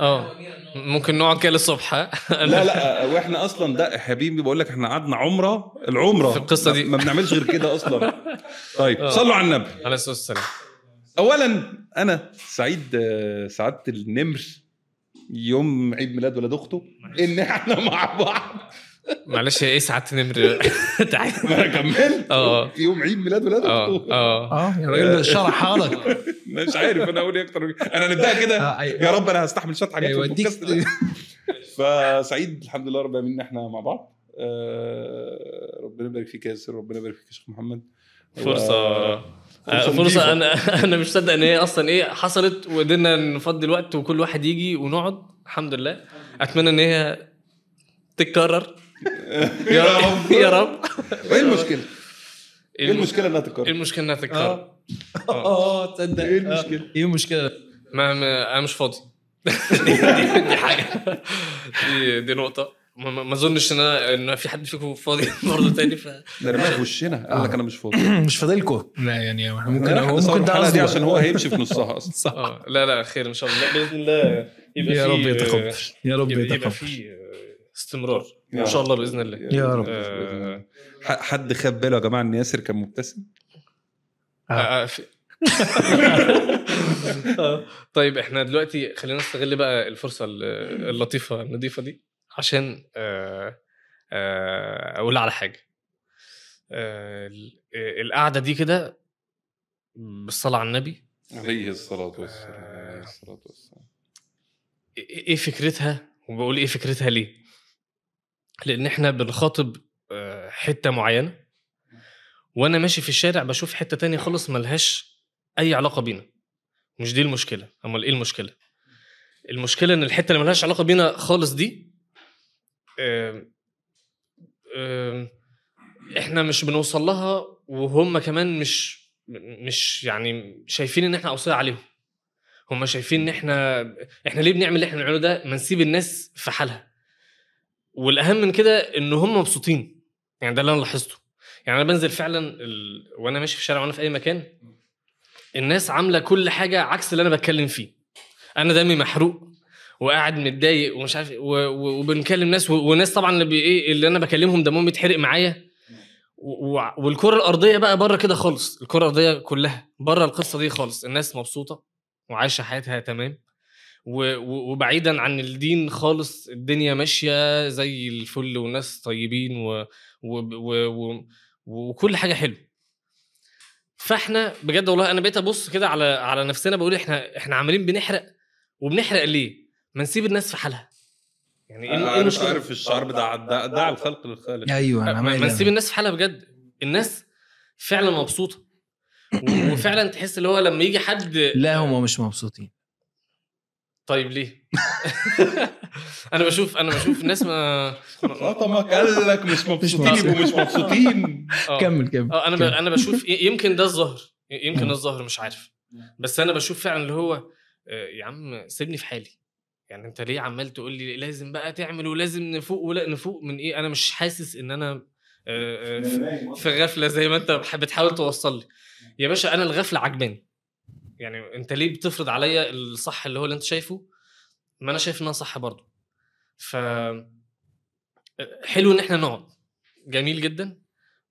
آه ممكن نقعد كده للصبح؟ لا لا وإحنا أصلا ده حبيبي بقول لك إحنا قعدنا عمرة العمرة في القصة دي. ما بنعملش غير كده أصلا طيب آه. صلوا على النبي عليه الصلاة والسلام اولا أنا سعيد سعادة النمر يوم عيد ميلاد ولاد أخته إن إحنا مع بعض معلش إيه ساعة نمر تعالى ما أنا كملت. آه. في يوم عيد ميلاد ولاد آه اخته آه. آه يا راجل شرحها لك مش عارف أنا أقول إيه أكتر. أنا نبدأ كده؟ آه، أيوة. يا رب أنا هستحمل شوية حاجات في ده. فسعيد الحمد لله رب العالمين ان إحنا مع بعض. آه، ربنا يبارك فيك يا ياسر ربنا يبارك فيك يا شيخ محمد. فرصة. آه، فرصة فرصة. أنا أنا مش مصدق إن هي أصلا إيه حصلت وقدرنا نفضي الوقت وكل واحد يجي ونقعد. الحمد لله. أتمنى إن هي تتكرر. يا رب. يا رب. إيه المشكلة؟ إيه المشكلة إنها إيه تتكرر؟ المشكلة إنها تتكرر. آه. تصدق. إيه المشكلة؟ إيه المشكلة؟ ما, ما أنا مش فاضي. دي, دي, دي حاجة. دي دي نقطة. ما أظنش إن أنا إن في حد فيكم فاضي برضه تاني. ف ده في وشنا. قال لك أنا مش فاضي. مش فاضلكم لا يعني ممكن إحنا هو نصور ممكن ده دي عشان هو هيمشي في نصها أصلا. صح. لا لا خير إن شاء الله. باذن الله يبقى يا رب يتقبل يا رب يبقى, يبقى يتقبل في استمرار. إن شاء. الله بإذن الله. يا رب. آه، حد خد باله يا جماعة إن ياسر كان مبتسم؟ آه، آه، في- آه، طيب إحنا دلوقتي خلينا نستغل بقى الفرصة ال- اللطيفة النظيفه دي عشان آه، آه، أقول على حاجة. آه، ال- آه، القعدة دي كده بالصلاة على النبي. عليه الصلاة والسلام آه. عليه الصلاة والسلام. إيه إيه فكرتها؟ وبقول إيه فكرتها ليه؟ لأن إحنا بنخاطب آه، حتة معينة. وأنا ماشي في الشارع بشوف حتة تانية خالص ملهاش أي علاقة بينا. مش دي المشكلة. أمال إيه المشكلة؟ المشكلة إن الحتة اللي ملهاش علاقة بينا خالص دي إحنا مش بنوصل لها وهم كمان مش مش يعني شايفين إن إحنا أوصياء عليهم. هم شايفين إن إحنا إحنا ليه بنعمل اللي إحنا بنعمله ده؟ ما نسيب الناس في حالها. والأهم من كده إن هم مبسوطين. يعني ده اللي أنا لاحظته. يعني أنا بنزل فعلا ال... وأنا ماشي في الشارع وأنا في أي مكان الناس عاملة كل حاجة عكس اللي أنا بتكلم فيه. أنا دمي محروق وقاعد متضايق ومش عارف و... و... وبنكلم ناس و... وناس طبعا اللي بي... إيه اللي أنا بكلمهم دمهم يتحرق معايا. و... والكرة الأرضية بقى بره كده خالص. الكرة الأرضية كلها بره القصة دي خالص. الناس مبسوطة وعايشة حياتها تمام. وبعيدا عن الدين خالص الدنيا ماشية زي الفل وناس طيبين و... و... و... و... وكل حاجة حلوة فإحنا بجد والله أنا بقيت أبص كده على على نفسنا بقول إحنا إحنا عمالين بنحرق وبنحرق ليه؟ ما نسيب الناس في حالها. يعني إيه عارف المشكلة؟ عارف الشعر بتاع دع دع الخلق للخالق. أيوه أنا ما نسيب الناس في حالها بجد. الناس فعلا مبسوطة. وفعلا تحس اللي هو لما يجي حد لا هم مش مبسوطين. طيب ليه؟ أنا بشوف أنا بشوف الناس ما خطمك قال لك مش مبسوطين مبسوط. يبقوا مش مبسوطين آه. كمل كمل آه أنا. كمل. أنا بشوف يمكن ده الظاهر يمكن. ده الظاهر مش عارف بس أنا بشوف فعلا اللي هو آه، يا عم سيبني في حالي يعني أنت ليه عمال تقول لي لازم بقى تعمل ولازم نفوق ولا نفوق من إيه أنا مش حاسس إن أنا آه، آه، في- غفلة زي ما أنت بتحاول توصل لي يا باشا أنا الغفلة عجباني يعني انت ليه بتفرض عليا الصح اللي هو اللي انت شايفه؟ ما أنا شايف انها صح برضه. ف حلو ان إحنا نقعد. جميل جدا.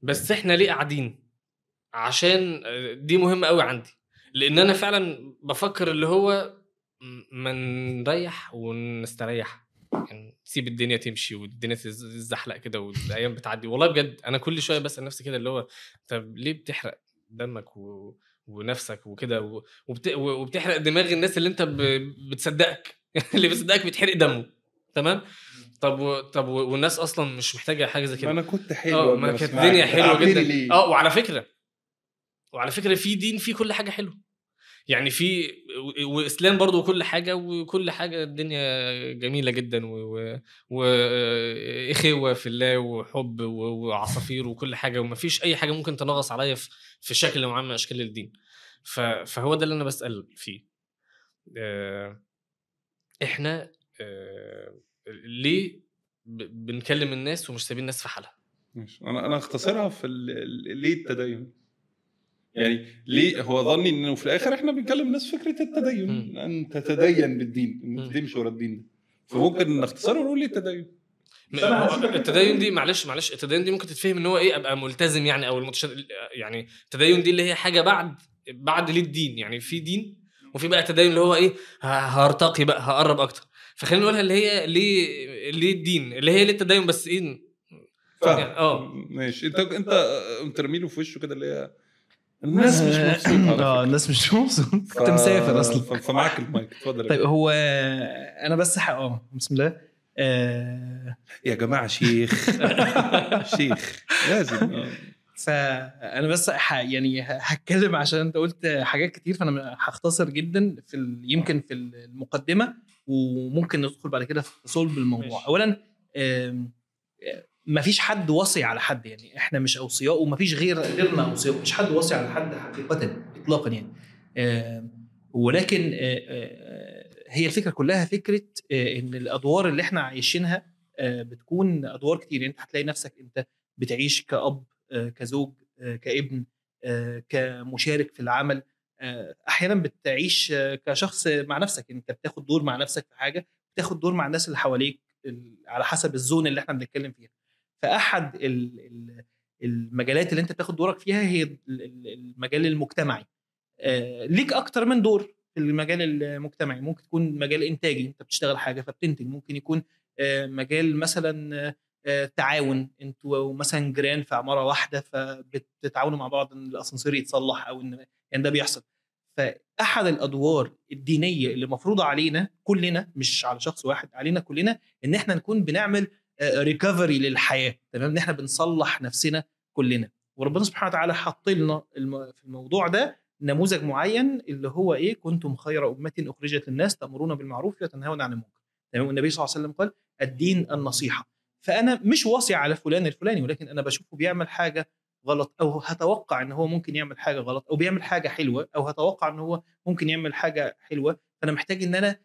بس إحنا ليه قاعدين؟ عشان دي مهمة قوي عندي. لأن أنا فعلا بفكر اللي هو ما نريح ونستريح. يعني نسيب الدنيا تمشي والدنيا تز- تزحلق كده والأيام بتعدي. والله بجد أنا كل شوية بسأل نفسي كده اللي هو طب ليه بتحرق دمك و... ونفسك وكده. وبت... وبتحرق دماغ الناس اللي انت ب... بتصدقك اللي بيصدقك بيتحرق دمه تمام طب و... طب و... والناس أصلا مش محتاجة حاجة زي ما كده أنا كنت حلو آه ما ما كانت. الدنيا حلوة جدا؟ آه وعلى فكرة وعلى فكرة في دين فيه كل حاجة حلوة يعني في وإسلام برضو وكل حاجة وكل حاجة الدنيا جميلة جدا واخوه في الله وحب وعصافير وكل حاجة ومفيش أي حاجة ممكن تنغص عليا في شكل معين من أشكال الدين. فهو ده اللي أنا بسأل فيه. آه، إحنا آه، ليه بنكلم الناس ومش سايبين الناس في حالها. أنا أنا اختصرها في ليه التدين؟ يعني ليه؟ هو ظني إنه في الآخر إحنا بنكلم ناس فكرة التدين. أن تتدين بالدين. ان تمشي ورا الدين ده. فممكن نختصره ونقول ليه التدين. التدين دي معلش معلش التدين دي ممكن تتفهم إن هو إيه أبقى ملتزم يعني أو المتشد... يعني التدين دي اللي هي حاجة بعد بعد ليه الدين. يعني في دين وفي بقى التدين اللي هو إيه هرتقي بقى هقرب أكتر. فخلينا نقولها اللي هي ليه ليه الدين اللي هي ليه التدين بس إيه؟ يعني فاهم. آه. ماشي. أنت أنت مترميله في وشه كده اللي هي الناس مش مبسوطة آه. الناس مش مبسوطة. كنت مسافر أصلا. فمعاك المايك اتفضل يا طيب هو أنا بس ح- آه بسم الله. آه يا جماعة شيخ. شيخ. لازم. فانا بس ح... يعني هتكلم عشان أنت قلت حاجات كتير فأنا هختصر جدا في ال... يمكن في المقدمة وممكن ندخل بعد كده في صلب الموضوع. ماشي. اولا ما فيش حد وصي على حد يعني إحنا مش أوصياء وما فيش غير غيرنا أوصياء مش حد وصي على حد حقيقه اطلاقا يعني. آم، ولكن آه، آه، هي الفكرة كلها فكرة آه، إن الأدوار اللي إحنا عايشينها آه، بتكون أدوار كتير. يعني انت هتلاقي نفسك أنت بتعيش كأب آه، كزوج آه، كابن آه، كمشارك في العمل. آه، أحيانا بتعيش آه، كشخص مع نفسك. أنت بتاخد دور مع نفسك في حاجة بتاخد دور مع الناس اللي حواليك ال- على حسب الزون اللي إحنا بنتكلم فيها. فأحد ال- ال- المجالات اللي أنت بتاخد دورك فيها هي ال- ال- المجال المجتمعي. آه، ليك أكتر من دور في المجال المجتمعي. ممكن تكون مجال إنتاجي أنت بتشتغل حاجة فبتنتج. ممكن يكون آه، مجال مثلا آه، تعاون. أنتوا مثلا جيران في عمارة واحدة فبتتعاونوا مع بعض إن الأسانسير يتصلح أو إن يعني ده بيحصل. فأحد الأدوار الدينية اللي مفروضة علينا كلنا مش على شخص واحد علينا كلنا إن إحنا نكون بنعمل ريكفري للحياة تمام؟ إن إحنا بنصلح نفسنا كلنا. وربنا سبحانه وتعالى حط لنا في الموضوع ده نموذج معين اللي هو إيه؟ كنتم خير أمة أخرجت للناس تأمرون بالمعروف وتنهون عن المنكر. تمام؟ والنبي صلى الله عليه وسلم قال الدين النصيحة. فأنا مش واصي على فلان الفلاني ولكن أنا بشوفه بيعمل حاجة غلط أو هتوقع إن هو ممكن يعمل حاجة غلط أو بيعمل حاجة حلوة أو هتوقع إن هو ممكن يعمل حاجة حلوة. فأنا محتاج إن أنا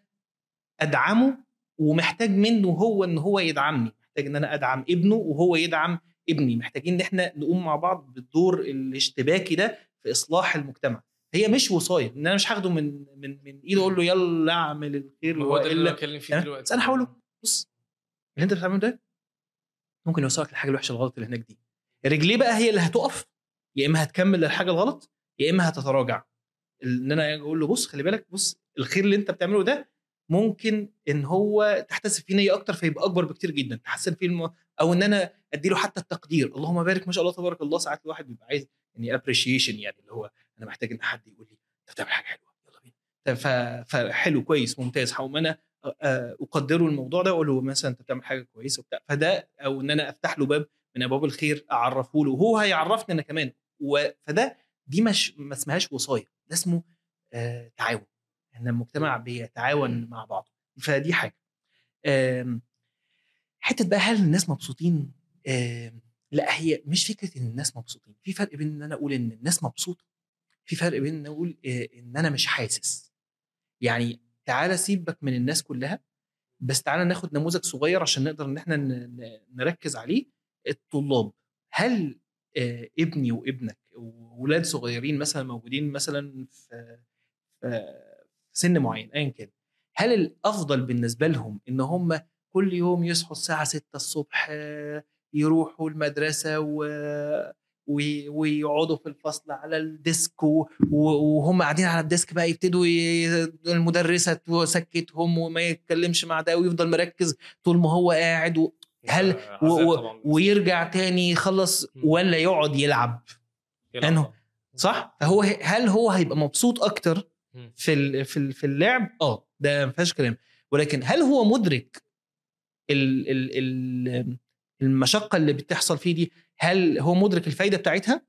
أدعمه ومحتاج منه هو إن هو يدعمني. محتاج إن أنا أدعم ابنه وهو يدعم ابني. محتاجين إن إحنا نقوم مع بعض بالدور الاشتباكي ده في إصلاح المجتمع. هي مش وصاية. إن أنا مش هاخده من من من ايده أقول له يلا أعمل الخير هو ده اللي بتكلم فيه؟ دلوقتي. بس أنا هقول له بص اللي أنت بتعمله ده ممكن يوصلك للحاجه الوحشة الغلط اللي هناك دي. رجليه بقى هي اللي هتقف يا إما هتكمل للحاجه الغلط يا إما هتتراجع. إن أنا أقول له بص خلي بالك بص الخير اللي أنت بتعمله ده ممكن إن هو تحتسب فيه نية أكتر فيبقى أكبر بكتير جدا. تحسن فيه الم... أو إن أنا أدي له حتى التقدير. اللهم بارك ما شاء الله تبارك الله ساعات الواحد بيبقى عايز يعني ابريشيشن يعني اللي هو أنا محتاج إن حد يقول لي أنت بتعمل حاجة حلوة يلا بينا. فحلو كويس ممتاز. هقوم أنا أ- أ- اقدره الموضوع ده أقول له مثلا أنت بتعمل حاجة كويسة وبتاع. فده أو إن أنا أفتح له باب من أبواب الخير أعرفه له. وهو هيعرفني أنا كمان. فده دي مش ما اسمهاش وصاية ده اسمه آه تعاون. إن المجتمع بيتعاون مع بعضه. فدي حاجة. آم، حتة بقى هل الناس مبسوطين؟ لأ هي مش فكرة إن الناس مبسوطين. في فرق بين إن أنا أقول إن الناس مبسوطة في فرق بين إن أقول إن أنا مش حاسس. يعني تعالى سيبك من الناس كلها بس تعالى ناخد نموذج صغير عشان نقدر إن إحنا نركز عليه. الطلاب. هل ابني وابنك وولاد صغيرين مثلا موجودين مثلا في سن معين ايا كان هل الأفضل بالنسبة لهم إن هم كل يوم يصحوا الساعة 6 الصبح آه، يروحوا المدرسة و... وي- ويقعدوا في الفصل على ال desk وهم قاعدين على ال desk بقى يبتدوا ي... المدرسة تسكتهم وما يتكلمش مع ده ويفضل مركز طول ما هو قاعد و... هل و... و... ويرجع تاني يخلص. ولا يقعد يلعب يلعب أنه. طبعاً. صح فهو هل هو هيبقى مبسوط أكتر. في في في اللعب آه ده ما فيهاش كلام. ولكن هل هو مدرك ال ال ال المشقة اللي بتحصل فيه دي؟ هل هو مدرك الفايدة بتاعتها؟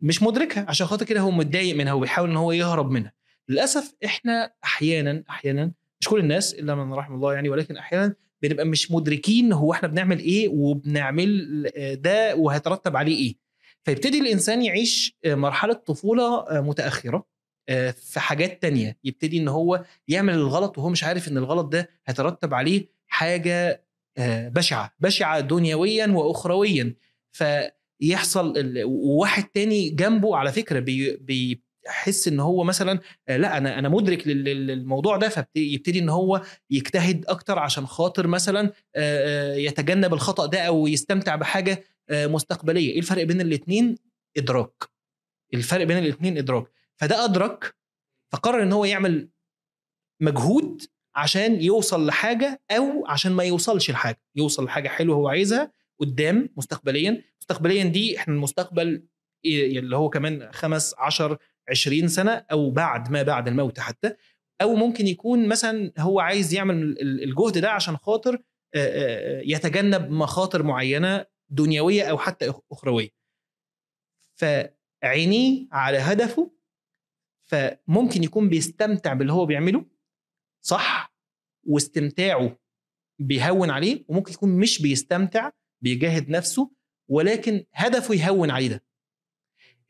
مش مدركها عشان خاطر كده هو متضايق منها وبيحاول إن هو يهرب منها. للأسف إحنا أحيانا أحيانا مش كل الناس إلا من رحم الله يعني ولكن أحيانا بنبقى مش مدركين هو إحنا بنعمل إيه وبنعمل آه، ده وهيترتب عليه إيه. فيبتدي الإنسان يعيش آه، مرحلة طفولة آه، متأخرة. في حاجات تانية يبتدي إن هو يعمل الغلط وهو مش عارف إن الغلط ده هيترتب عليه حاجة آه، بشعة بشعة دنيويا واخرويا. يحصل ال- وواحد تاني جنبه على فكرة بي بيحس إن هو مثلا آه، لأ أنا أنا مدرك لل- لل- للموضوع ده فيبتدي إن هو يجتهد أكتر عشان خاطر مثلا آه، آه، يتجنب الخطأ ده أو يستمتع بحاجة آه، مستقبلية. إيه الفرق بين الاثنين إدراك. الفرق بين الاثنين إدراك. فده أدرك فقرر إن هو يعمل مجهود عشان يوصل لحاجة أو عشان ما يوصلش لحاجة. يوصل لحاجة حلوة هو عايزها قدام مستقبليا. مستقبليا دي إحنا المستقبل إيه اللي هو كمان خمس عشر عشرين سنة أو بعد ما بعد الموت حتى. أو ممكن يكون مثلا هو عايز يعمل ال- الجهد ده عشان خاطر يتجنب مخاطر معينة دنيوية أو حتى أخ- أخروية. فعينيه على هدفه فممكن يكون بيستمتع باللي هو بيعمله صح؟ واستمتاعه بيهون عليه وممكن يكون مش بيستمتع بيجاهد نفسه ولكن هدفه يهون عليه ده.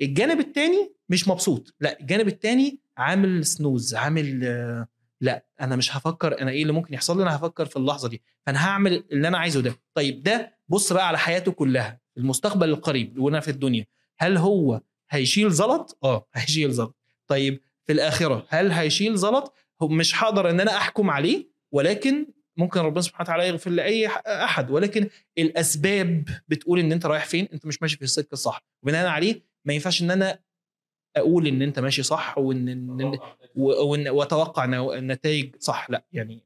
الجانب التاني مش مبسوط لا الجانب التاني عامل سنوز عامل لا أنا مش هفكر أنا إيه اللي ممكن يحصل لي؟ أنا هفكر في اللحظة دي فأنا هعمل اللي أنا عايزه ده. طيب ده بص بقى على حياته كلها المستقبل القريب وأنا في الدنيا. هل هو هيشيل زلط؟ آه هيشيل زلط. طيب في الآخرة هل هيشيل زلط؟ هو مش هقدر إن أنا أحكم عليه ولكن ممكن ربنا سبحانه وتعالى يغفر لأي أحد. ولكن الأسباب بتقول إن أنت رايح فين؟ أنت مش ماشي في السكه الصح. وبناء عليه ما ينفعش إن أنا أقول إن أنت ماشي صح وإن وأتوقع النتائج صح. لا يعني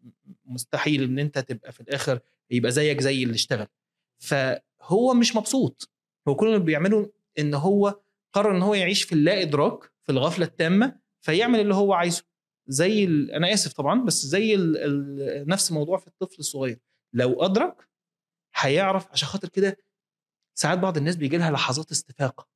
مستحيل إن أنت تبقى في الآخر يبقى زيك زي اللي اشتغل. فهو مش مبسوط. هو كل اللي بيعمله إن هو قرر إن هو يعيش في اللا إدراك في الغفلة التامة فيعمل اللي هو عايزه. زي ال... أنا آسف طبعا بس زي ال... ال... نفس الموضوع في الطفل الصغير. لو أدرك هيعرف عشان خاطر كده ساعات بعض الناس بيجي لها لحظات استفاقة.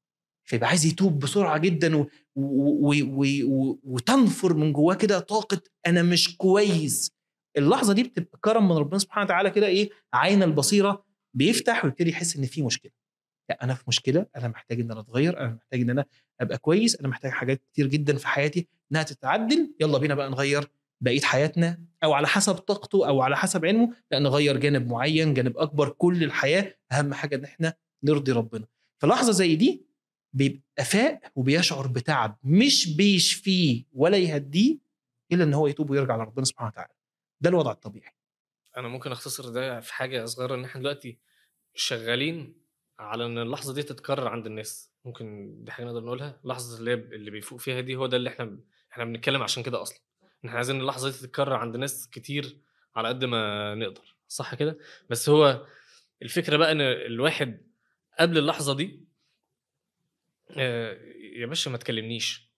فيبقى عايز يتوب بسرعة جدا و... و... و... و... وتنفر من جواه كده طاقة أنا مش كويس. اللحظة دي بتبقى كرم من ربنا سبحانه وتعالى كده إيه عين البصيرة بيفتح ويبتدي يحس إن في مشكلة. لا أنا في مشكلة أنا محتاج إن أنا أتغير أنا محتاج إن أنا أبقى كويس أنا محتاج حاجات كتير جدا في حياتي إنها تتعدل يلا بينا بقى نغير بقية حياتنا أو على حسب طاقته أو على حسب علمه لا نغير جانب معين جانب أكبر كل الحياة أهم حاجة إن إحنا نرضي ربنا. فلحظه زي دي بيبقى فاق وبيشعر بتعب مش بيشفيه ولا يهديه إلا إن هو يتوب ويرجع لربنا سبحانه وتعالى. ده الوضع الطبيعي. أنا ممكن أختصر ده في حاجة صغيرة إن إحنا دلوقتي شغالين على إن اللحظة دي تتكرر عند الناس. ممكن دي حاجة نقدر نقولها. اللحظة اللي اللي بيفوق فيها دي هو ده اللي إحنا إحنا بنتكلم عشان كده أصلا. إحنا عايزين اللحظة دي تتكرر عند ناس كتير على قد ما نقدر. صح كده؟ بس هو الفكرة بقى إن الواحد قبل اللحظة دي آه، يا باشا ما تكلمنيش.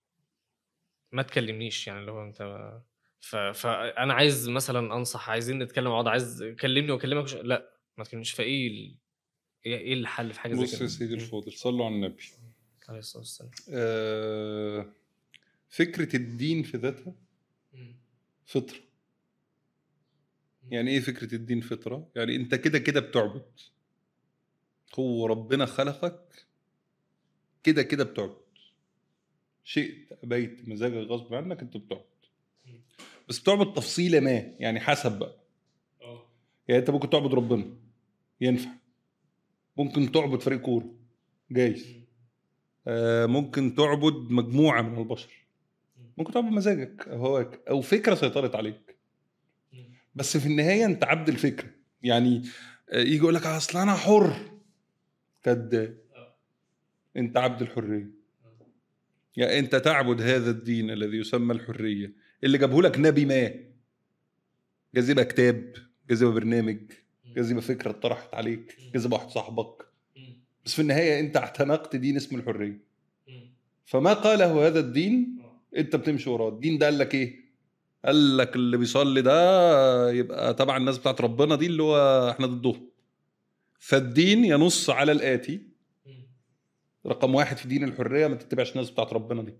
ما تكلمنيش. يعني لو أنت ف... فانا عايز مثلا أنصح عايزين نتكلم بعض عايز كلمني وأكلمك لا ما تكلمنيش. فإيه. إيه إيه الحل في حاجة زي بص كده؟ يا سيدي الفاضل صلوا على النبي. عليه الصلاة والسلام. آه، فكرة الدين في ذاتها فطرة. يعني إيه فكرة الدين فطرة؟ يعني أنت كده كده بتعبد. هو ربنا خلقك كده كده بتعبد. شئت أبيت مزاجك غصب عنك أنت بتعبد. بس بتعبد تفصيلة ما يعني حسب بقى. يعني أنت ممكن تعبد ربنا ينفع. ممكن تعبد فريق كورة جايز. آه، ممكن تعبد مجموعة من البشر. ممكن تعبد مزاجك هواك أو فكرة سيطرت عليك. بس في النهاية أنت عبد الفكرة يعني آه، يجي يقول لك أصل أنا حر. كذاب أنت عبد الحرية. يعني أنت تعبد هذا الدين الذي يسمى الحرية. اللي جابه لك نبي ما. جاذبه كتاب جاذبه برنامج. جاذبه فكرة اتطرحت عليك جاذبه واحد صاحبك. بس في النهاية أنت اعتنقت دين اسمه الحرية. فما قاله هذا الدين؟ أنت بتمشي وراه. الدين ده قال لك إيه؟ قال لك اللي بيصلي ده يبقى تبع الناس بتاعت ربنا دي اللي هو إحنا ضدهم فالدين ينص على الآتي. رقم واحد في دين الحرية ما تتبعش الناس بتاعت ربنا دي.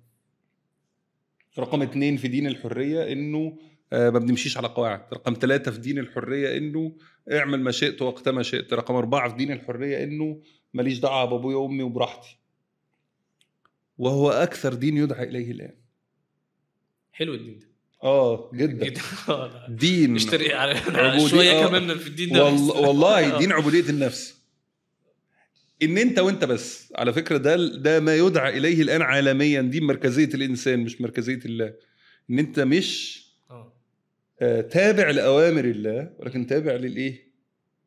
رقم اتنين في دين الحرية إنه آه، ما بنمشيش على قواعد. رقم ثلاثة في دين الحرية إنه اعمل ما شئت وقت ما شئت. رقم أربعة في دين الحرية إنه ماليش دعوة بأبويا وأمي وبراحتي. وهو أكثر دين يدعى إليه الآن. حلو الدين ده. آه جدا. آه،. دين. نشتري على شوية آه. كمان في الدين ده. والله. والله آه. دين عبودية النفس. إن أنت وأنت بس. على فكرة ده ده ما يدعى إليه الآن عالميا. دي مركزية الإنسان مش مركزية الله. إن أنت مش آه، تابع لأوامر الله ولكن تابع للإيه.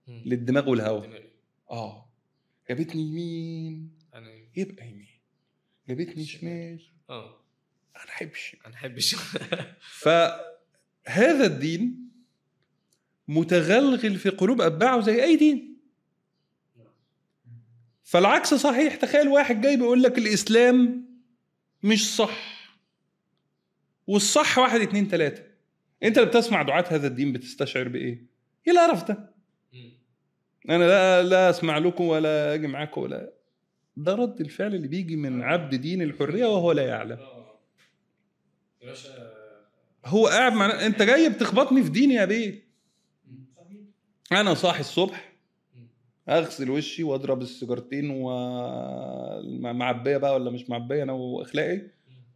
للدماغ والهوى. آه. جابتني يمين. أنا يبقى يمين. جابتني شمال. آه. أنا احبش أنا احبش فهذا الدين متغلغل في قلوب أتباعه زي أي دين. فالعكس صحيح. تخيل واحد جاي بيقول لك الإسلام مش صح. والصح واحد اتنين تلاتة. انت اللي بتسمع دعاة هذا الدين بتستشعر بإيه؟ إيه القرف ده؟ مم. أنا لا لا أسمع لكم ولا أجي معاكم ولا ده رد الفعل اللي بيجي من عبد دين الحرية وهو لا يعلم باشا هو قاعد مع أنت جاي بتخبطني في ديني يا بيه. أنا صاحي الصبح. أغسل وشي وأضرب السيجارتين ومعبيه بقى ولا مش معبية أنا واخلاقي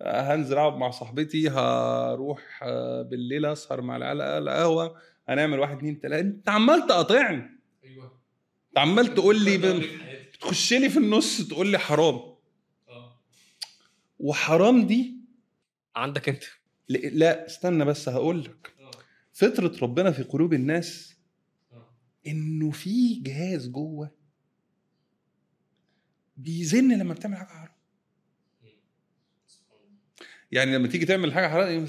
هنزل أقعد مع صاحبتي هروح آه، بالليل أسهر مع العيال على القهوة هنعمل واحد اتنين تلاتة. أنت عمال تقاطعني. أيوه. أنت عمال تقول لي ب... في حياتي. تخش لي في النص تقول لي حرام. آه. وحرام دي؟ عندك أنت. لا استنى بس هقول لك آه. فطرة ربنا في قلوب الناس آه. إنه في جهاز جوه بيزن لما بتعمل حاجة حرام. يعني لما تيجي تعمل حاجة حرام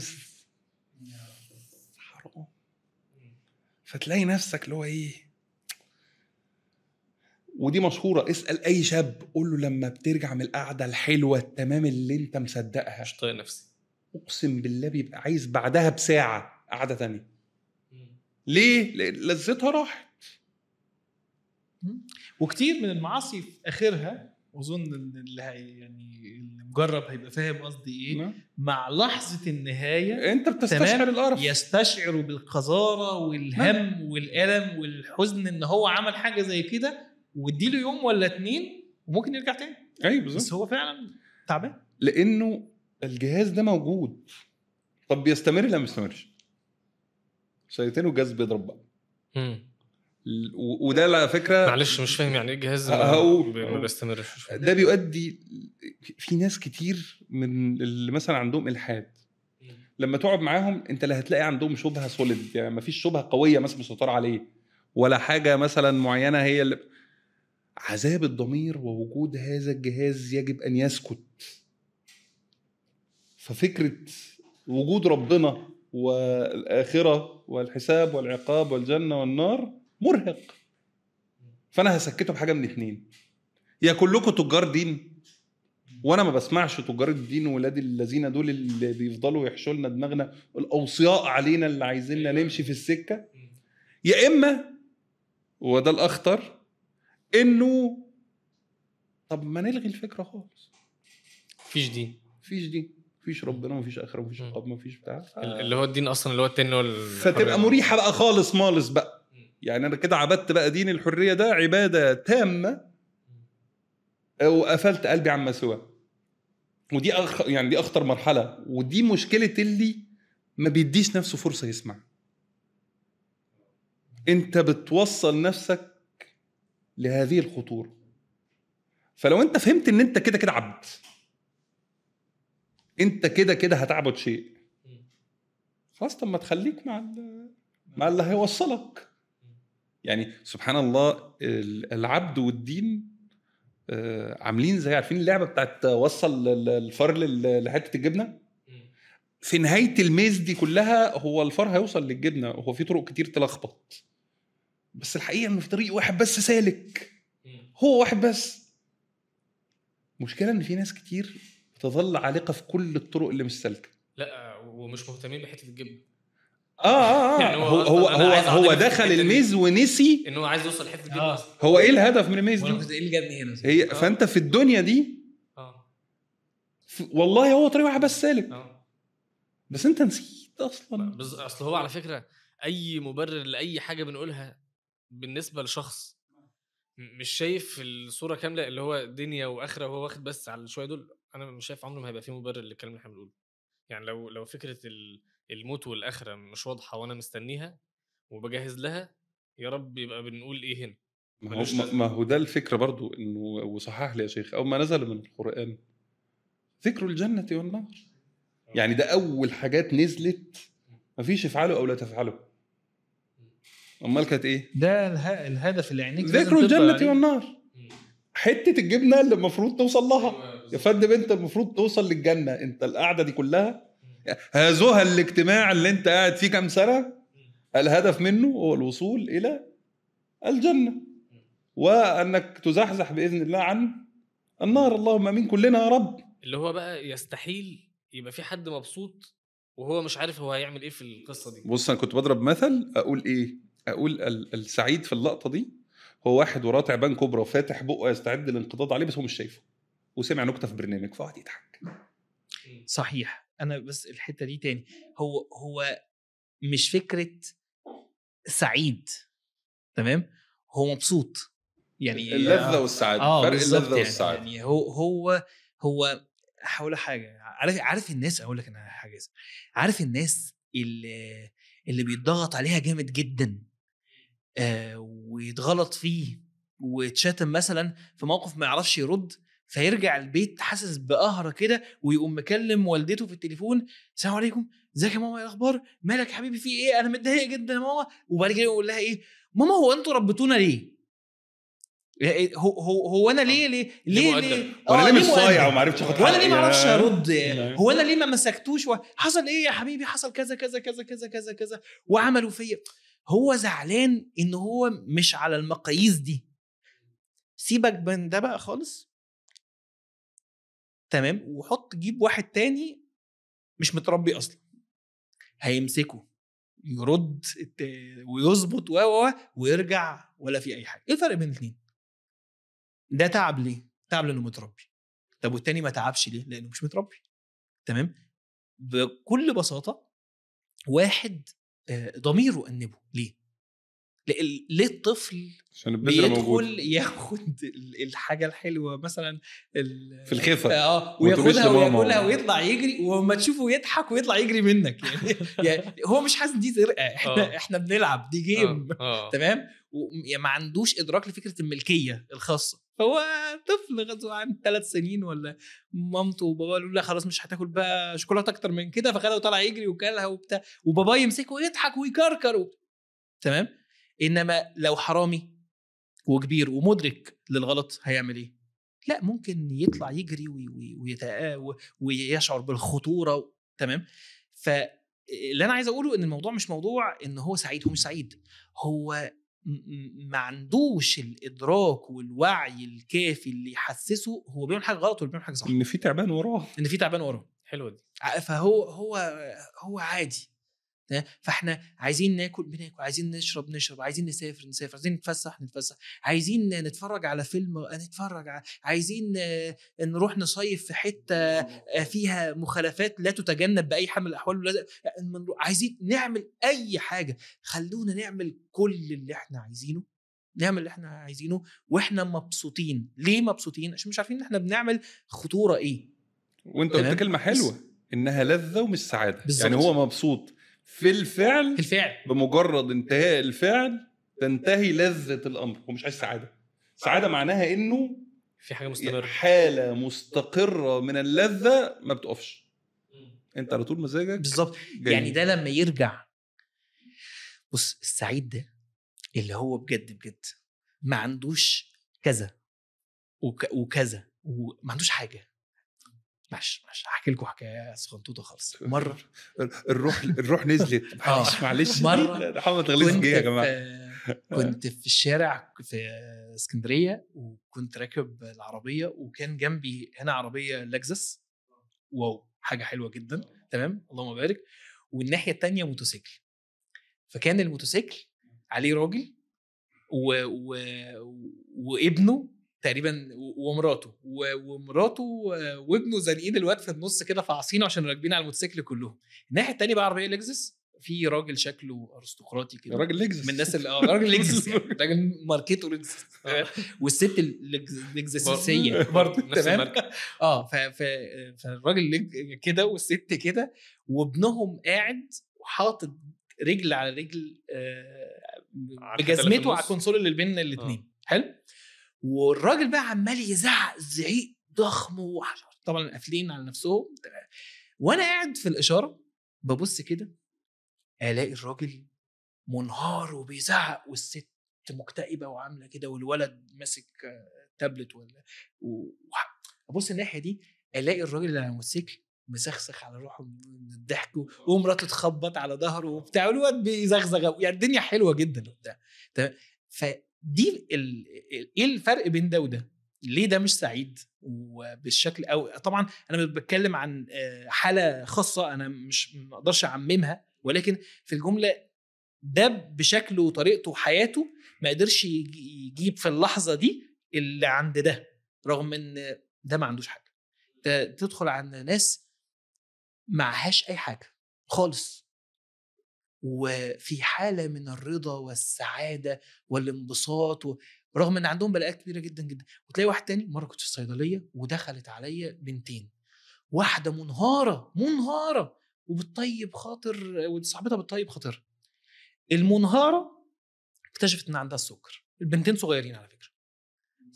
حرام. فتلاقي نفسك اللي هو إيه؟ ودي مشهورة اسأل أي شاب قول له لما بترجع من القعدة الحلوة التمام اللي أنت مصدقها مش طايق نفسي. أقسم بالله بيبقى عايز بعدها بساعة قعدة تانية. ليه؟ لذتها راحت. وكتير من المعاصي في آخرها واظن إن اللي هي يعني اللي مجرب هيبقى فاهم قصدي إيه. نعم. مع لحظة النهاية أنت بتستشعر. القرف. يستشعر بالقذارة والهم والألم والحزن إن هو عمل حاجة زي كده واديله يوم ولا اتنين وممكن يرجع تاني. أيوه بس بالظبط هو فعلا تعبان. لأنه الجهاز ده موجود. طب بيستمر لا ما بيستمرش؟ ساعتين والجهاز بيضرب بقى وده على فكرة معلش مش فاهم يعني إيه جهاز ه- هقول- ما-. بيستمرش. ده بيؤدي في ناس كتير من اللي مثلا عندهم إلحاد لما تقعد معاهم أنت لا هتلاقي عندهم شبهة سوليد يعني ما فيش شبهة قوية مثلا مسيطره عليه ولا حاجة مثلا معينة هي اللي عذاب الضمير ووجود هذا الجهاز يجب أن يسكت ففكرة وجود ربنا والآخرة والحساب والعقاب والجنة والنار مرهق فأنا هسكته بحاجة من اتنين يا كلكم تجار دين وأنا ما بسمعش تجار الدين ولاد الذين دول اللي بيفضلوا يحشوا لنا دماغنا الأوصياء علينا اللي عايزيننا نمشي في السكة يا إما وده الأخطر إنه طب ما نلغي الفكرة خالص مفيش دين مفيش دين مفيش ربنا مفيش آخرة مفيش. عقاب مفيش بتاع. اللي هو الدين أصلا اللي هو التاني اللي هو فتبقى. مريحة بقى خالص مالص بقى. يعني أنا كده عبدت بقى دين الحرية ده عبادة تامة وقفلت قلبي عما سواه ودي أخ... يعني دي أخطر مرحلة. ودي مشكلة اللي ما بيديش نفسه فرصة يسمع. أنت بتوصل نفسك لهذه الخطورة. فلو أنت فهمت إن أنت كده كده عبد أنت كده كده هتعبد شيء. خلاص طب ما تخليك مع ال- مع اللي هيوصلك. يعني سبحان الله ال- العبد والدين آه، عاملين زي عارفين اللعبة بتاعت وصل ال- الفار لحتة الجبنة؟ في نهاية الميز دي كلها هو الفار هيوصل للجبنة هو في طرق كتير تلخبط. بس الحقيقة انه في طريق واحد بس سالك. هو واحد بس. مشكلة إن في ناس كتير بتظل عالقة في كل الطرق اللي مش سالكة. لا ومش مهتمين بحتة الجبن آه آه, آه. يعني هو هو هو هو, دخل دي. الميز ونسي. ان هو عايز يوصل لحتة الجبن آه. هو إيه الهدف من الميز دي؟ إيه اللي جابني هنا هي آه. فأنت في الدنيا دي آه. والله هو طريق واحد بس سالك. آه. بس أنت نسيت أصلا. بز... أصل هو على فكرة أي مبرر لأي حاجة بنقولها بالنسبة لشخص مش شايف الصورة كاملة اللي هو دنيا وآخرة وهو واخد بس على شوية دول أنا مش شايف عمره ما هيبقى فيه مبرر للكلام اللي إحنا بنقوله. يعني لو لو فكرة ال- الموت والآخرة مش واضحة وأنا مستنيها وبجهز لها يا رب يبقى بنقول إيه هنا. ما هو ما- هو ده الفكرة برضو إنه وصحح لي يا شيخ أو ما نزل من القرآن ذكر الجنة والنار. يعني ده أول حاجات نزلت مفيش افعلوا أو لا تفعلوا أمال كانت إيه؟ ده اله- الهدف اللي عينيك ذكر الجنة. والنار. حتة الجبنة اللي المفروض توصل لها. يا فندم أنت المفروض توصل للجنة. أنت القعدة دي كلها هذوها الاجتماع اللي انت قاعد فيه كام سنة؟ الهدف منه هو الوصول إلى الجنة. وأنك تزحزح بإذن الله عن النار. اللهم آمين. كلنا يا رب. اللي هو بقى يستحيل يبقى في حد مبسوط وهو مش عارف هو هيعمل إيه في القصة دي. بص أنا كنت بضرب مثل. أقول إيه؟ أقول ال- السعيد في اللقطة دي هو واحد وراه تعبان كبرى وفاتح بقه يستعد للانقضاض عليه بس هو مش شايفه. وسمع نكتة في برنامج فقعد يضحك. صحيح. أنا بس الحتة دي تاني هو هو مش فكرة سعيد تمام؟ هو مبسوط يعني اللذة والسعادة آه فرق اللذة يعني, والسعادة. يعني هو هو هو هقول حاجة عارف عارف الناس أقول لك أنا حاجة عارف الناس اللي اللي بيتضغط عليها جامد جدا آه ويتغلط فيه ويتشتم مثلا في موقف ما يعرفش يرد فيرجع البيت حاسس بقهره كده ويقوم مكلم والدته في التليفون السلام عليكم إزيك يا ماما؟ إيه الأخبار؟ مالك يا حبيبي؟ في إيه؟ أنا متضايق جدا يا ماما. وبعد كده يقول لها إيه؟ ماما هو أنتوا ربيتونا ليه؟ إيه- هو هو هو أنا ليه ليه ليه مؤدب. ليه؟ وأنا آه، ليه مش؟ صايع وما عرفتش اخد وأنا ليه ما؟ أعرفش يا- أرد؟ نعم. هو أنا ليه ما مسكتوش؟ و... حصل إيه يا حبيبي؟ حصل كذا كذا كذا كذا كذا كذا وعملوا فيا. هو زعلان إن هو مش على المقاييس دي. سيبك من ده بقى خالص. تمام وحط جيب واحد تاني مش متربي أصلا. هيمسكه يرد ويظبط و ويرجع ولا في أي حاجة. إيه الفرق بين الاثنين ده تعب ليه؟ تعب لأنه متربي. طب والتاني ما تعبش ليه؟ لأنه مش متربي. تمام؟ بكل بساطة واحد آه، ضميره أنبه. ليه؟ ليه- الطفل عشان بيدخل ياخد ال- الحاجة الحلوة مثلا ال- في الخفة. آه وياخدها. وياكلها ويطلع يجري وما تشوفه يضحك ويطلع يجري منك. يعني, يعني هو مش حاسس دي سرقه إحنا آه. إحنا بنلعب دي جيم آه آه. تمام؟ يعني ما عندوش إدراك لفكرة الملكية الخاصة. فهو طفل غزو عن ثلاث سنين ولا مامته وباباه قالوا لا خلاص مش هتاكل بقى شوكولاتة أكتر من كده. فخدها وطلع يجري وكلها وبتاع. وباباه يمسكه ويضحك ويكركر و... تمام؟ إنما لو حرامي وكبير ومدرك للغلط هيعمل إيه؟ لا ممكن يطلع يجري ويشعر بالخطورة و... تمام؟ فاللي أنا عايز أقوله إن الموضوع مش موضوع إن هو سعيد هو مش سعيد. هو ما عندوش الإدراك والوعي الكافي اللي يحسسه هو بيعمل حاجة غلط ولا بيعمل حاجة صح. إن في تعبان وراه. إن في تعبان وراه. حلوة دي. فهو هو هو عادي؟ فإحنا عايزين ناكل بناكل عايزين نشرب نشرب عايزين نسافر نسافر عايزين نتفسح نتفسح عايزين نتفرج على فيلم نتفرج ع- عايزين آه، نروح نصيف في حتة آه، فيها مخالفات لا تتجنب بأي حال من الأحوال عايزين نعمل أي حاجة. خلونا نعمل كل اللي إحنا عايزينه نعمل اللي إحنا عايزينه وإحنا مبسوطين. ليه مبسوطين؟ عشان مش عارفين ان إحنا بنعمل خطورة إيه. وأنت؟ قلت كلمة حلوة إنها لذة ومش سعادة. بالظبط. يعني هو مبسوط في الفعل في الفعل. بمجرد انتهاء الفعل تنتهي لذة الأمر. هو مش عايز سعادة. سعادة معناها إنه في حاجة مستمرة. حالة مستقرة من اللذة ما بتقفش. أنت على طول مزاجك بالظبط. يعني ده لما يرجع. بص السعيد ده اللي هو بجد بجد ما عندوش كذا وك وكذا وما عندوش حاجة. معلش معلش هحكي لكم حكاية صغنطوطه خالص. مرة. الروح الروح نزلت. معلش آه. معلش مرة محمد غليظ جه يا جماعة. في كنت في الشارع في اسكندرية وكنت راكب العربية وكان جنبي هنا عربية لكزس واو حاجة حلوة جدا. تمام؟ اللهم بارك. والناحية التانية موتوسيكل. فكان الموتوسيكل عليه راجل و... و... وابنه تقريبا ومراته. ومراته وابنه زانقين الواد في النص كده فعصينه عشان راكبين على الموتوسيكل كلهم. الناحية التانية بقى عربية لكزس في راجل شكله أرستقراطي كده. راجل لكزس من الناس اللي آه راجل لكزس يعني. راجل ماركته لكزس آه. والست اللكزسيه برضه نفس الماركة. آه. فالراجل كده والست كده وابنهم قاعد وحاطط رجل على رجل آه، بجزمته على. الكونسول اللي بين الاثنين حلو؟ والراجل بقى عمال يزعق زعيق ضخم طبعا قافلين على نفسهم. وأنا قاعد في الإشارة ببص كده ألاقي الراجل منهار وبيزعق والست مكتئبة وعاملة كده والولد ماسك تابلت ولا ابص الناحية دي ألاقي الراجل اللي على الموتوسيكل مسخسخ على روحه من الضحك ومراته تخبط على ظهره وبتاع والواد بيزغزغ يعني الدنيا حلوة جدا وبتاع. تمام؟ ال- إيه الفرق بين ده وده؟ ليه ده مش سعيد وبالشكل أو طبعا أنا بتكلم عن آه، حالة خاصة أنا مش ما أقدرش أعممها ولكن في الجملة ده بشكله وطريقته وحياته ما قدرش يج- يجيب في اللحظة دي اللي عند ده رغم إن ده ما عندوش حاجة تدخل عند ناس معهاش أي حاجة خالص وفي حالة من الرضا والسعادة والانبساط و... رغم إن عندهم بلاءات كبيرة جدا جدا. وتلاقي واحد تاني مرة كنت في الصيدلية ودخلت عليا بنتين. واحدة منهارة منهارة وبتطيب خاطر وصاحبتها بتطيب خاطرها. المنهارة اكتشفت إن عندها السكر. البنتين صغيرين على فكرة.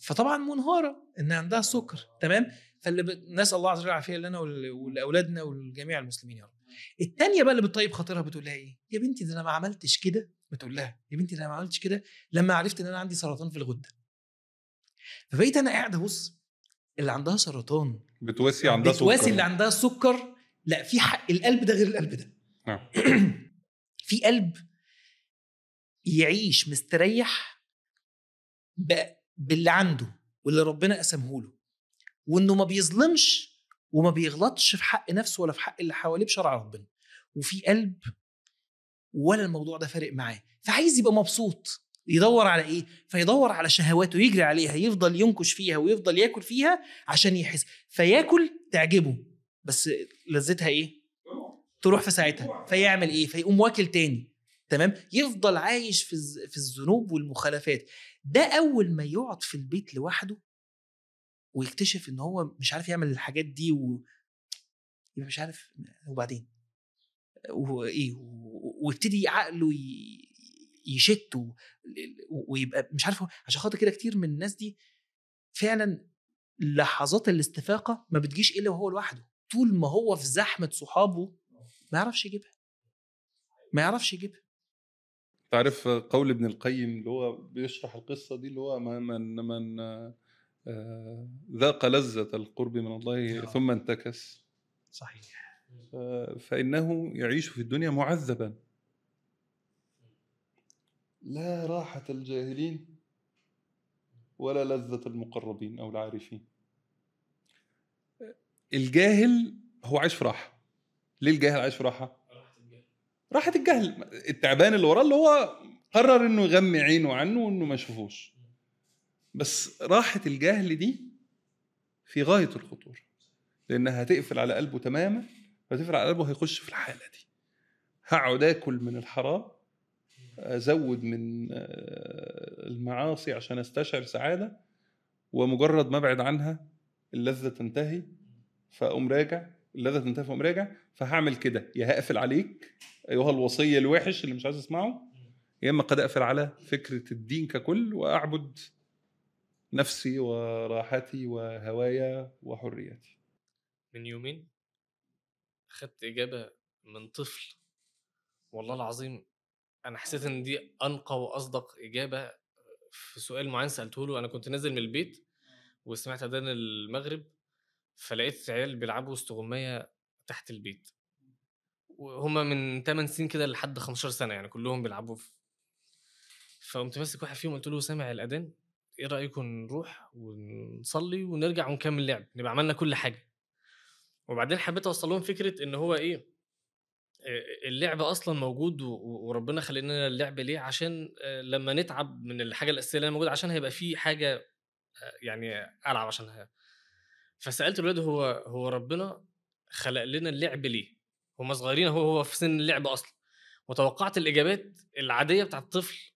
فطبعا منهارة إن عندها السكر. تمام؟ فاللي ب... الله عز وجل العافية لنا ول- ولأولادنا ولجميع المسلمين يا رب. التانية بقى اللي بتطيب خاطرها بتقول لها إيه يا بنتي ده أنا ما عملتش كده بتقول لها يا بنتي ده أنا ما عملتش كده لما عرفت إن أنا عندي سرطان في الغدة فبقيت أنا قاعد أبص اللي عندها سرطان بتواسي عندها بتواسي سكر. اللي عندها سكر لا في حق القلب ده غير القلب ده نعم. في قلب يعيش مستريح باللي عنده واللي ربنا قسمه له وإنه ما بيظلمش وما بيغلطش في حق نفسه ولا في حق اللي حواليه بشرع ربنا. وفي قلب ولا الموضوع ده فارق معاه. فعايز يبقى مبسوط يدور على إيه؟ فيدور على شهواته يجري عليها يفضل ينكش فيها ويفضل ياكل فيها عشان يحس. فياكل تعجبه بس لذتها إيه؟ تروح في ساعتها. فيعمل إيه؟ فيقوم واكل تاني. تمام؟ يفضل عايش في في الذنوب والمخالفات. ده أول ما يقعد في البيت لوحده ويكتشف إن هو مش عارف يعمل الحاجات دي و... يبقى مش عارف وبعدين؟ وايه ويبتدي عقله. يشت و... ويبقى مش عارف عشان خاطر كده كتير من الناس دي فعلا لحظات الاستفاقة ما بتجيش إلا وهو لوحده. طول ما هو في زحمة صحابه ما يعرفش يجيبها. ما يعرفش يجيبها. تعرف قول ابن القيم اللي هو بيشرح القصة دي اللي هو من من, ذاق لذة القرب من الله آه. ثم انتكس. صحيح. آه، فإنه يعيش في الدنيا معذبا. لا راحة الجاهلين ولا لذة المقربين أو العارفين. الجاهل هو عايش في راحة. ليه الجاهل عايش في راحة؟ راحة الجهل. التعبان اللي وراه اللي هو قرر إنه يغمي عينه عنه وإنه ما يشوفوش. بس راحة الجهل دي في غاية الخطورة لأنها هتقفل على قلبه تماما هتقفل على قلبه هيخش في الحالة دي. هقعد آكل من الحرام أزود من آه، المعاصي عشان أستشعر سعادة ومجرد ما أبعد عنها اللذة تنتهي فأقوم راجع اللذة تنتهي فأقوم راجع فهعمل كده. يا هقفل عليك أيها الوصي الوحش اللي مش عايز أسمعه يا إما قد أقفل على فكرة الدين ككل وأعبد نفسي وراحتي وهوايا وحريتي من يومين خدت إجابة من طفل. والله العظيم أنا حسيت إن دي أنقى وأصدق إجابة في سؤال معين سألته له. أنا كنت نازل من البيت وسمعت أذان المغرب فلقيت عيال بيلعبوا استغماية تحت البيت. وهما من 8 سنين كده لحد 15 سنة يعني كلهم بيلعبوا. في فقمت ماسك واحد فيهم قلت له سامع الأذان. إيه رايكم نروح ونصلي ونرجع ونكمل لعب؟ نبقى عملنا كل حاجة. وبعدين حبيت أوصل لهم فكرة إن هو إيه اللعب أصلا موجود وربنا خلق لنا اللعب ليه؟ عشان لما نتعب من الحاجة الأساسية اللي موجودة عشان هيبقى في حاجة يعني ألعب عشانها. فسألت الولاد هو هو ربنا خلق لنا اللعب ليه؟ هم صغيرين هو هو في سن اللعب أصلا. وتوقعت الإجابات العادية بتاعت الطفل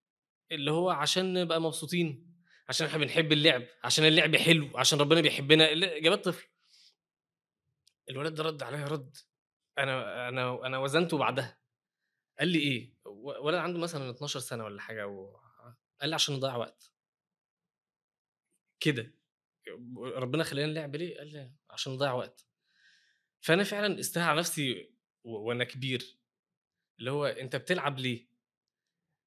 اللي هو عشان نبقى مبسوطين. عشان إحنا بنحب اللعب عشان اللعب حلو عشان ربنا بيحبنا. إجابات طفل. الولد ده رد عليا رد. أنا أنا أنا وزنته بعدها. قال لي إيه؟ ولد عنده مثلا 12 سنة ولا حاجة و... قال لي عشان نضيع وقت. كده. ربنا خلاني اللعب ليه؟ قال لي عشان نضيع وقت. فأنا فعلا استهى على نفسي وأنا كبير. اللي هو أنت بتلعب ليه؟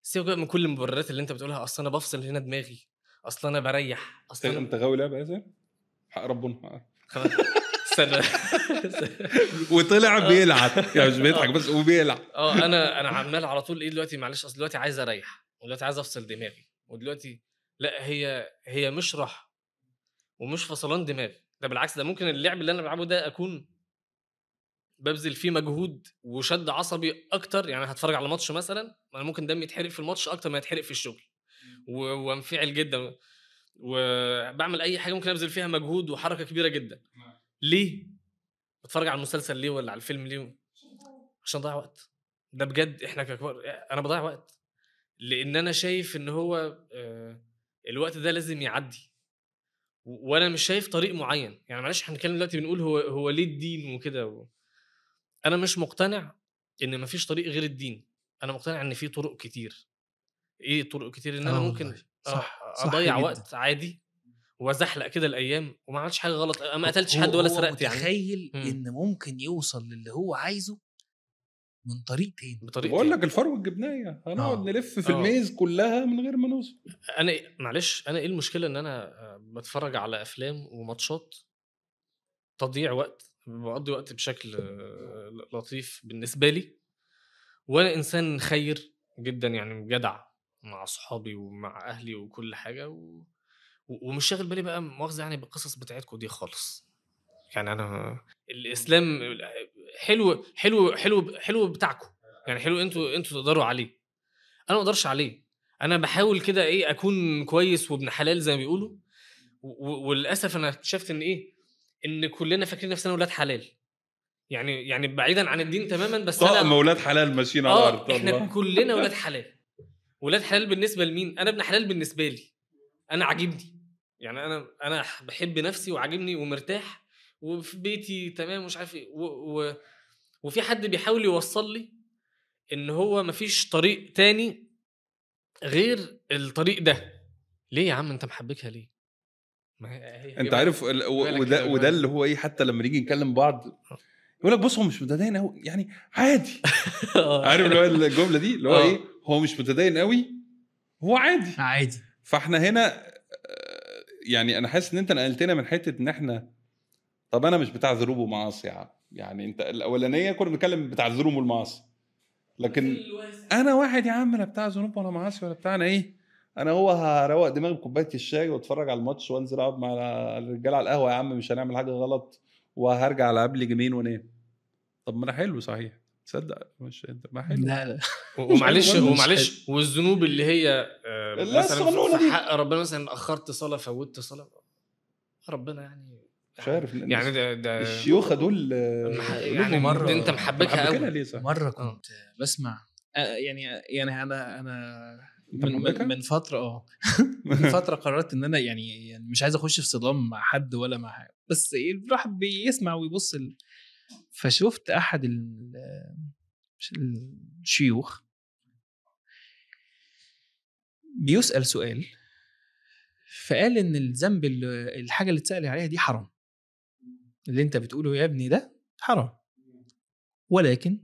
سيبك بقى من كل المبررات اللي أنت بتقولها أصل أنا بفصل هنا دماغي. أصل أنا بريح. أصل أنت غاوي لعبة يا زين؟ حق ربنا. خلاص. استنى. وطلع آه. بيلعب. يعني مش بيضحك بس وبيلعب. آه أنا أنا عمال على طول إيه دلوقتي؟ معلش أصل دلوقتي عايز أريح ودلوقتي عايز أفصل دماغي ودلوقتي لا هي هي مش راحة ومش فصلان دماغ ده بالعكس ده ممكن اللعب اللي أنا بلعبه ده أكون ببذل فيه مجهود وشد عصبي أكتر. يعني هتفرج على ماتش مثلا أنا ممكن دمي يتحرق في الماتش أكتر ما يتحرق في الشغل. وانفعل جدا. وبعمل أي حاجة ممكن أبذل فيها مجهود وحركة كبيرة جدا. ليه؟ بتفرج على المسلسل ليه ولا على الفيلم ليه؟ عشان اضيع وقت. ده بجد إحنا ككبار أنا بضيع وقت. لأن أنا شايف إن هو آه، الوقت ده لازم يعدي. وأنا مش شايف طريق معين. يعني معلش إحنا بنتكلم دلوقتي بنقول هو هو ليه الدين وكده و... أنا مش مقتنع إن مفيش طريق غير الدين. أنا مقتنع إن في طرق كتير. إيه طرق كتير إن أنا آه ممكن والله. آه، صح صح أضيع جداً. وقت عادي وأزحلق كده الأيام وما عملتش حاجة غلط ما قتلتش حد ولا سرقت يعني متخيل مم. إن ممكن يوصل للي هو عايزه من طريق تاني بطريقه بقول؟ لك الفرو الجبنايه هنقعد آه. نلف في آه. الميز كلها من غير ما نوصل أنا معلش أنا إيه المشكلة إن أنا آه، بتفرج على أفلام وماتشات تضييع وقت بقضي وقت بشكل لطيف بالنسبة لي وأنا إنسان خير جدا يعني جدع مع أصحابي ومع أهلي وكل حاجة و... ومش شاغل بالي بقى مؤاخذة يعني بالقصص بتاعتكم دي خالص. يعني أنا الإسلام حلو حلو حلو حلو بتاعكم يعني حلو أنتوا أنتوا تقدروا عليه. أنا ما أقدرش عليه. أنا بحاول كده إيه أكون كويس وابن حلال زي ما بيقولوا. وللأسف أنا اكتشفت إن إيه؟ إن كلنا فاكرين نفسنا ولاد حلال. يعني يعني بعيدا عن الدين تماما بس طقم أنا أولاد حلال ماشيين على آه الأرض إحنا. كلنا ولاد حلال. ولاد حلال بالنسبة لمين؟ أنا ابن حلال بالنسبة لي. أنا عاجبني. يعني أنا أنا بحب نفسي وعاجبني ومرتاح وفي بيتي تمام مش عارف إيه. و... و... وفي حد بيحاول يوصل لي إن هو مفيش طريق تاني غير الطريق ده. ليه يا عم أنت محبكها ليه؟ ما هي هي أنت عارف ال- وده كده وده. اللي هو إيه حتى لما نيجي نكلم بعض يقول لك بص هو مش متدين قوي يعني عادي. آه. عارف اللي هو الجملة دي؟ اللي هو آه. إيه؟ هو مش متدين قوي هو عادي. عادي. فاحنا هنا آه، يعني أنا حاسس إن أنت نقلتنا من حتة إن إحنا طب أنا مش بتاع ذنوب ومعاصي يا عم. يعني أنت الأولانية كنا بنتكلم بتاع الذنوب والمعاصي. لكن أنا واحد يا عم لا بتاع ذنوب ولا معاصي ولا بتاع أنا إيه؟ أنا هو هروق دماغي بكوباية الشاي وأتفرج على الماتش وأنزل أقعد مع الرجاله على القهوة يا عم مش هنعمل حاجة غلط وهرجع ألعب لي جيمين وانام طب ما أنا حلو صحيح. تصدق مش انت ما حلو. لا لا. ومعلش ومعلش والذنوب اللي هي آه، لا، مثلا في. حق ربنا مثلا أخرت صلاة فوتت صلاة ربنا يعني مش عارف يعني ده ده الشيوخه دول آه، يعني مرة- أنت محبكها قوي؟ مرة كنت بسمع آه، يعني يعني أنا أنا من؟ من, من فترة آه. من فترة قررت إن أنا يعني, يعني مش عايز أخش في صدام مع حد ولا مع حاجة. بس الواحد بيسمع ويبص ال... فشفت أحد ال... الشيوخ بيسأل سؤال فقال إن الذنب اللي- الحاجة اللي اتسأل عليها دي حرام اللي أنت بتقوله يا ابني ده حرام ولكن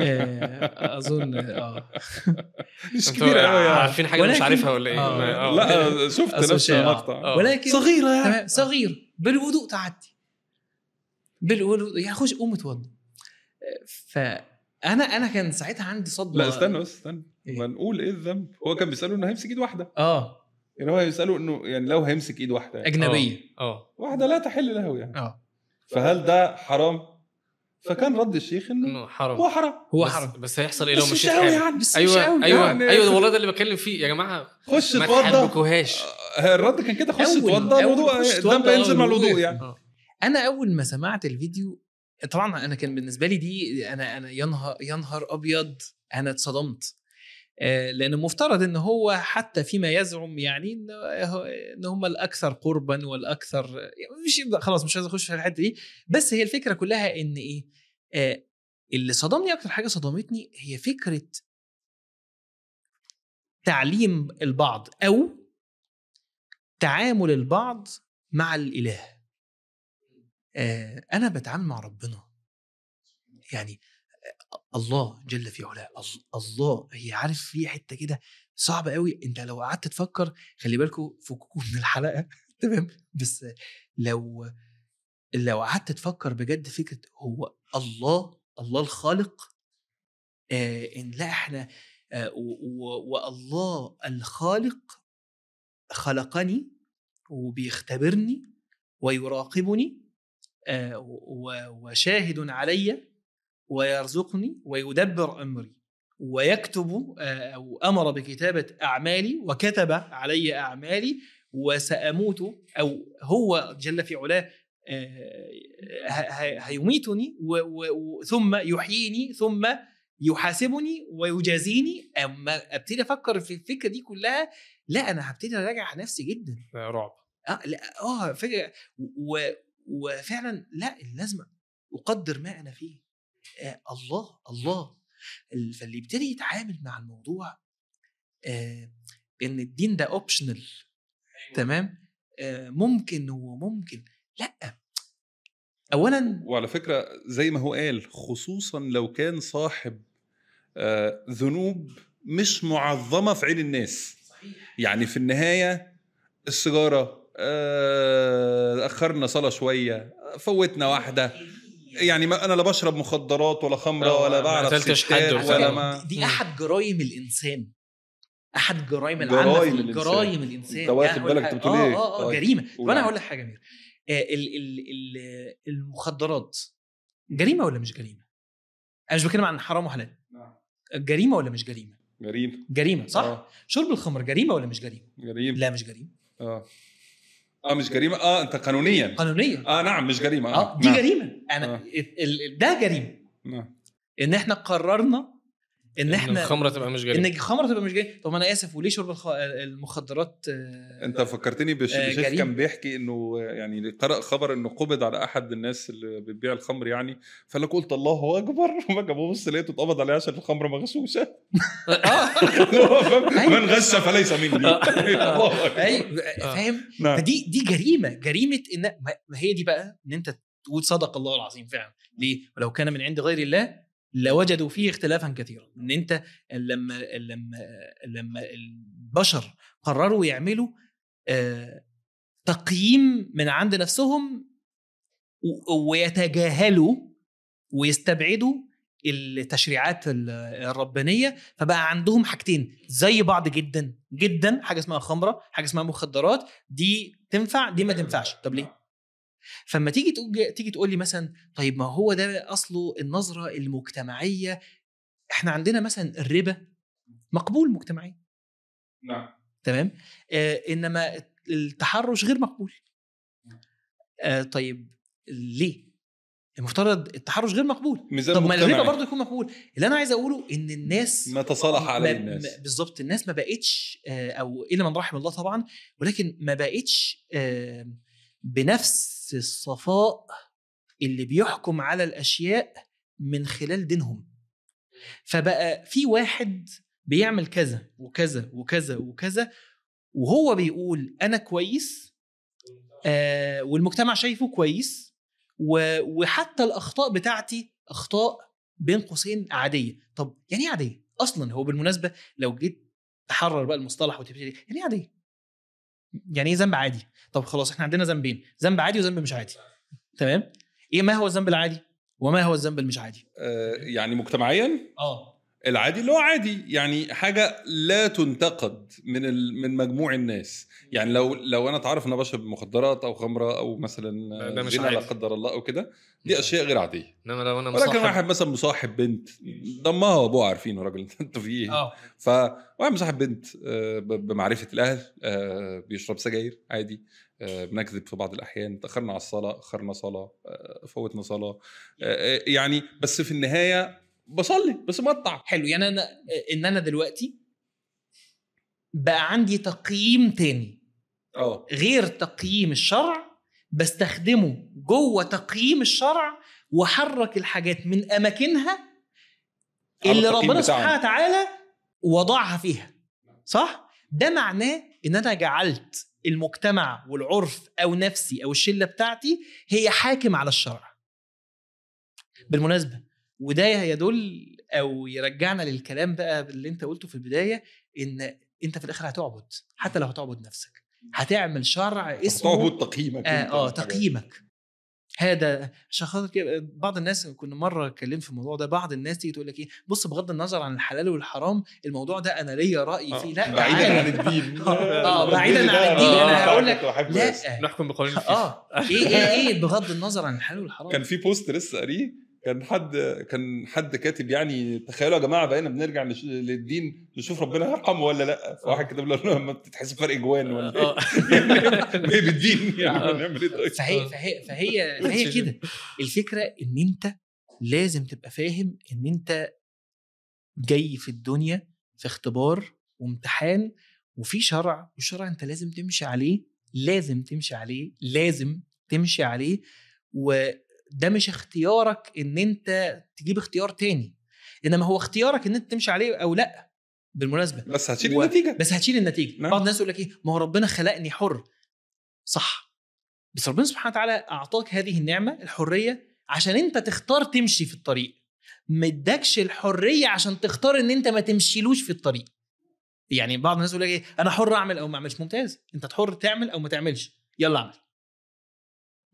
آه، أظن آه مش أنتوا كبير قوي يعني عارفين حاجة مش عارفها ولا إيه آه. آه. لا شفت نفس آه. المقطع آه. ولكن صغيرة يعني صغير بالوضوء تعدي بالوضوء يعني خش قوم اتوضى. فأنا أنا كان ساعتها عندي صدمة. لا استنى بس استنى. إيه؟ ما نقول إيه الذنب؟ هو كان بيساله إنه هيمسك إيد واحدة. آه. يعني هو هيساله إنه يعني لو هيمسك إيد واحدة يعني. أجنبية. آه. واحدة لا تحل له يعني. آه. فهل ده حرام؟ فكان رد الشيخ إنه حرام. هو حرام. هو بس- حرام. بس هيحصل إيه لو بس مش قوي يعني بس مش أيوه قوي. أيوه يعني- أيوه ده والله ده اللي بتكلم فيه. يا جماعة خش ما اتوضى. تحبكوهاش. آه، الرد كان كده خش اتوضى الوضوء اتوضى، ينزل مع الوضوء. الوضوء يعني. آه. أنا أول ما سمعت الفيديو طبعا أنا كان بالنسبة لي دي أنا أنا يا نهار أبيض أنا اتصدمت. آه، لأن المفترض إن هو حتى فيما يزعم يعني إن هم الأكثر قربا والأكثر مش خلاص مش عايز أخش في الحتة دي. بس هي الفكرة كلها إن إيه؟ آه، اللي صدمني أكتر حاجة صدمتني هي فكرة تعليم البعض أو تعامل البعض مع الإله. أنا بتعامل مع ربنا. يعني الله جل في علاه ال- الله هي عارف في حتة كده صعبة قوي أنت لو قعدت تفكر خلي بالكم فككم من الحلقة تمام؟ بس لو لو قعدت تفكر بجد فكرة هو الله الله الخالق آه إن لا إحنا آه والله الخالق خلقني وبيختبرني ويراقبني وشاهد علي ويرزقني ويدبر أمري ويكتب آه، أو أمر بكتابة أعمالي وكتب علي أعمالي وسأموت أو هو جل في علاه آه، هيميتني ثم يحييني ثم يحاسبني ويجازيني. أما أبتدي أفكر في الفكرة دي كلها لا أنا هبتدي أراجع نفسي جدا. رعب. آه لا آه فكره وفعلا لا لازم أقدر ما أنا فيه. آه الله الله. ال- فاللي يبتدي يتعامل مع الموضوع آه إن الدين ده اوبشنال تمام؟ آه ممكن وممكن لأ. اولا وعلى فكرة زي ما هو قال خصوصا لو كان صاحب آه، ذنوب مش معظمة في عين الناس. يعني في النهاية السيجارة أخرنا صلاة شوية فوتنا واحدة يعني ما أنا لا بشرب مخدرات ولا خمرة آه، ولا ما بعرف ستات حد ولا ما دي. أحد جرائم الإنسان أحد جرائم العامه جرائم الإنسان أنت واخد يعني بالك أنت بتقول آه إيه؟ آه آه طيب. جريمة وأنا يا هقول لك حاجة آه، ال ال ال المخدرات جريمة ولا مش جريمة؟ أنا مش بتكلم عن حرام وحلال نعم. جريمة ولا مش جريمة؟ جريمة جريمة صح؟ آه. شرب الخمر جريمة ولا مش جريمة؟ جريمة لا مش جريمة آه آه مش جريمة آه أنت قانونيا قانونيا آه نعم مش جريمة آه دي نعم. جريمة أنا آه. ده جريمة نعم. إن إحنا قررنا إن ان إحنا الخمرة تبقى مش ان جريمه الخمرة تبقى مش جريمه طب أنا آسف وليه شرب الخ... المخدرات آه، أنت فكرتني بش- آه،. كان بيحكي إنه يعني قرأ خبر إنه قبض على أحد الناس اللي بتبيع الخمر يعني. فقال لك قلت الله أكبر. وبقى ببص لقيته اتقبض عليه عشان الخمر مغشوشه هو فاهم؟ أيوة. من غش فليس مني. الله أكبر. أيوه آه. فاهم؟ نعم. فدي دي جريمة. جريمة إن ما ما هي دي بقى إن أنت تقول صدق الله العظيم فعلا. ليه؟ ولو كان من عند غير الله لوجدوا فيه اختلافا كثيرا. إن أنت لما لما لما البشر قرروا يعملوا آه، تقييم من عند نفسهم ويتجاهلوا ويستبعدوا التشريعات ال- الربانية فبقى عندهم حاجتين زي بعض جدا جدا حاجة اسمها خمرة حاجة اسمها مخدرات دي تنفع دي ما تنفعش. طب ليه؟ فلما تيجي تقول تيجي تقول لي مثلا طيب ما هو ده أصله النظرة المجتمعية إحنا عندنا مثلا الربا مقبول مجتمعيا. نعم. تمام؟ آه إنما التحرش غير مقبول. آه طيب ليه؟ المفترض التحرش غير مقبول. ميزان طب ما الربا. برضه يكون مقبول. اللي أنا عايز أقوله إن الناس ما تصالح عليه الناس. بالظبط الناس ما بقتش آه، أو إلا من رحم الله طبعا ولكن ما بقتش آه، بنفس الصفاء اللي بيحكم على الأشياء من خلال دينهم. فبقى في واحد بيعمل كذا وكذا وكذا وكذا وهو بيقول أنا كويس آه والمجتمع شايفه كويس وحتى الأخطاء بتاعتي أخطاء بين قوسين عادية. طب يعني إيه عادية؟ أصلا هو بالمناسبة لو جيت تحرر بقى المصطلح وتبتدي يعني إيه عادية؟ يعني إيه ذنب عادي؟ طب خلاص إحنا عندنا ذنبين ذنب عادي وذنب مش عادي. تمام؟ إيه ما هو الذنب العادي وما هو الذنب المش عادي؟ آه، يعني مجتمعيا؟ آه. العادي اللي هو عادي. يعني حاجة لا تنتقد من ال- من مجموع الناس. يعني لو لو أنا اتعرف إن أنا بشرب مخدرات أو خمرة أو مثلا ده- مش لا. قدر الله أو كده دي أشياء غير عادية. إنما لو أنا ولكن مصاحب واحد مثلا مصاحب بنت ضمها وابوها عارفينه راجل انت في إيه آه. فواحد مصاحب بنت آه، بمعرفة الأهل آه، بيشرب سجاير عادي آه، بنكذب في بعض الأحيان تأخرنا على الصلاة أخرنا صلاة فوتنا صلاة يعني بس في النهاية بصلي بس مقطع حلو يعني أنا إن أنا دلوقتي بقى عندي تقييم تاني. آه. غير تقييم الشرع بستخدمه جوه تقييم الشرع وحرك الحاجات من أماكنها اللي ربنا. سبحانه وتعالى وضعها فيها. صح؟ ده معناه إن أنا جعلت المجتمع والعرف أو نفسي أو الشلة بتاعتي هي حاكم على الشرع. بالمناسبة وده يدل أو يرجعنا للكلام بقى اللي أنت قلته في البداية إن أنت في الآخر هتعبد حتى لو هتعبد نفسك. هتعمل شرع اسمه تعبد تقييمك آه, آه. تقييمك. هذا عشان خاطر بعض الناس كنا مرة اتكلمت في الموضوع ده بعض الناس تيجي تقول لك إيه بص بغض النظر عن الحلال والحرام الموضوع ده أنا ليا رأي آه، فيه لأ بعيدا. عن الدين. آه، بعيدا عن الدين، أنا هقول لك لأ. نحكم بقوانين آه إيه إيه إيه بغض النظر عن الحلال والحرام. كان في بوست لسه قاريه؟ كان حد كان حد كاتب يعني تخيلوا يا جماعة بقينا بنرجع للدين نشوف ربنا يرحمه ولا لأ؟ فواحد كده بيقول له ما بتتحسب فرق جوان ولا آه. إيه بالدين يعني آه. نعمل إيه طيب؟ فهي فهي فهي فهي كده. الفكرة إن أنت لازم تبقى فاهم إن أنت جاي في الدنيا في اختبار وامتحان وفي شرع والشرع أنت لازم تمشي عليه لازم تمشي عليه لازم تمشي عليه وده مش اختيارك إن أنت تجيب اختيار تاني إنما هو اختيارك إن أنت تمشي عليه أو لأ بالمناسبة. بس هتشيل و- النتيجة. بس هتشيل النتيجة. نعم. بعض الناس يقول لك إيه؟ ما هو ربنا خلقني حر. صح. بس ربنا سبحانه وتعالى أعطاك هذه النعمة الحرية عشان أنت تختار تمشي في الطريق. ما ادكش الحرية عشان تختار إن أنت ما تمشيلوش في الطريق. يعني بعض الناس يقول لك إيه؟ أنا حر أعمل أو ما أعملش. ممتاز. أنت حر تعمل أو ما تعملش. يلا اعمل.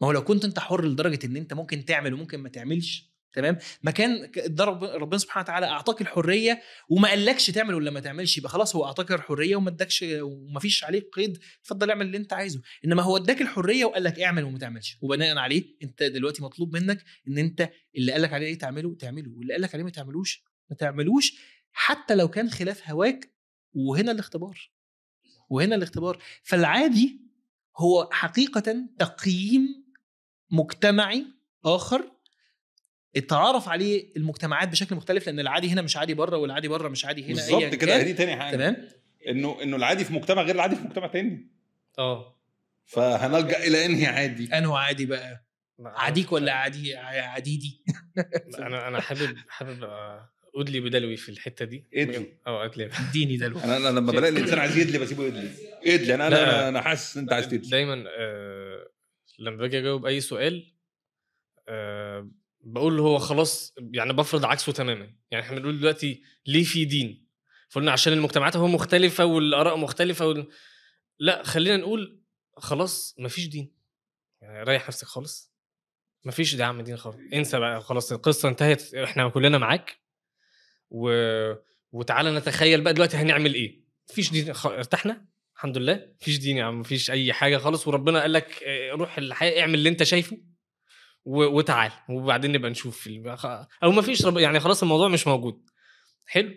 ما هو لو كنت انت حر لدرجة إن أنت ممكن تعمل وممكن ما تعملش تمام؟ ما كان ك- ده رب- ربنا سبحانه وتعالى أعطاك الحرية وما قالكش تعمل ولا ما تعملش يبقى خلاص هو أعطاك الحرية وما ادكش وما فيش عليك قيد اتفضل اعمل اللي أنت عايزه. إنما هو اداك الحرية وقال لك اعمل وما تعملش. وبناء عليه أنت دلوقتي مطلوب منك إن أنت اللي قال لك عليه تعمله تعمله. واللي قال لك عليه ما تعملوش ما تعملوش حتى لو كان خلاف هواك وهنا الاختبار. وهنا الاختبار. فالعادي هو حقيقة تقييم مجتمعي آخر اتعرف عليه المجتمعات بشكل مختلف لأن العادي هنا مش عادي بره والعادي بره مش عادي هنا بالظبط كده دي تاني حاجة. تمام؟ إنه إنه العادي في مجتمع غير العادي في مجتمع تاني. آه. فهنلجأ إلى إنهي عادي؟ انه عادي بقى؟ عاديك ولا عادي عديدي أنا أنا حابب حابب أدلي بدلوي في الحتة دي. إدلي. آه أدلي. إديني الوقت. أنا أنا لما بلاقي الإنسان عايز يدلي بسيبه يدلي. إدلي أنا. أنا أنا حاسس إن أنت عايز تدلي. دايما آه لما باجي أجاوب أي سؤال آه بقول هو خلاص يعني بفرض عكسه تماما. يعني إحنا بنقول دلوقتي ليه في دين؟ فقلنا عشان المجتمعات هو مختلفة والآراء مختلفة وال... لأ خلينا نقول خلاص مفيش دين. يعني ريح نفسك خالص. مفيش ده يا عم دين خالص. انسى بقى خلاص القصة انتهت إحنا كلنا معاك. و... وتعالى نتخيل بقى دلوقتي هنعمل إيه. مفيش دين. ارتحنا؟ الحمد لله مفيش دين يا عم مفيش أي حاجة خالص وربنا قال لك آه، روح الحياة اعمل اللي انت شايفه. وتعال وبعدين نبقى نشوف أو مفيش رب... يعني خلاص الموضوع مش موجود. حلو؟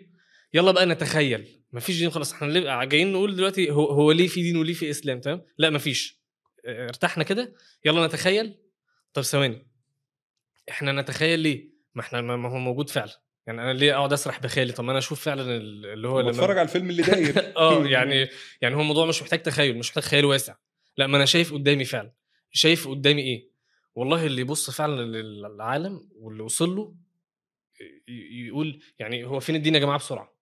يلا بقى نتخيل مفيش دين خلاص إحنا جايين نقول دلوقتي هو, هو ليه في دين وليه في إسلام تمام؟ لا مفيش. آه، ارتحنا كده يلا نتخيل. طب ثواني إحنا نتخيل ليه؟ ما إحنا ما هو موجود فعلا. يعني أنا ليه أقعد أسرح بخيالي؟ طب ما أنا أشوف فعلا ال- اللي هو لما بتفرج على الفيلم اللي داير. آه يعني يعني هو الموضوع مش محتاج تخيل مش محتاج خيال واسع. لا ما أنا شايف قدامي فعلا. شايف قدامي إيه؟ والله اللي يبص فعلا للعالم واللي وصل له يقول يعني هو فين الدين يا جماعة بسرعة؟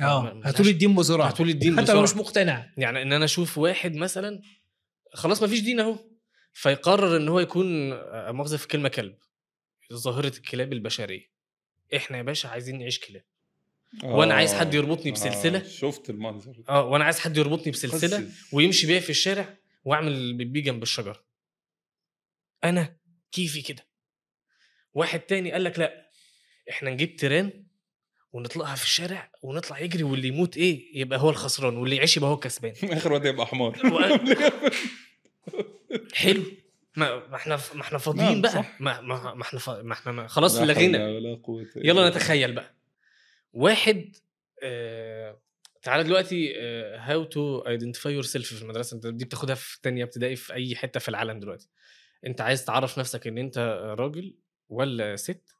آه هاتوا لي الدين بسرعة. هاتوا لي الدين حتى لو. مش مقتنع. يعني إن أنا أشوف واحد مثلا خلاص ما فيش دين أهو. فيقرر إن هو يكون آه، مؤاخذة في كلمة كلب. ظاهرة الكلاب البشرية. إحنا يا باشا عايزين نعيش كلاب وأنا عايز حد يربطني بسلسلة. آه، شفت المنظر. آه وأنا عايز حد يربطني بسلسلة. ويمشي بيا في الشارع وأعمل بيبي جنب الشجره أنا كيفي كده واحد تاني قال لك لا إحنا نجيب تيران ونطلقها في الشارع ونطلع يجري واللي يموت إيه يبقى هو الخسران واللي يعيش يبقى هو الكسبان آخر وقت يبقى حمار حلو ما ما إحنا ما إحنا فاضيين نعم، بقى. صح. ما ما ما إحنا فا... ما إحنا ما خلاص لا لغينا يلا. نتخيل بقى. واحد آه... تعالى دلوقتي how to identify yourself في المدرسة. انت دي بتاخدها في تانية ابتدائي في أي حتة في العالم دلوقتي. انت عايز تعرف نفسك ان انت راجل ولا ست؟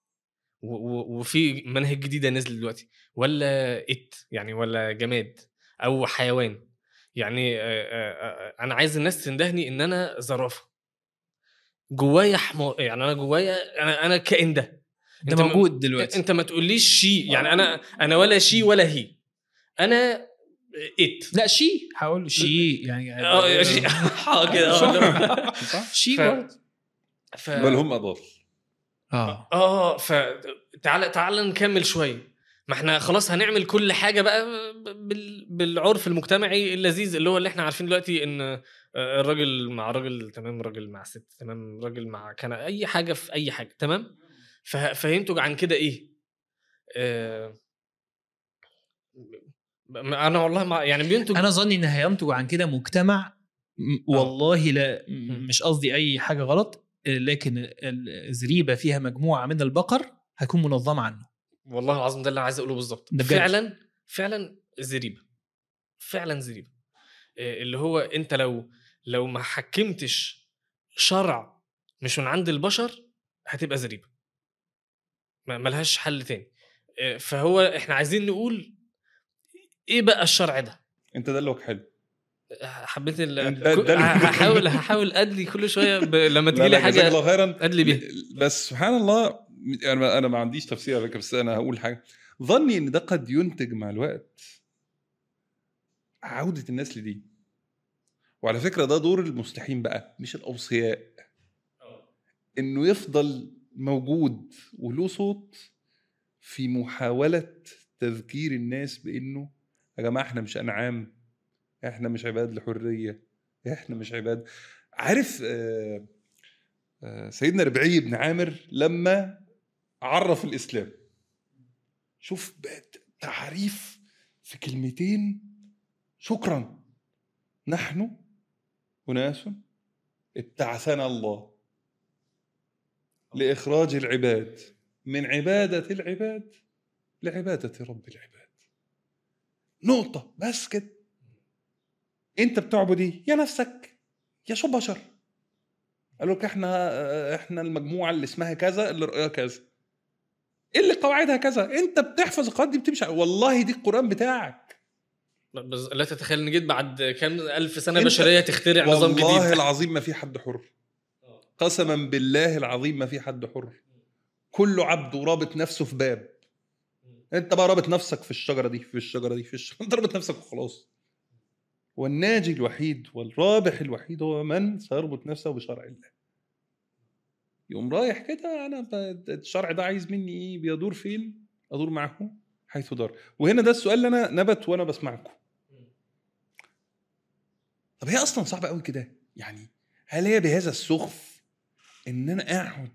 وفي منهج جديدة نزل دلوقتي. ولا ات يعني ولا جماد أو حيوان. يعني آه، آه، آه، أنا عايز الناس تندهني إن أنا زرافة. جوايا حمار يعني أنا جوايا أنا أنا الكائن ده. ما- موجود دلوقتي. أنت ما تقوليش شي يعني أنا أنا ولا شي ولا هي. أنا ات لا شي. هقول له شي يعني آه يا شي- آه. كده آه شي ف-. بل هم اضل آه. آه ف تعال تعال نكمل شوية. ما إحنا خلاص هنعمل كل حاجة بقى بال... بالعرف المجتمعي اللذيذ اللي هو اللي إحنا عارفين دلوقتي إن آه، الراجل مع راجل تمام راجل مع ست تمام راجل مع كان أي حاجة في أي حاجة تمام. فينتج عن كده إيه آه... أنا والله ما يعني بينتج أنا ظني إن هينتج عن كده مجتمع م- والله لا. مش قصدي أي حاجة غلط لكن الزريبة فيها مجموعة من البقر هتكون منظمة عنه والله العظيم ده اللي عايز أقوله بالظبط. فعلا فعلا زريبة فعلا زريبة إيه اللي هو أنت لو لو ما حكمتش شرع مش من عند البشر هتبقى زريبة. ملهاش حل تاني. إيه فهو إحنا عايزين نقول إيه بقى الشرع ده؟ أنت دلوك حلو. حبيت ال... ده- ده هحاول هحاول أدلي كل شوية ب... لما تجي لي حاجة الله خيرا. أدلي بيها. بس سبحان الله أنا أنا ما عنديش تفسير فكرة بس أنا هقول حاجة. ظني إن ده قد ينتج مع الوقت عودة الناس لدين وعلى فكرة ده دور المصلحين بقى مش الأوصياء. إنه يفضل موجود وله صوت في محاولة تذكير الناس بإنه يا جماعة إحنا مش أنعام إحنا مش عباد لحرية إحنا مش عباد. عارف آه آه، سيدنا ربعي بن عامر لما عرف الإسلام. شوف تعريف في كلمتين. شكرا. نحن أناس ابتعثنا الله لإخراج العباد من عبادة العباد لعبادة رب العباد. نقطة بس كده أنت بتعبد إيه يا نفسك يا شو بشر. قالوا لك إحنا إحنا المجموعة اللي اسمها كذا اللي رأيها كذا. اللي قواعدها كذا؟ أنت بتحفظ القواعد دي بتمشي. والله دي القرآن بتاعك. بس لا تتخيل إن جيت بعد كام ألف سنة انت- بشرية تخترع نظام والله جديد. العظيم ما في حد حر. قسما بالله العظيم ما في حد حر. كله عبد ورابط نفسه في باب. انت بقى رابط نفسك في الشجرة دي في الشجرة دي في الشجره انت رابط نفسك وخلاص. والناجي الوحيد والرابح الوحيد هو من سيربط نفسه بشرع الله. يقوم رايح كده أنا الشرع ده عايز مني إيه؟ بيدور فين؟ أدور معه حيث دار. وهنا ده السؤال اللي أنا نبت وأنا بسمعكم. طب هي أصلا صعبة قوي كده؟ يعني هل هي بهذا السخف ان أنا اقعد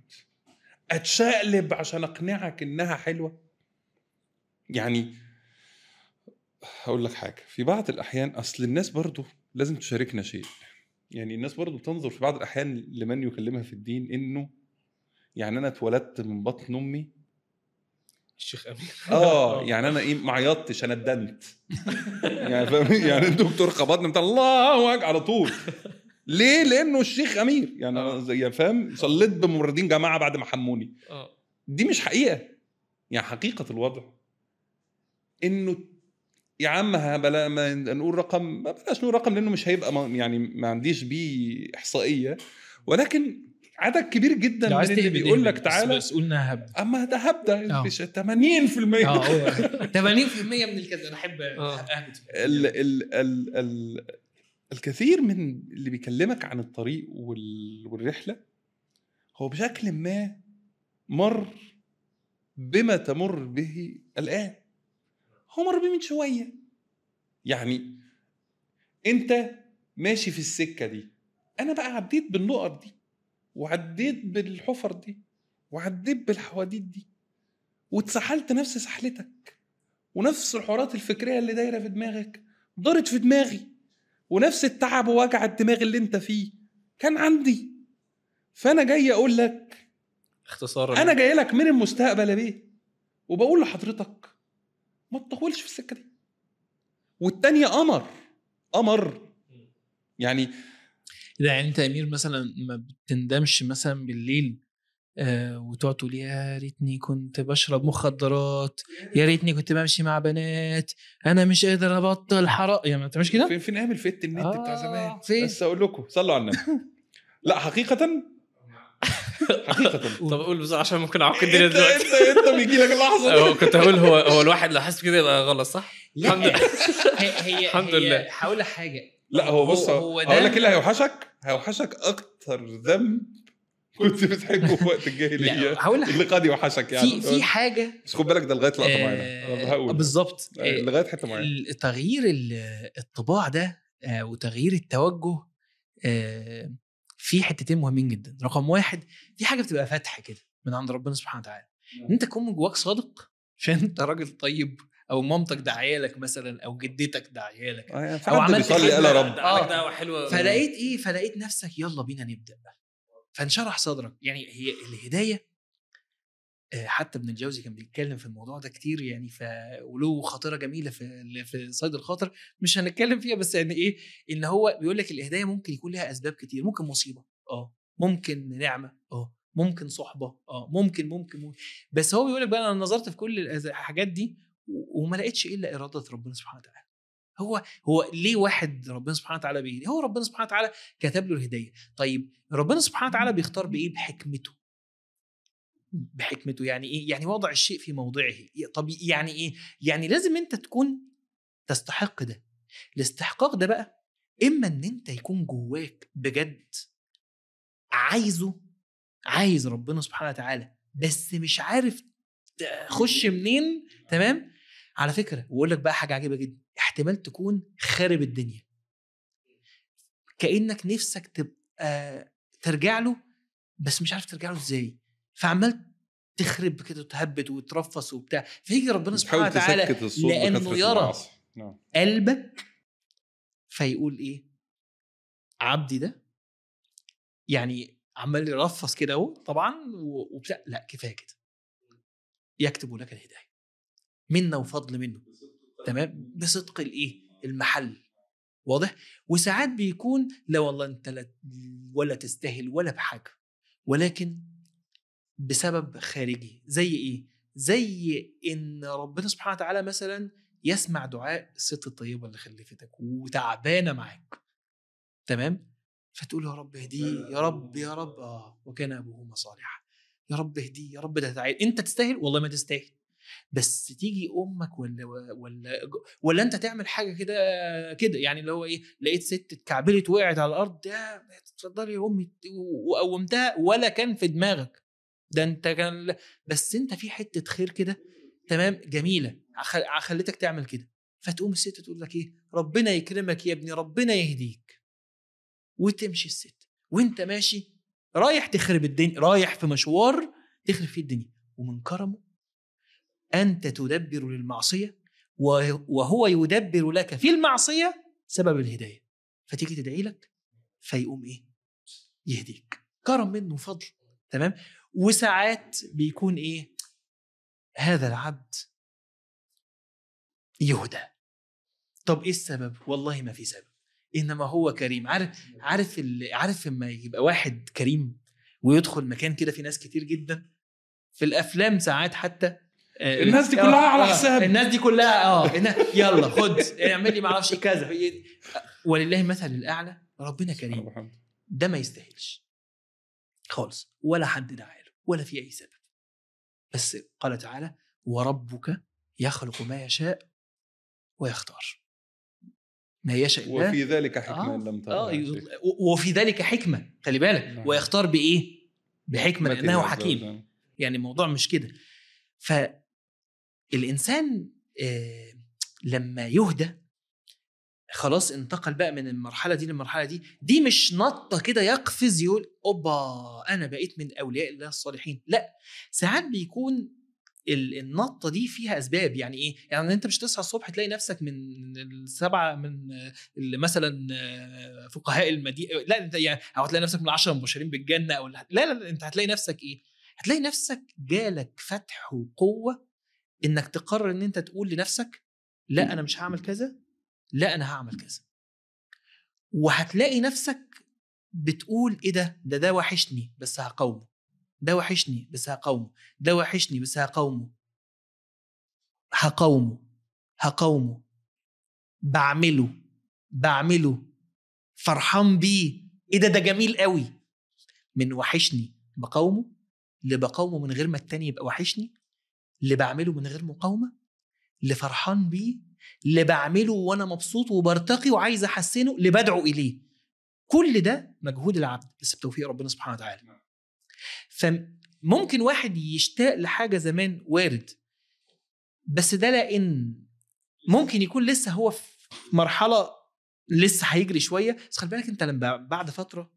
أتشقلب عشان أقنعك إنها حلوة؟ يعني هقول لك حاجة في بعض الأحيان أصل الناس برضو لازم تشاركنا شيء. يعني الناس برضو بتنظر في بعض الأحيان لمن يكلمها في الدين إنه يعني أنا اتولدت من بطن أمي الشيخ امين آه يعني أنا إيه ما عيطتش أنا اتدنت يعني فاهم؟ يعني الدكتور خبطني بتاع الله على طول. ليه؟ لأنه الشيخ أمير. يعني أنا زي فاهم؟ صليت بممرضين جماعة بعد ما حموني. آه. دي مش حقيقة. يعني حقيقة الوضع. إنه يا عم بلا ما نقول رقم ما بلاش نقول رقم لأنه مش هيبقى يعني ما عنديش بيه إحصائية. ولكن عدد كبير جدا من اللي بيقول لك بس- تعالى. بس قلنا هبدا أما ده هبدا آه. مش 80% آه هو 80% من الكذا. أنا احب. اهبد ال ال ال ال الكثير من اللي بيكلمك عن الطريق وال والرحلة هو بشكل ما مر بما تمر به الآن. هو مر بيه من شوية. يعني أنت ماشي في السكة دي. أنا بقى عديت بالنقط دي. وعديت بالحفر دي وعديت بالحواديت دي واتسحلت نفس سحلتك ونفس الحوارات الفكرية اللي دايرة في دماغك دارت في دماغي ونفس التعب ووجع الدماغ اللي انت فيه كان عندي. فأنا جاي أقول لك اختصارا. أنا جاي لك من المستقبل يا بيه وبقول لحضرتك ما تطولش في السكة دي. والتانية قمر قمر. يعني ده يعني أنت يا أمير مثلا ما بتندمش مثلا بالليل آه وتقعد تقول يا ريتني كنت بشرب مخدرات يا ريتني كنت بمشي مع بنات أنا مش قادر أبطل حرام يعني ما انت مش كده فين فين أيام الفت النت آه، بتاع زمان. فين؟ بس أقول لكم صلوا على النبي. لا حقيقه؟ حقيقه. طب أقول بسرعة عشان ممكن أعك الدنيا دلوقتي. انت إنت بيجي لك هو كنت هقول هو هو الواحد لو حاسس كده يبقى غلط صح؟ لا. الحمد لله. هي هي الحمد هي- لله. هقول لك حاجة. لا هو بص هو- أقول لك إيه اللي هيوحشك؟ هيوحشك أكتر ذنب كنت بتحبه في وقت الجاهلية. هقول اللي قد يوحشك يعني. في في حاجة بس خد بالك ده لغاية لقطة آه، معينة. بالظبط. آه، آه، لغاية حتة معينة. تغيير ال- الطباع ده آه، وتغيير التوجه آه، في حتتين مهمين جدا. رقم واحد في حاجة بتبقى فتح كده من عند ربنا سبحانه وتعالى. إن أنت تكون من جواك صادق عشان أنت راجل طيب أو مامتك داعية لك مثلا أو جدتك داعية لك آه، يعني حد عملت بيصلي قال يا رب. آه. دعوة حلوة. فلقيت إيه؟ فلقيت نفسك يلا بينا نبدأ. فانشرح صدرك. يعني هي الهداية آه، حتى ابن الجوزي كان بيتكلم في الموضوع ده كتير يعني ف وله خاطرة جميلة في في صيد الخاطر. مش هنتكلم فيها بس يعني إيه؟ إن هو بيقول لك الهداية ممكن يكون لها أسباب كتير. ممكن مصيبة. آه. ممكن نعمة. آه. ممكن صحبة. آه. ممكن ممكن, ممكن. بس هو بيقول لك بقى أنا نظرت في كل الحاجات دي وما لقيتش إلا إرادة ربنا سبحانه وتعالى. هو هو ليه واحد ربنا سبحانه وتعالى بيهدي؟ هو ربنا سبحانه وتعالى كتب له الهداية. طيب ربنا سبحانه وتعالى بيختار بإيه؟ بحكمته. بحكمته. يعني إيه؟ يعني وضع الشيء في موضعه. طب يعني إيه؟ يعني لازم أنت تكون تستحق ده. الاستحقاق ده بقى إما إن أنت يكون جواك بجد عايزه عايز ربنا سبحانه وتعالى بس مش عارف تخش منين تمام؟ على فكرة وأقول لك بقى حاجة عجيبة جدا احتمال تكون خارب الدنيا. كأنك نفسك تبقى ترجع له بس مش عارف ترجع له إزاي. فعمال تخرب كده وتهبد وترفص وبتاع. فيجي ربنا سبحانه وتعالى لأنه يرى. نعم. قلبك فيقول إيه؟ عبدي ده يعني عمال يرفص كده أهو طبعا وبتاع. لا كفاية كده. يكتب لك الهداية. منا وفضل منه. تمام؟ بصدق الإيه؟ المحل. واضح؟ وساعات بيكون لا والله أنت لا ولا تستاهل ولا بحاجة ولكن بسبب خارجي. زي إيه؟ زي إن ربنا سبحانه وتعالى مثلا يسمع دعاء الست الطيبة اللي خلفتك وتعبانة معاك. تمام؟ فتقول يا رب اهديه يا رب يا رب. آه. وكان أبوهما صالحا. يا رب اهديه يا رب ده تعال أنت تستاهل؟ والله ما تستاهل. بس تيجي أمك ولا ولا ولا أنت تعمل حاجة كده كده يعني اللي هو إيه لقيت ست اتكعبلت وقعت على الأرض يا اتفضلي يا أمي وقومتها ولا كان في دماغك. ده أنت كان بس أنت في حتة خير كده تمام جميلة خلتك تعمل كده. فتقوم الست تقول لك إيه ربنا يكرمك يا ابني ربنا يهديك. وتمشي الست. وأنت ماشي رايح تخرب الدنيا رايح في مشوار تخرب فيه الدنيا. ومن كرمه أنت تدبر للمعصية وه- وهو يدبر لك في المعصية سبب الهداية. فتيجي تدعي لك فيقوم إيه؟ يهديك. كرم منه فضل تمام؟ وساعات بيكون إيه؟ هذا العبد يهدى. طب إيه السبب؟ والله ما في سبب. إنما هو كريم. عارف عارف عارف لما يبقى واحد كريم ويدخل مكان كده في ناس كتير جدا؟ في الأفلام ساعات حتى الناس دي كلها على آه، حساب. الناس دي كلها آه إنها- يلا خد. اعمل لي ما أعرفش إيه. كذا ولله المثل الأعلى. ربنا كريم. ده ما يستاهلش. خالص. ولا حد دعا له ولا في أي سبب. بس قال تعالى وربك يخلق ما يشاء ويختار. ما يشاء الله. وفي ذلك حكمة آه، لم ترى. و- وفي ذلك حكمة. خلي بالك. نعم. ويختار بإيه؟ بحكمة لأنه حكيم. يعني الموضوع مش كده. فالإنسان آه، لما يهدى خلاص انتقل بقى من المرحلة دي للمرحلة دي دي مش نطة كده يقفز يقول أوبا أنا بقيت من أولياء الله الصالحين لأ ساعات بيكون ال- النطة دي فيها أسباب يعني إيه؟ يعني أنت مش تصحى الصبح تلاقي نفسك من السبعة من مثلا آه، فقهاء المدينة لأ أنت يعني أو هتلاقي نفسك من العشرة المبشرين بالجنة أو لا لا, لا أنت هتلاقي نفسك إيه؟ هتلاقي نفسك جالك فتح وقوة إنك تقرر إن أنت تقول لنفسك لا أنا مش هعمل كذا لا أنا هعمل كذا. وهتلاقي نفسك بتقول إيه ده؟ ده ده وحشني بس هقاومه. ده وحشني بس هقاومه. ده وحشني بس هقاومه. هقاومه. هقاومه. بعمله. بعمله. فرحان بيه. إيه ده؟ ده جميل قوي من وحشني بقاومه اللي بقاومه من غير ما التاني يبقى وحشني؟ اللي بعمله من غير مقاومة اللي فرحان بيه اللي بعمله وأنا مبسوط وبرتقي وعايز أحسنه اللي بدعو إليه. كل ده مجهود العبد بس بتوفيق ربنا سبحانه وتعالى. فممكن واحد يشتاق لحاجة زمان وارد بس ده لأن ممكن يكون لسه هو في مرحلة لسه هيجري شوية. بس خلي بالك أنت لما بعد فترة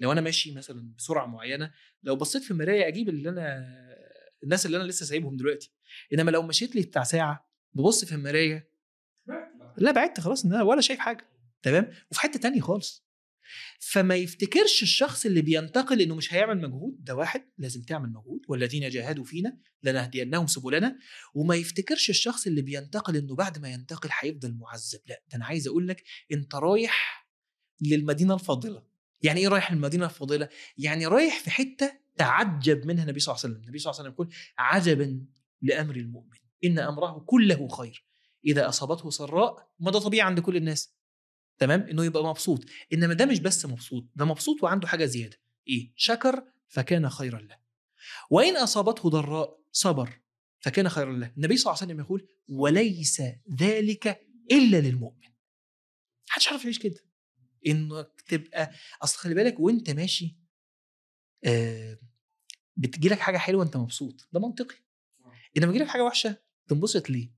لو أنا ماشي مثلا بسرعة معينة لو بصيت في المراية أجيب اللي أنا الناس اللي أنا لسه سايبهم دلوقتي. إنما لو مشيت لي بتاع ساعة ببص في المراية. لا بعدت خلاص إن أنا ولا شايف حاجة. تمام؟ وفي حتة تانية خالص. فما يفتكرش الشخص اللي بينتقل إنه مش هيعمل مجهود ده واحد لازم تعمل مجهود. والذين جاهدوا فينا لنهدينهم سبلنا. وما يفتكرش الشخص اللي بينتقل إنه بعد ما ينتقل هيفضل معذب. لا ده أنا عايز أقول لك أنت رايح للمدينة الفاضلة. يعني إيه رايح للمدينة الفاضلة؟ يعني رايح في حتة تعجب منها النبي صلى الله عليه وسلم. النبي صلى الله عليه وسلم يقول عجبا لأمر المؤمن. إن أمره كله خير. إذا أصابته سراء ما ده طبيعي عند كل الناس. تمام؟ إنه يبقى مبسوط. إنما ده مش بس مبسوط ده مبسوط وعنده حاجة زيادة. إيه؟ شكر فكان خيرا له. وإن أصابته ضراء صبر فكان خيرا له. النبي صلى الله عليه وسلم يقول وليس ذلك إلا للمؤمن. محدش عارف يعيش كده. إنك تبقى أصل خلي بالك وأنت ماشي بتجيلك حاجة حلوة أنت مبسوط ده منطقي. إنما يجيلك حاجة وحشة تنبسط ليه؟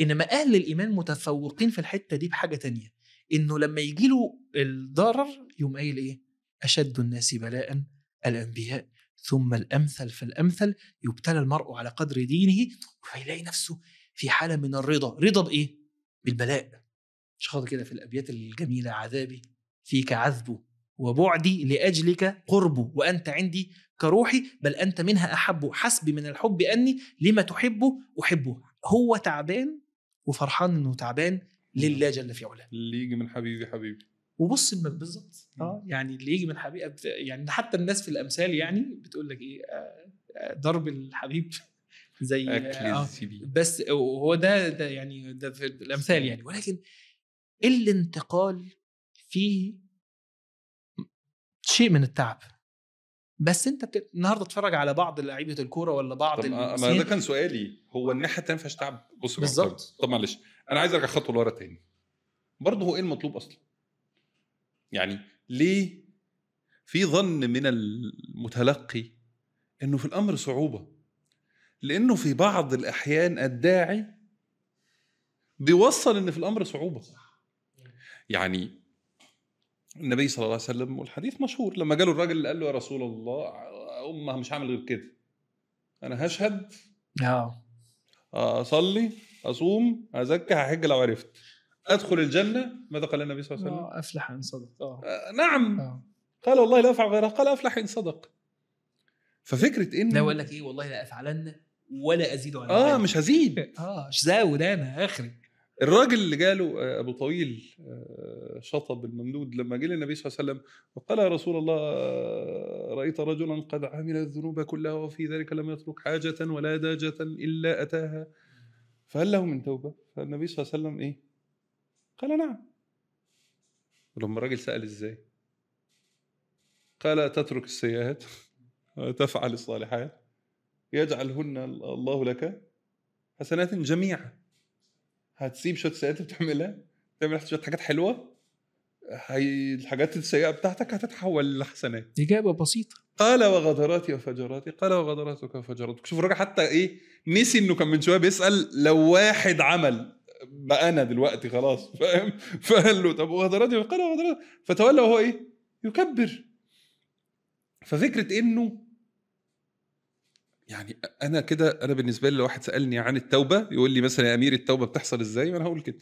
إنما أهل الإيمان متفوقين في الحتة دي بحاجة تانية إنه لما يجي له الضرر يقوم قايل إيه؟ أشد الناس بلاء الأنبياء ثم الأمثل فالامثل يبتلى المرء على قدر دينه فيلاقي نفسه في حالة من الرضا. رضا بإيه؟ بالبلاء. مش خاطر كده في الأبيات الجميلة عذابي فيك عذبه. وبعدي لأجلك قربه وأنت عندي كروحي بل أنت منها أحب حسبي من الحب أني لما تحبه احبه هو تعبان وفرحان إنه تعبان لله جل في علاه. اللي يجي من حبيبي حبيبي. وبص بالظبط. آه يعني اللي يجي من حبيب يعني حتى الناس في الأمثال يعني بتقول لك إيه آه، آه، ضرب الحبيب. زي آه الزبيب. بس هو ده ده يعني ده في الأمثال يعني. ولكن الانتقال فيه شيء من التعب. بس أنت بت... النهارده اتفرج على بعض لعيبة الكورة ولا بعض طب ما. ده كان سؤالي. هو الناحية التانية ما فيهاش تعب؟ بص بالظبط. طب- طب معلش. أنا عايز أرجع خطوة لورا تاني. برضه هو إيه المطلوب أصلا؟ يعني ليه في ظن من المتلقي إنه في الأمر صعوبة؟ لأنه في بعض الأحيان الداعي بيوصل إن في الأمر صعوبة. يعني النبي صلى الله عليه وسلم والحديث مشهور. لما جاله الراجل اللي قال له يا رسول الله امه مش هعمل غير كده. أنا هشهد. آه. أصلي أصوم أزكي هحج لو عرفت. أدخل الجنة ماذا قال النبي صلى الله عليه وسلم؟ آه، أفلح إن صدق. آه. آه نعم. آه. قال والله لا أفعل غيرها. قال أفلح إن صدق. ففكرة إن لا أقول لك إيه؟ والله لا أفعلن ولا أزيد على آه. مش هزيد. آه مش زود أنا آخري. الراجل اللي جاله آه، أبو طويل آه، شطب الممدود لما جه للنبي صلى الله عليه وسلم وقال يا رسول الله آه، رأيت رجلا قد عمل الذنوب كلها وفي ذلك لم يترك حاجة ولا داجة إلا أتاها فهل له من توبة؟ فالنبي صلى الله عليه وسلم إيه؟ قال نعم ولما الراجل سأل إزاي؟ قال تترك السيئات وتفعل الصالحات يجعلهن الله لك حسنات جميعا هتسيب شوية سيئات بتعملها تعمل شوية حاجات حلوة هي الحاجات السيئة بتاعتك هتتحول لحسنات. إجابة بسيطة. قال وغدراتي وفجراتي قال وغدراتك وفجراتك. شوف الراجل حتى إيه نسي إنه كان من شوية بيسأل لو واحد عمل. بقى أنا دلوقتي خلاص فاهم؟ فقال له طب وغدراتي؟ قال وغدراتي. فتولى وهو إيه؟ يكبر. ففكرة إنه يعني أنا كده أنا بالنسبة لي لو واحد سألني عن التوبة يقول لي مثلا يا أمير التوبة بتحصل إزاي؟ أنا هقول كده.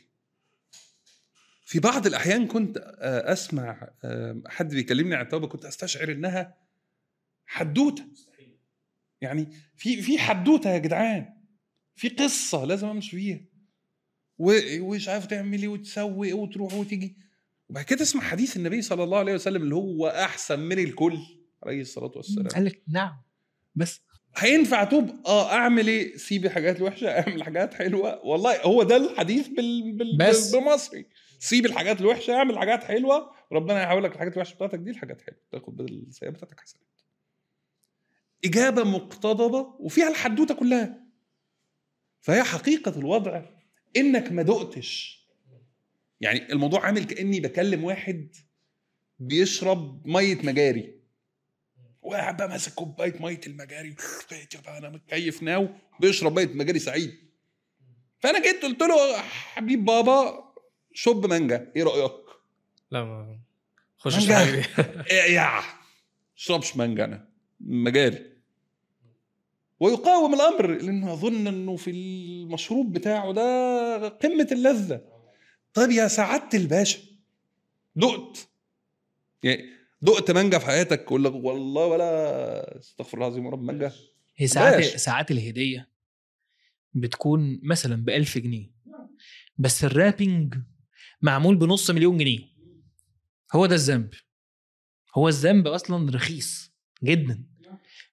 في بعض الأحيان كنت آه، أسمع حد بيكلمني عن التوبة كنت أستشعر إنها حدوتة. يعني في في حدوتة يا جدعان. في قصة لازم أمشي فيها. ومش عارف تعمل إيه وتسوي إيه وتروح وتيجي. وبعد كده تسمع حديث النبي صلى الله عليه وسلم اللي هو أحسن من الكل عليه الصلاة والسلام. قال لك نعم. بس هينفع اتوب آه أعمل إيه؟ سيب الحاجات الوحشة أعمل حاجات حلوة. والله هو ده الحديث بال... بال... بس. بالمصري. سيب الحاجات الوحشة أعمل حاجات حلوة. ربنا هيحول لك الحاجات الوحشة بتاعتك دي لحاجات حلوة تاخد بدل السيئه بتاعتك حسنات إجابة مقتضبة وفيها الحدوتة كلها. فهي حقيقة الوضع. إنك ما دقتش. يعني الموضوع عامل كأني بكلم واحد بيشرب مية مجاري. وقاعد بقى ماسك كوباية مية المجاري. أنا متكيف ناو بيشرب ميه مجاري سعيد. فأنا جيت قلت له حبيب بابا شوب مانجا إيه رأيك؟ لا ما خش مانجا. إيه يا شربش مانجا أنا مجاري. ويقاوم الأمر لأنه أظن إنه في المشروب بتاعه ده قمة اللذة. طيب يا سعادة الباشا دقت. يعني دقت مانجا في حياتك لك والله ولا استغفر الله العظيم يا رب مانجا. هي ساعات. ساعات الهدية بتكون مثلا ب 1000 جنيه بس الرابنج معمول بنص مليون جنيه. هو ده الذنب. هو الذنب أصلا رخيص جدا.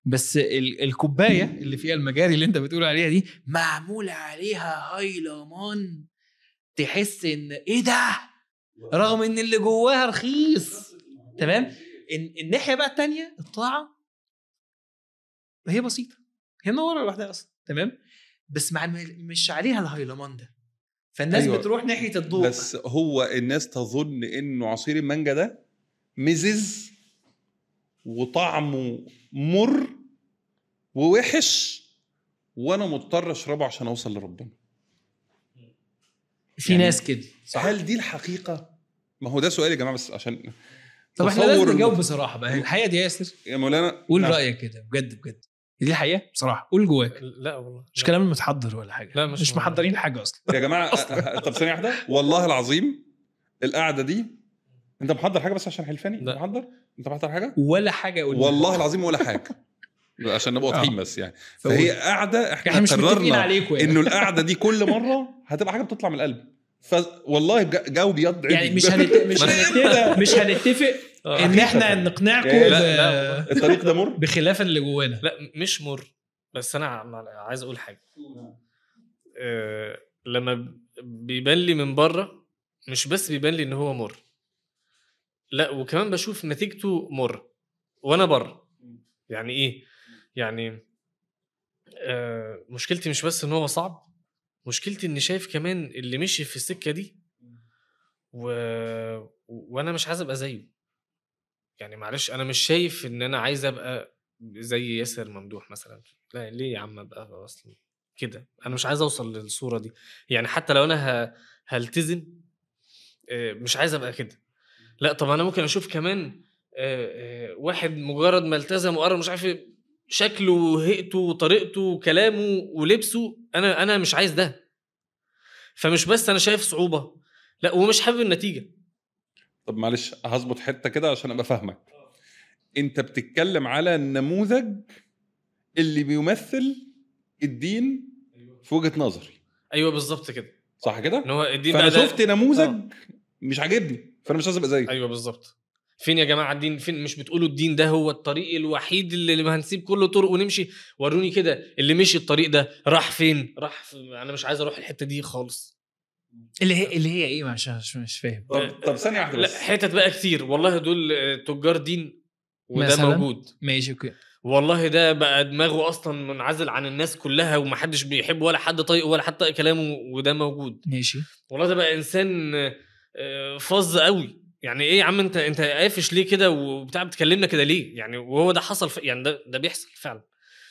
بس ال- الكوباية اللي فيها المجاري اللي أنت بتقول عليها دي معمول عليها هايلمان تحس إن إيه ده؟ رغم إن اللي جواها رخيص. تمام؟ ال- الناحية بقى التانية الطاعة. هي بسيطة. هي منوره لوحدها أصلا تمام؟ بس مع مش عليها الهايلمان ده فالناس أيوة. أيوة. بتروح ناحية الضوء. بس هو الناس تظن انه عصير المانجا ده مزز وطعمه مر ووحش وأنا مضطر أشربه عشان أوصل لربنا. في يعني ناس كده. صح. هل دي الحقيقة؟ ما هو ده سؤال يا جماعة بس عشان طب إحنا لازم نجاوب بصراحة بقى. الحقيقة دي يا ياسر يا مولانا قول نعم. رأيك كده بجد بجد. دي الحقيقة؟ بصراحة. قول جواك. لا والله. مش لا. كلام متحضر ولا حاجة. لا، مش مش. محضرين حاجة أصلا. يا جماعة أ- أ- طب ثانية واحدة. والله العظيم القعدة دي أنت محضر حاجة بس عشان حلفاني؟ لا. محضر؟ أنت محضر حاجة؟ ولا حاجة أقول. والله العظيم ولا حاجة. عشان نبقى واضحين بس يعني. فهي قاعدة إحنا, إحنا مش قررنا يعني. إنه القعدة دي كل مرة هتبقى حاجة بتطلع من القلب. ف والله جو بيض يعني مش هنت... مش هنتفق مش هنتفق آه. إن إحنا نقنعكم لا، ب... الطريق ده مر؟ بخلاف اللي جوانا. لا مش مر. بس أنا عايز أقول حاجة. آه، لما بيبان لي من بره مش بس بيبان لي إن هو مر. لا وكمان بشوف نتيجته مر. وأنا بره. يعني إيه؟ يعني آه مشكلتي مش بس إن هو صعب. مشكلتي إني شايف كمان اللي مشي في السكة دي و... وأنا مش عايز أبقى زيه. يعني معلش أنا مش شايف إن أنا عايز أبقى زي ياسر ممدوح مثلا. لا ليه يا عم أبقى أصلا كده؟ أنا مش عايز أوصل للصورة دي. يعني حتى لو أنا ه... هلتزم آه، مش عايز أبقى كده. لا طب أنا ممكن أشوف كمان آه، آه، واحد مجرد ما التزم وقرر مش عارف إيه، شكله وهيئته وطريقته وكلامه ولبسه أنا أنا مش عايز ده. فمش بس أنا شايف صعوبة لا ومش حابب النتيجة. طب معلش هظبط حتة كده عشان أبقى فاهمك. أنت بتتكلم على النموذج اللي بيمثل الدين في وجهة نظري. أيوه بالظبط كده. صح كده؟ إن هو الدين فأنا بقى شفت نموذج مش عاجبني فأنا مش عايز أبقى زيه أيوه بالظبط. فين يا جماعة الدين؟ فين؟ مش بتقولوا الدين ده هو الطريق الوحيد اللي هنسيب كل طرق ونمشي؟ وروني كده اللي مشي الطريق ده راح فين؟ راح في... أنا مش عايز أروح الحتة دي خالص. اللي هي اللي هي إيه؟ مش مش, مش فاهم. طب طب ثانية واحدة لا بس. حتت بقى كتير. والله دول آه، تجار دين وده مثلاً؟ موجود. ماشي أوكي. والله ده بقى دماغه أصلا منعزل عن الناس كلها ومحدش بيحبه ولا حد طايقه ولا حد طايق كلامه وده موجود. ماشي. والله ده بقى إنسان آه، فظ قوي. يعني إيه يا عم أنت أنت قافش ليه كده وبتاع بتكلمنا كده ليه؟ يعني وهو ده حصل ف... يعني ده ده بيحصل فعلا.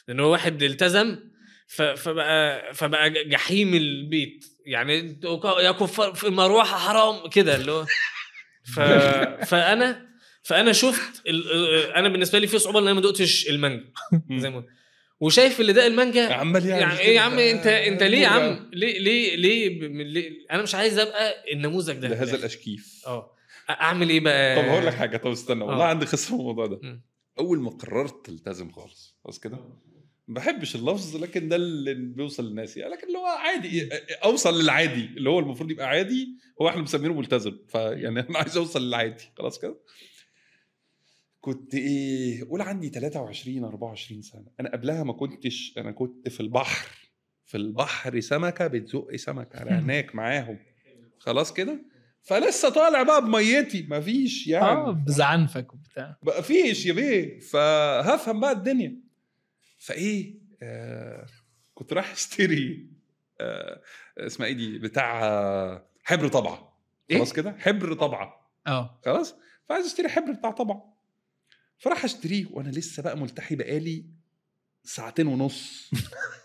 لأن هو واحد التزم ف... فبقى فبقى جحيم البيت. يعني يا كفار في المروحه حرام كده اللي هو. ف... فأنا فأنا شفت ال... أنا بالنسبة لي في صعوبة إن أنا ما دقتش المانجا زي ما. وشايف اللي ده المانجا عمال يعني إيه يا عم أنت أنت ليه يا عم؟ ليه ليه ليه, ليه؟ أنا مش عايز أبقى النموذج ده. لهذا الأشكيف. آه. أعمل إيه بقى؟ طب هقول لك حاجة. طب استنى والله آه. عندي قصة في الموضوع ده. أول ما قررت التزم خالص خلاص كده ما بحبش اللفظ لكن ده اللي بيوصل للناس. يعني لكن اللي هو عادي أوصل للعادي. اللي هو المفروض يبقى عادي هو إحنا مسمينه ملتزم. فيعني أنا عايز أوصل للعادي. خلاص كده. كنت إيه قول عندي 23 24 سنة. أنا قبلها ما كنتش أنا كنت في البحر. في البحر سمكة بتزق سمكة. أنا هناك معاهم. خلاص كده. فلسه طالع بقى بميتي مفيش يعني. آه بزعنفك وبتاع. بقى فيش يا بيه. فهفهم بقى الدنيا. فإيه آه كنت رايح أشتري آه اسمها إيه دي؟ بتاع آه، حبر طبعة. إيه؟ خلاص كده؟ حبر طبعة. آه. خلاص؟ فعايز أشتري حبر بتاع طبعة. فراح أشتريه وأنا لسه بقى ملتحي بقالي ساعتين ونص.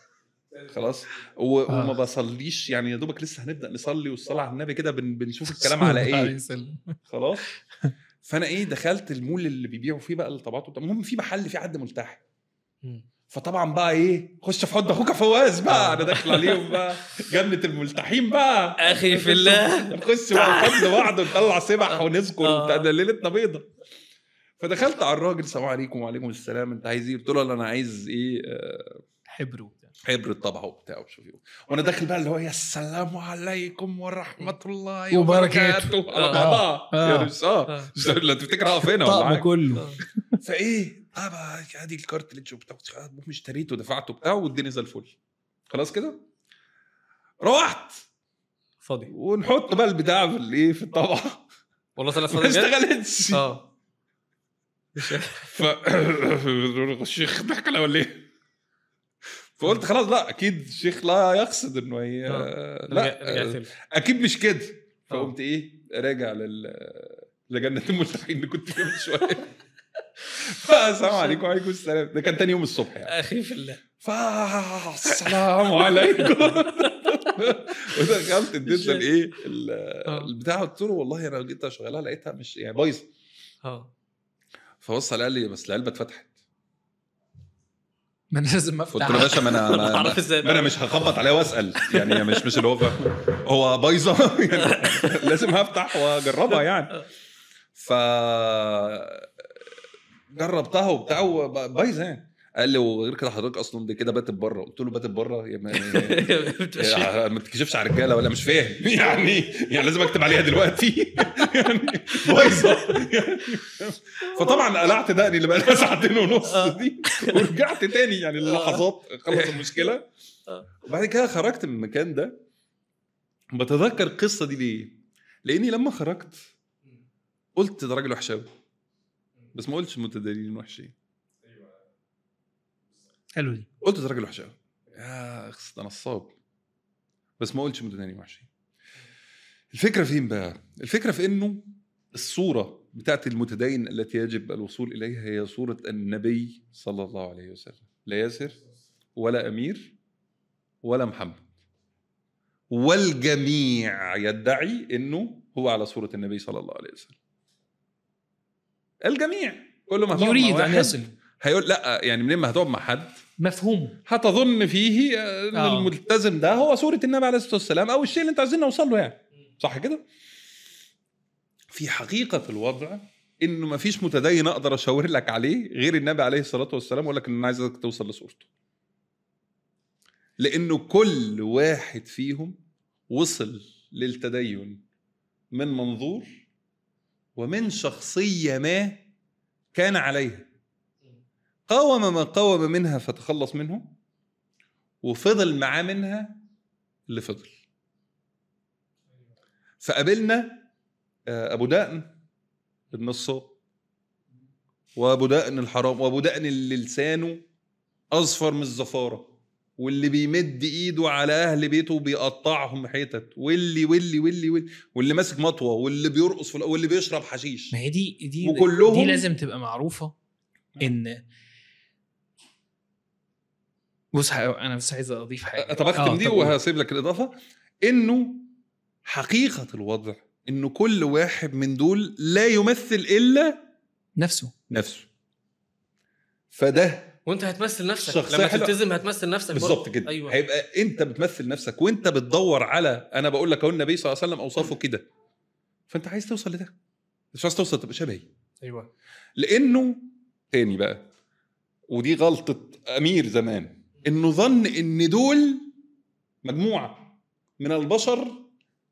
خلاص. و... آه. وما بصليش يعني يا دوبك لسه هنبدأ نصلي والصلاة على النبي كده بن... بنشوف الكلام على إيه. خلاص. فأنا إيه دخلت المول اللي بيبيعوا فيه بقى الطبعات وبتاع. المهم في محل في حد ملتحي. فطبعا بقى إيه خش في حضن أخوك يا فواز بقى. أنا داخل عليهم بقى. جنة الملتحين بقى. أخي في الله. نخش بقى حضن بعض ونطلع سبح آه. ونذكر آه. وبتاع ده ليلتنا بيضه فدخلت على الراجل السلام عليكم وعليكم السلام. أنت عايز إيه؟ قلت له أنا عايز إيه آه، حبر حبر الطبعه وبتاع إيه وأنا داخل بقى اللي هو يا السلام عليكم ورحمه الله وبركاته. آه. آه. مش آه. آه. مش لا تفتكر اقف هنا ولا حاجة؟ كله. فإيه؟ آه بقى ادي الكارتليج وبتاع المهم اشتريته ودفعته بتاع والدنيا زي الفل. خلاص كده؟ روحت! فاضي. ونحط بقى البتاع في الايه في الطبعه والله طلع ما فاضي بجد؟ اشتغلتش. آه. ف الشيخ ضحك ولا إيه؟ فقلت خلاص لا أكيد الشيخ لا يقصد إنه هي رجع- لا له. أكيد مش كده. آه. فقمت إيه راجع لل لجنة الملتحين اللي كنت فيها من شوية. فالسلام عليكم وعليكم السلام. ده كان تاني يوم الصبح يعني. أخي في الله. فالسلام عليكم. ودخلت اديت. الايه ال- آه. البتاع. قلت له والله أنا جيت أشغلها لقيتها مش يعني بايظة. آه. فبص قال لي بس العلبة اتفتحت. ما أنا لازم قلت له افتح يا باشا ما أنا ما, بعرف إزاي ما أنا مش هخبط عليه وأسأل. يعني مش مش اللي هو. هو بايظة. يعني لازم هفتح وأجربها يعني. ف جربتها وبتاع وب- بايظة يعني. قال لي وغير كده حضرتك أصلا دي كده باتت بره. قلت له باتت بره؟ يا ما- ما تكشفش على الرجالة ولا مش فاهم. يعني يعني لازم أكتب عليها دلوقتي. يعني بايظة. يعني فطبعا قلعت دقني اللي بقى لها ساعتين ونص دي. ورجعت تاني. يعني اللحظات خلص المشكلة. آه. وبعد كده خرجت من المكان ده. بتذكر القصة دي ليه؟ لأني لما خرجت قلت ده راجل وحش قوي بس ما قلتش متدينين وحشين. حلو دي. قلت راجل وحش قوي يا اخس ده نصاب بس ما قلتش متدينين وحشين الفكرة فين بقى؟ الفكرة في إنه الصورة بتاعت المتدين التي يجب الوصول إليها هي صورة النبي صلى الله عليه وسلم. لا ياسر ولا أمير ولا محمد. والجميع يدعي إنه هو على صورة النبي صلى الله عليه وسلم. الجميع. كل ما يريد أن يصل. هيقول لا يعني منين ما هتقعد مع حد مفهوم هتظن فيه إن آه. الملتزم ده هو صورة النبي عليه الصلاة والسلام أو الشيء اللي أنت عايزين نوصل له يعني صح كده؟ في حقيقة الوضع إنه ما فيش متدين أقدر أشاور لك عليه غير النبي عليه الصلاة والسلام واقول لك إن أنا عايزك توصل لصورته. لأنه كل واحد فيهم وصل للتدين من منظور ومن شخصية ما كان عليها. قاوم ما قاوم منها فتخلص منه وفضل معاه منها اللي فضل فقابلنا آه، أبو دقن النصاب وأبو دقن الحرام وأبو دقن اللي لسانه أصفر من الزفارة واللي بيمد إيده على أهل بيته وبيقطعهم حتت واللي واللي واللي واللي واللي ماسك مطوة واللي بيرقص واللي بيشرب حشيش. ما هي دي دي وكلهم- دي لازم تبقى معروفة إن بص أنا بس عايز أضيف حاجة. طب أختم آه، دي. وهسيب لك الإضافة. إنه حقيقة الوضع إنه كل واحد من دول لا يمثل إلا نفسه. نفسه. فده وأنت هتمثل نفسك. لما. تلتزم هتمثل نفسك بالظبط. كده. أيوه. هيبقى أنت بتمثل نفسك وأنت بتدور على أنا بقول لك أهو النبي صلى الله عليه وسلم أوصافه كده. فأنت عايز توصل لده. مش عايز توصل تبقى شبهي. أيوه. لأنه تاني بقى ودي غلطة أمير زمان. إنه ظن إن دول مجموعة من البشر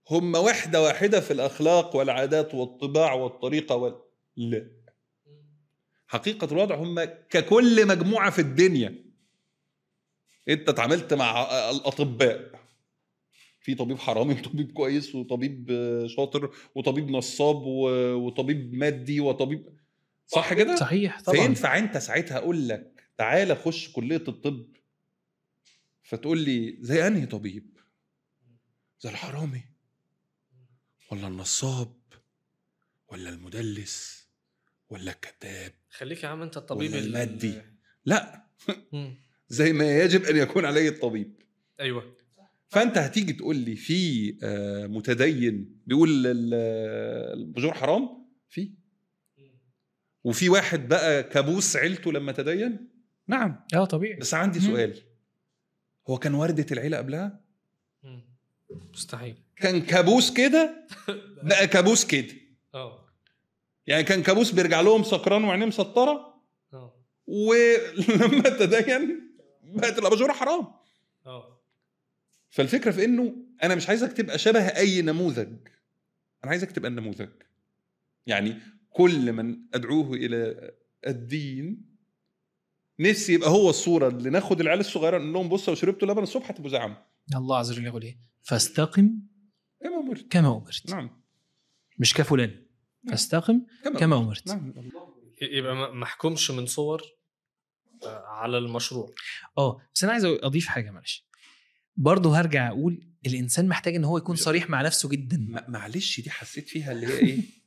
هم وحدة واحدة في الأخلاق والعادات والطباع والطريقة وال... لا. حقيقة الوضع هم ككل مجموعة في الدنيا. أنت اتعاملت مع الأطباء. في طبيب حرامي وطبيب كويس وطبيب شاطر وطبيب نصاب وطبيب مادي وطبيب صح كده؟ صحيح طبعا. فينفع انت ساعتها أقول لك تعالى خش كلية الطب. فتقول لي زي أنهي طبيب؟ زي الحرامي. ولا النصاب؟ ولا المدلس؟ ولا الكذاب خليك يا عم أنت الطبيب ولا ال- المادي. لا. زي ما يجب أن يكون عليه الطبيب. أيوه. فأنت هتيجي تقول لي في آه، متدين بيقول ال- آه، البجور حرام؟ في. وفي واحد بقى كابوس عيلته لما تدين؟ نعم. آه طبيعي. بس عندي مم. سؤال. هو كان وردة العيلة قبلها. مستحيل. كان كابوس كده؟ بقى كابوس كده. آه. يعني كان كابوس بيرجع لهم سكران وعينيه مسطرة؟ آه. ولما تدين بقت الاباجوره حرام. آه. فالفكرة في إنه أنا مش عايزك تبقى شبه أي نموذج. أنا عايزك تبقى النموذج. يعني كل من أدعوه إلى الدين نفسي يبقى هو الصورة اللي ناخد العيال الصغيرة نقول لهم بصوا لو شربتوا لبن الصبح هتبقوا زي عم الله عز وجل يقول إيه؟ فاستقم كما أمرت. كما أمرت. نعم. مش كفلان فاستقم كما أمرت. نعم. يبقى ما أحكمش من صور آه، على المشروع. آه بس أنا عايز أضيف حاجة معلش. برضه هرجع أقول الإنسان محتاج إن هو يكون صريح مع نفسه جدا. ما- معلش دي حسيت فيها اللي هي إيه؟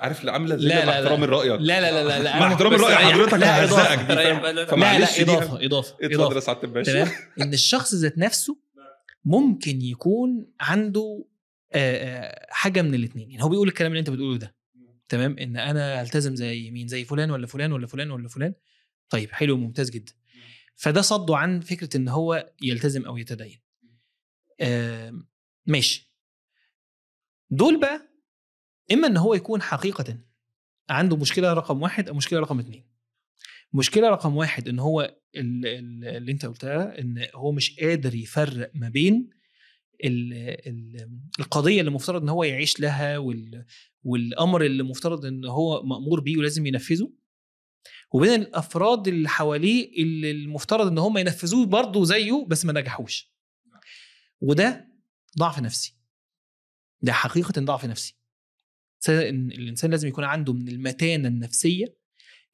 عارف اللي عاملة لا، زي لا، مع لا. احترامي رايك لا لا لا لا, لا مع أنا احترامي بس راي ريح- حضرتك لا،؟ بالك. لا فمعلش لا إضافة إضافة اتفضل يا اضافه سعاده الباشا تمام؟ إن الشخص ذات نفسه ممكن يكون عنده آه، آه، حاجة من الاثنين يعني هو بيقول الكلام اللي أنت بتقوله ده. تمام؟ إن أنا ألتزم زي مين؟ زي فلان ولا فلان ولا فلان ولا فلان. طيب حلو ممتاز جدا. فده صده عن فكرة إن هو يلتزم أو يتدين. آم، ماشي. دول بقى إما إن هو يكون حقيقة عنده مشكلة رقم واحد أو مشكلة رقم اثنين مشكلة رقم واحد إن هو ال- ال- اللي أنت قلتها إن هو مش قادر يفرق ما بين ال ال القضية اللي مفترض إن هو يعيش لها وال والأمر اللي مفترض إن هو مأمور بيه ولازم ينفذه. وبين الأفراد اللي حواليه اللي المفترض إن هم ينفذوه برضه زيه بس ما نجحوش. وده ضعف نفسي. ده حقيقة ضعف نفسي. الانسان لازم يكون عنده من المتانة النفسية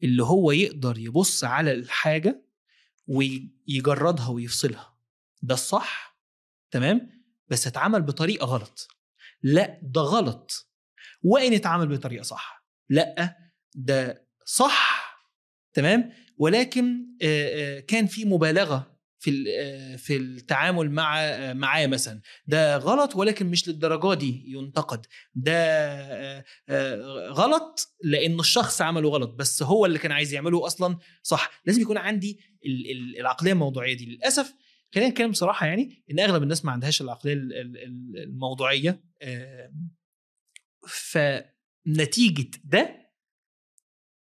اللي هو يقدر يبص على الحاجة ويجردها ويفصلها. ده الصح تمام؟ بس اتعمل بطريقة غلط. لا ده غلط. وإن اتعمل بطريقة صح. لا ده صح تمام؟ ولكن كان في مبالغة في آه، في التعامل مع آه، معاه مثلا. ده غلط ولكن مش للدرجة دي ينتقد. ده آه، غلط لأن الشخص عمله غلط بس هو اللي كان عايز يعمله أصلا صح. لازم يكون عندي ال- ال- العقلية الموضوعية دي. للأسف خلينا نتكلم بصراحة يعني إن أغلب الناس ما عندهاش العقلية ال- ال- ال- الموضوعية فنتيجة ده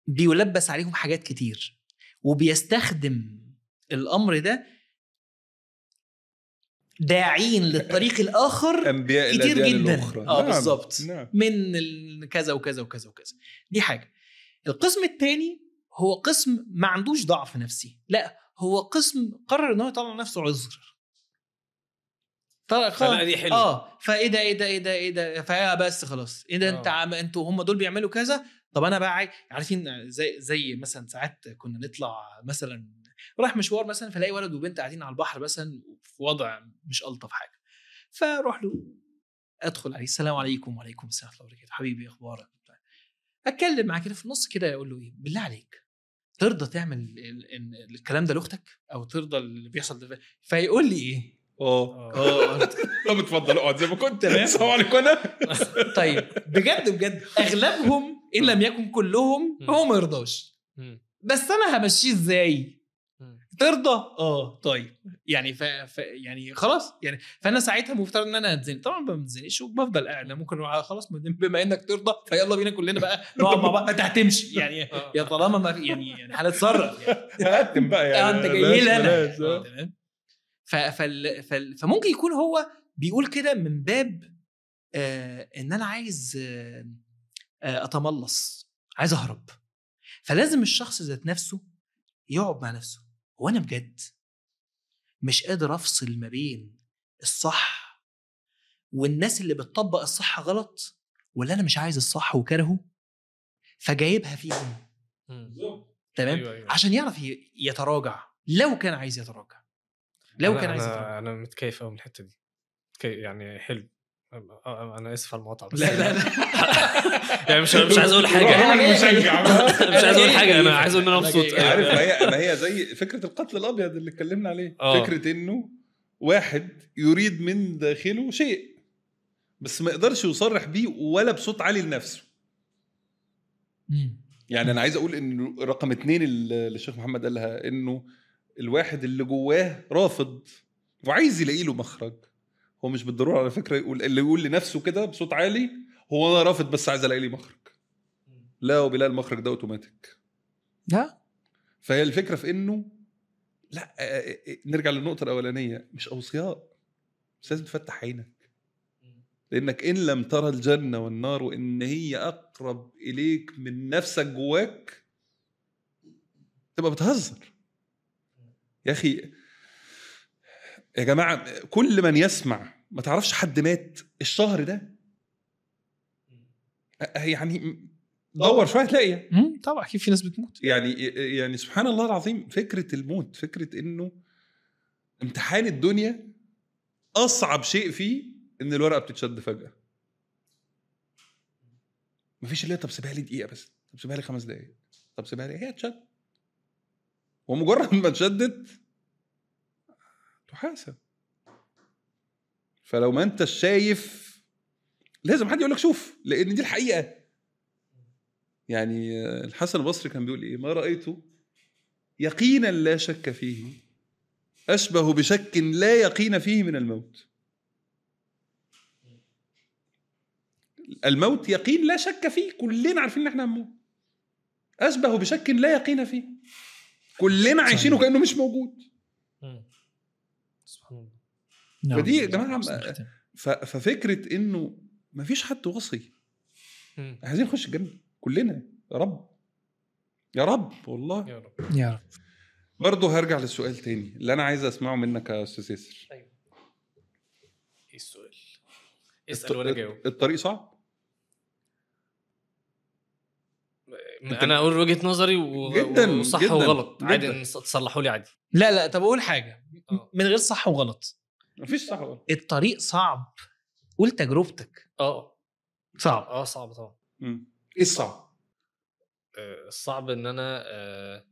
بيلبس عليهم حاجات كتير وبيستخدم الأمر ده داعين للطريق الآخر أنبياء كتير جدا. الأخرى. آه، نعم، بالظبط. نعم من كذا وكذا وكذا وكذا دي حاجة القسم الثاني هو قسم ما عندوش ضعف نفسي لا هو قسم قرر إن هو يطلع نفسه عذر طلع فلا دي حلوة آه فإيه ده إيه ده إيه ده إيه ده فا بس خلاص إيه ده أنت آه. عم أنتوا هم دول بيعملوا كذا طب أنا بقى عارفين زي زي مثلا ساعات كنا نطلع مثلا رايح مشوار مثلا فلاقي ولد وبنت قاعدين على البحر مثلا في وضع مش ألطف حاجة. فأروح له أدخل عليه السلام عليكم وعليكم السلام ورحمة الله وبركاته. حبيبي أخبارك؟ بتاع. أتكلم معاه كده في النص كده أقول له إيه؟ بالله عليك ترضى تعمل ال- ال- الكلام ده لأختك؟ أو ترضى اللي بيحصل ده؟ فيقول لي إيه؟ آه. آه طب اتفضل اقعد زي ما كنت. السلام عليكم أنا. طيب بجد بجد. أغلبهم إن لم يكن كلهم هو ما يرضاش. بس أنا همشيه إزاي. ترضى؟ آه طيب. يعني ف... ف... يعني خلاص. يعني فأنا ساعتها مفترض إن أنا هتزنق. طبعا ما بتزنقش وبفضل قاعد ممكن خلاص بما إنك ترضى فيلا بينا كلنا بقى نقعد مع بعض. انت هتمشي يعني آه. يا طالما ما في يعني يعني هنتصرف. يعني هقدم بقى آه، يعني أنت جاي لي أنا. آه. تمام. ف... فال... فال... فممكن يكون هو بيقول كده من باب آه إن أنا عايز آه آه أتملص عايز أهرب. فلازم الشخص ذات نفسه يقعد مع نفسه. هو أنا بجد مش قادر أفصل ما بين الصح والناس اللي بتطبق الصح غلط ولا أنا مش عايز الصح وكرهه فجايبها فيهم. تمام؟ أيوة أيوة. عشان يعرف يتراجع. لو كان عايز يتراجع. لو أنا كان عايز يتراجع. أنا متكيف قوي من الحتة دي. يعني حلو. أنا آسف على المقاطعة بس لا لا لا. يعني مش مش عايز أقول حاجة. بقى. مش عايز أقول حاجة أنا عايز أقول إن أنا مبسوط. عارف ما هي ما هي زي فكرة القتل الأبيض اللي اتكلمنا عليه. آه. فكرة إنه واحد يريد من داخله شيء بس ما يقدرش يصرح بيه ولا بصوت عالي لنفسه. يعني أنا عايز أقول انه رقم اتنين اللي الشيخ محمد قالها إنه الواحد اللي جواه رافض وعايز يلاقي له مخرج. هو مش بالضرورة على فكرة يقول اللي يقول لنفسه كده بصوت عالي هو أنا رافض بس عايز ألاقي لي مخرج. لا وبلا المخرج ده أوتوماتيك. لا. فهي الفكرة في إنه لا آه، آه، آه، نرجع للنقطة الأولانية مش أوصياء. بس لازم تفتح عينك. لأنك إن لم ترى الجنة والنار وإن هي أقرب إليك من نفسك جواك تبقى بتهزر. يا أخي يا جماعة كل من يسمع ما تعرفش حد مات الشهر ده؟ يعني دور شوية هتلاقي مم. طبعا أكيد في ناس بتموت. يعني يعني سبحان الله العظيم فكرة الموت فكرة إنه امتحان الدنيا أصعب شيء فيه إن الورقة بتتشد فجأة. مفيش اللي هي طب سيبها لي دقيقة بس طب سيبها لي خمس دقائق طب سيبها لي هي تشد. ومجرد ما اتشدت تحاسب. فلو ما انت شايف لازم حد يقول لك شوف لأن دي الحقيقة. يعني الحسن البصري كان بيقول إيه؟ ما رايته يقينا لا شك فيه أشبه بشك لا يقين فيه من الموت. الموت يقين لا شك فيه كلنا عارفين إن إحنا هنموت. أشبه بشك لا يقين فيه كلنا عايشينه كانه مش موجود. نعم. فدي يا صح. ف- ففكرة إنه ما فيش حد وصي. عايزين نخش الجنة كلنا. يا رب. يا رب والله. يا رب. يا رب. برضه هرجع للسؤال تاني اللي أنا عايز أسمعه منك يا أستاذ ياسر. إيه السؤال؟ اسأل وأنا جاوب. الطريق صعب؟ أنا أقول وجهة نظري و... جداً، وصح جداً، وغلط. جداً. عادي تصلحوا لي عادي. لا لا. طب أقول حاجة. آه. من غير صح وغلط. مفيش صح ولا؟ الطريق صعب. قول تجربتك. آه. صعب. آه صعب طبعا. إيه الصعب؟ آه، الصعب إن أنا آه،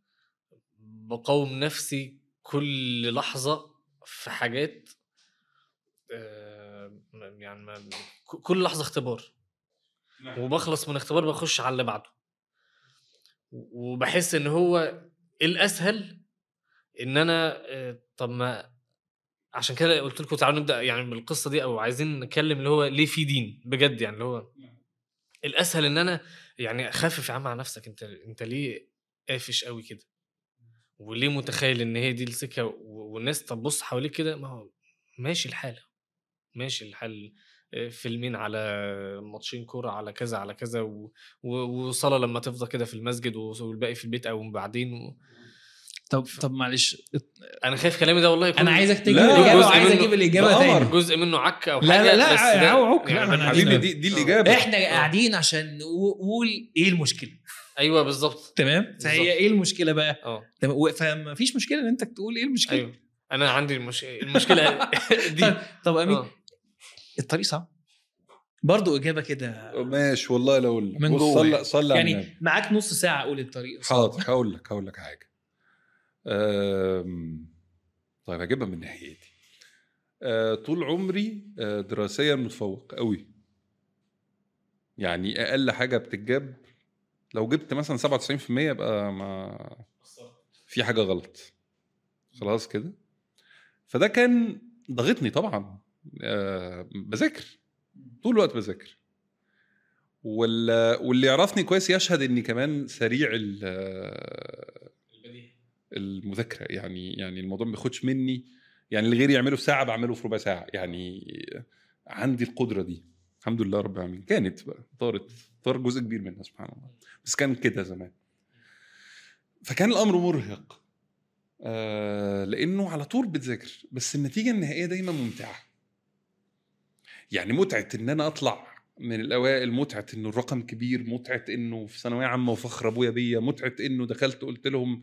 بقاوم نفسي كل لحظة في حاجات آه، يعني كل لحظة اختبار. وبخلص من اختبار بخش على اللي بعده. وبحس إن هو الأسهل إن أنا طب ما عشان كده قلت لكم تعالوا نبدأ يعني بالقصة دي أو عايزين نتكلم اللي هو ليه في دين بجد يعني اللي هو الأسهل إن أنا يعني خفف يا عم على نفسك أنت أنت ليه قافش قوي كده وليه متخيل إن هي دي السكة والناس طب بص حواليك كده ما هو ماشي الحال ماشي الحال آه، فيلمين على ماتشين كورة على كذا على كذا. وصلاة لما تفضى كده في المسجد والباقي في البيت أو من بعدين و... طب طب معلش أنا خايف كلامي ده والله يكون أنا عايزك تجيب لا، الإجابة جزء وعايز منه- أجيب الإجابة تاني. جزء منه عك أو لا، حاجة لا، لا، بس لا، يعني عايزين- دي دي آه. الإجابة. إحنا قاعدين عشان نقول إيه المشكلة. أيوه بالظبط. تمام. فهي إيه المشكلة بقى؟ أه. فما فيش مشكلة إن أنت تقول إيه المشكلة. أيوه. أنا عندي المش... المشكلة دي. طب أمين آه. الطريق صعب. برضه إجابة كده ماشي والله لو من جوه صلى. صلى على النبي. يعني معاك نص ساعة أقول الطريق. صعب حاضر هقول لك هقول لك حاجة. طيب هجيبها من ناحيتي. أه طول عمري أه دراسيا متفوق قوي يعني أقل حاجة بتتجاب لو جبت مثلا 97% يبقى ما في حاجة غلط. خلاص كده. فده كان ضغطني طبعا. أه بذاكر. طول الوقت بذاكر. وال- واللي يعرفني كويس يشهد إني كمان سريع ال- المذاكرة. يعني يعني الموضوع ما بياخدش مني. يعني اللي غيري يعمله في ساعة بعمله في ربع ساعة. يعني عندي القدرة دي. الحمد لله رب العالمين. كانت بقى طارت طار جزء كبير منها سبحان الله. بس كان كده زمان. فكان الأمر مرهق. آه لأنه على طول بتذاكر. بس النتيجة النهائية دايما ممتعة. يعني متعة إن أنا أطلع من الأوائل متعة إنه الرقم كبير متعة إنه في ثانوية عامة وفخر أبويا بيا متعة إنه دخلت قلت لهم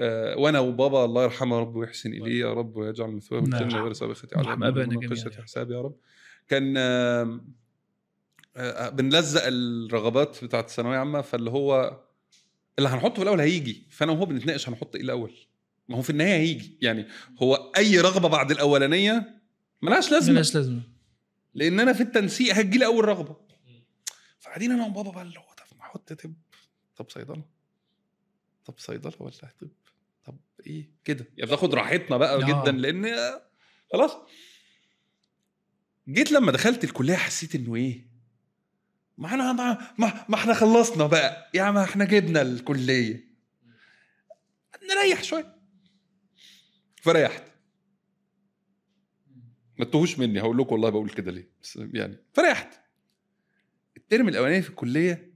آه وأنا وبابا الله يرحمه رب ويحسن إليه يا رب ويجعل مثواه نعم. الجنة غير سابقة قصة يا رب. حساب يا رب. كان آه آه بنلزق الرغبات بتاعت الثانوية عامة فاللي هو اللي هنحطه في الأول هيجي فأنا وهو بنتناقش هنحط إيه الأول؟ ما هو في النهاية هيجي. يعني هو أي رغبة بعد الأولانية ملهاش لازمة. ملهاش لازمة. لأن أنا في التنسيق هتجي لي أول رغبة. فقاعدين أنا وبابا بقى اللي هو طب ما أحط طب طب صيدلة. طب صيدلة ولا طب؟ إيه كده. يعني بناخد راحتنا بقى آه. جدا لأن خلاص. جيت لما دخلت الكلية حسيت إنه إيه؟ ما إحنا ما, ما, ما إحنا خلصنا بقى. يا ما إحنا جبنا الكلية. نريح شوية. فريحت. ما تتوهوش مني. هقول لكم والله بقول كده ليه. بس يعني فريحت. الترم الأولاني في الكلية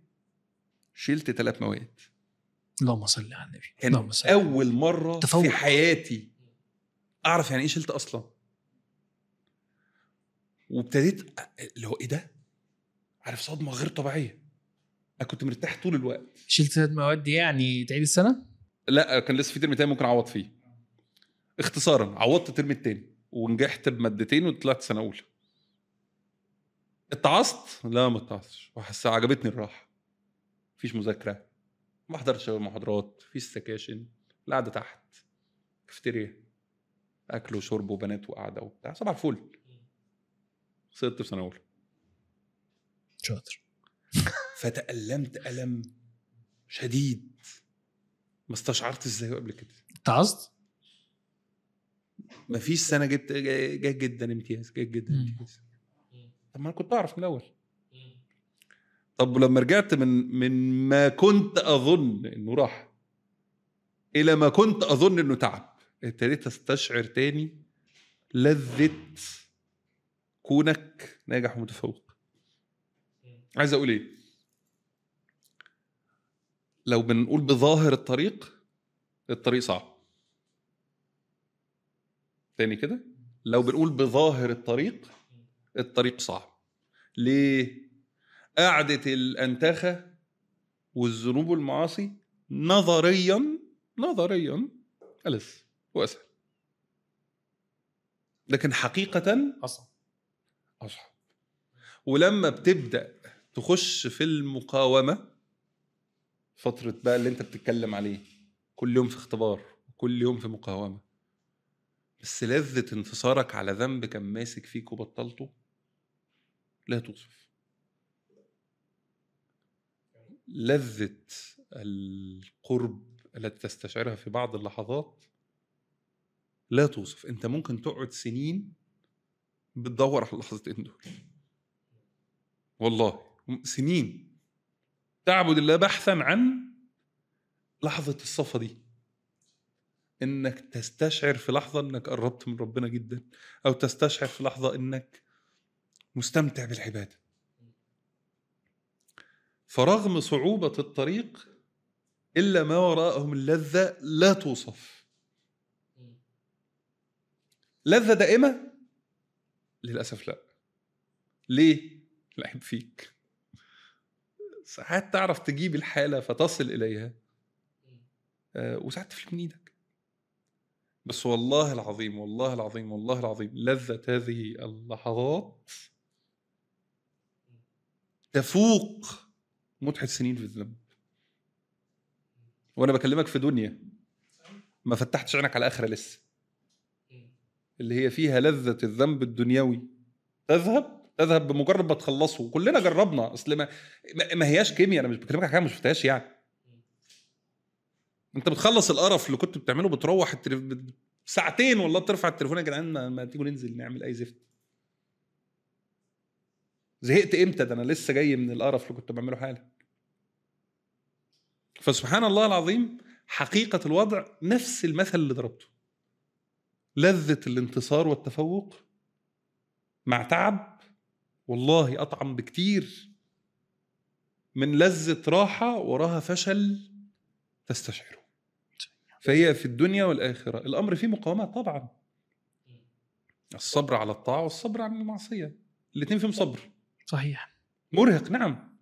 شلت ثلاث مواد. اللهم صل على النبي. اللهم صل. أول مرة تفوق. في حياتي أعرف يعني إيه شلت أصلا. وابتديت اللي هو إيه ده؟ عارف صدمة غير طبيعية. أنا كنت مرتاح طول الوقت. شلت ثلاث مواد يعني تعيد السنة؟ لا كان لسه في ترم تاني ممكن أعوض فيه. اختصارا عوضت الترم التاني ونجحت بمادتين وطلعت سنة أولى. اتعصت؟ لا ما اتعصتش. وحس عجبتني الراحة. مفيش مذاكرة. ما حضرتش محاضرات مفيش سكاشن القعده تحت كافتيريا أكل وشرب وبنات وقعده وبتاع صباح الفل. سقطت في سنه اولى شاطر. فتألمت ألم شديد. ما استشعرت إزاي قبل كده. اتعظت؟ ما فيش سنة جبت جيد جدا امتياز جيد جدا. امتياز. طب ما أنا كنت أعرف من الأول. طب ولما رجعت من من ما كنت أظن إنه راح إلى ما كنت أظن إنه تعب ابتديت استشعر تاني لذة كونك ناجح ومتفوق. عايز أقول إيه؟ لو بنقول بظاهر الطريق الطريق صعب. تاني كده؟ لو بنقول بظاهر الطريق الطريق صعب. ليه؟ قعدة الأنتخة والذنوب والمعاصي نظريا نظريا ألذ وأسهل. لكن حقيقة أصلا أصعب. ولما بتبدأ تخش في المقاومة فترة بقى اللي أنت بتتكلم عليه كل يوم في اختبار كل يوم في مقاومة بس لذة انتصارك على ذنب كان ماسك فيك وبطلته لا توصف. لذة القرب التي تستشعرها في بعض اللحظات لا توصف. انت ممكن تقعد سنين بتدور على اللحظتين دول. والله سنين تعبد الله بحثا عن لحظة الصفا دي. إنك تستشعر في لحظة إنك قربت من ربنا جدا أو تستشعر في لحظة إنك مستمتع بالعبادة. فرغم صعوبة الطريق إلا ما وراءهم اللذة لا توصف. لذة دائمة؟ للأسف لا. ليه؟ لعب فيك. ساعات تعرف تجيب الحالة فتصل إليها. آه، وساعات تفلت من إيدك. بس والله العظيم والله العظيم والله العظيم لذة هذه اللحظات تفوق متعة سنين في الذنب. وأنا بكلمك في دنيا. ما فتحتش عينك على آخرة لسه. اللي هي فيها لذة الذنب الدنيوي. تذهب؟ تذهب بمجرد ما تخلصه. كلنا جربنا. أصل ما ما- هياش كيمياء. أنا مش بكلمك على حاجة ما شفتهاش يعني. أنت بتخلص القرف اللي كنت بتعمله بتروح التليف... ساعتين والله بترفع التليفون. يا جدعان ما, ما تيجوا ننزل نعمل أي زفت. زهقت إمتى؟ ده أنا لسه جاي من القرف اللي كنت بعمله حالا. فسبحان الله العظيم حقيقة الوضع نفس المثل اللي ضربته. لذة الانتصار والتفوق مع تعب والله أطعم بكتير من لذة راحة وراها فشل تستشعره. فهي في الدنيا والآخرة. الأمر فيه مقاومات طبعا. الصبر على الطاعة والصبر عن المعصية. الاثنين فيهم صبر. صحيح. مرهق نعم.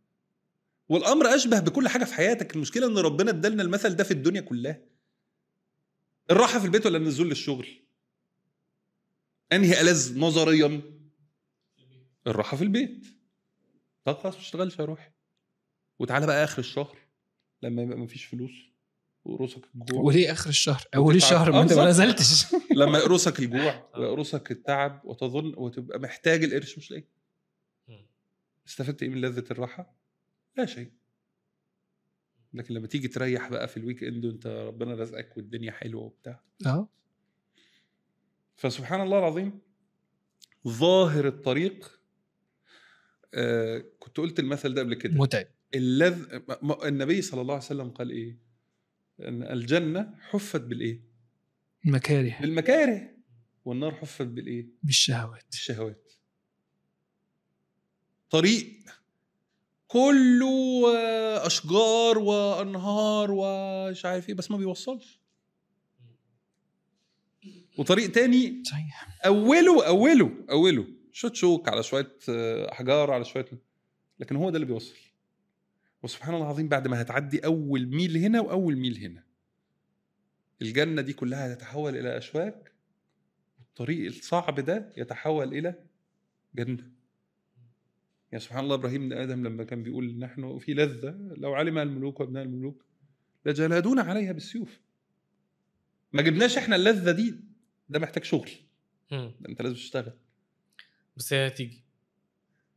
والأمر أشبه بكل حاجة في حياتك. المشكلة إن ربنا ادالنا المثل ده في الدنيا كلها. الراحة في البيت ولا النزول للشغل؟ أنهي ألذ نظريا؟ الراحة في البيت. طب خلاص ما تشتغلش يا روحي وتعالى بقى آخر الشهر لما يبقى مفيش فلوس وقروسك الجوع. وليه آخر الشهر؟ أول وتتعب. الشهر ما آه أنت ما بالظبط. نزلتش. لما يقرصك الجوع ويقرصك التعب وتظن وتبقى محتاج القرش مش لاقيه مم. استفدت إيه من لذة الراحة؟ لا شيء. لكن لما تيجي تريح بقى في ال weekend وأنت ربنا رزقك والدنيا حلوة وبتاع. آه فسبحان الله العظيم ظاهر الطريق آه كنت قلت المثل ده قبل كده. متعب. اللذ النبي صلى الله عليه وسلم قال إيه؟ إن الجنة حفت بالإيه؟ مكاره بالمكاره. والنار حفت بالإيه؟ بالشهوات. بالشهوات. طريق كله أشجار وأنهار ومش عارف إيه بس ما بيوصلش. وطريق تاني صحيح. أوله أوله أوله. شوية شوك على شوية آه، أحجار على شوية لكن هو ده اللي بيوصل. وسبحان الله العظيم بعد ما هتعدي أول ميل هنا وأول ميل هنا. الجنة دي كلها هتتحول إلى أشواك الطريق الصعب ده يتحول إلى جنة. يا سبحان الله إبراهيم بن آدم لما كان بيقول نحن في لذة لو علم الملوك وابناء الملوك لجلادونا عليها بالسيوف. ما جبناش إحنا اللذة دي ده محتاج شغل. ده أنت لازم تشتغل. بس هي هتيجي.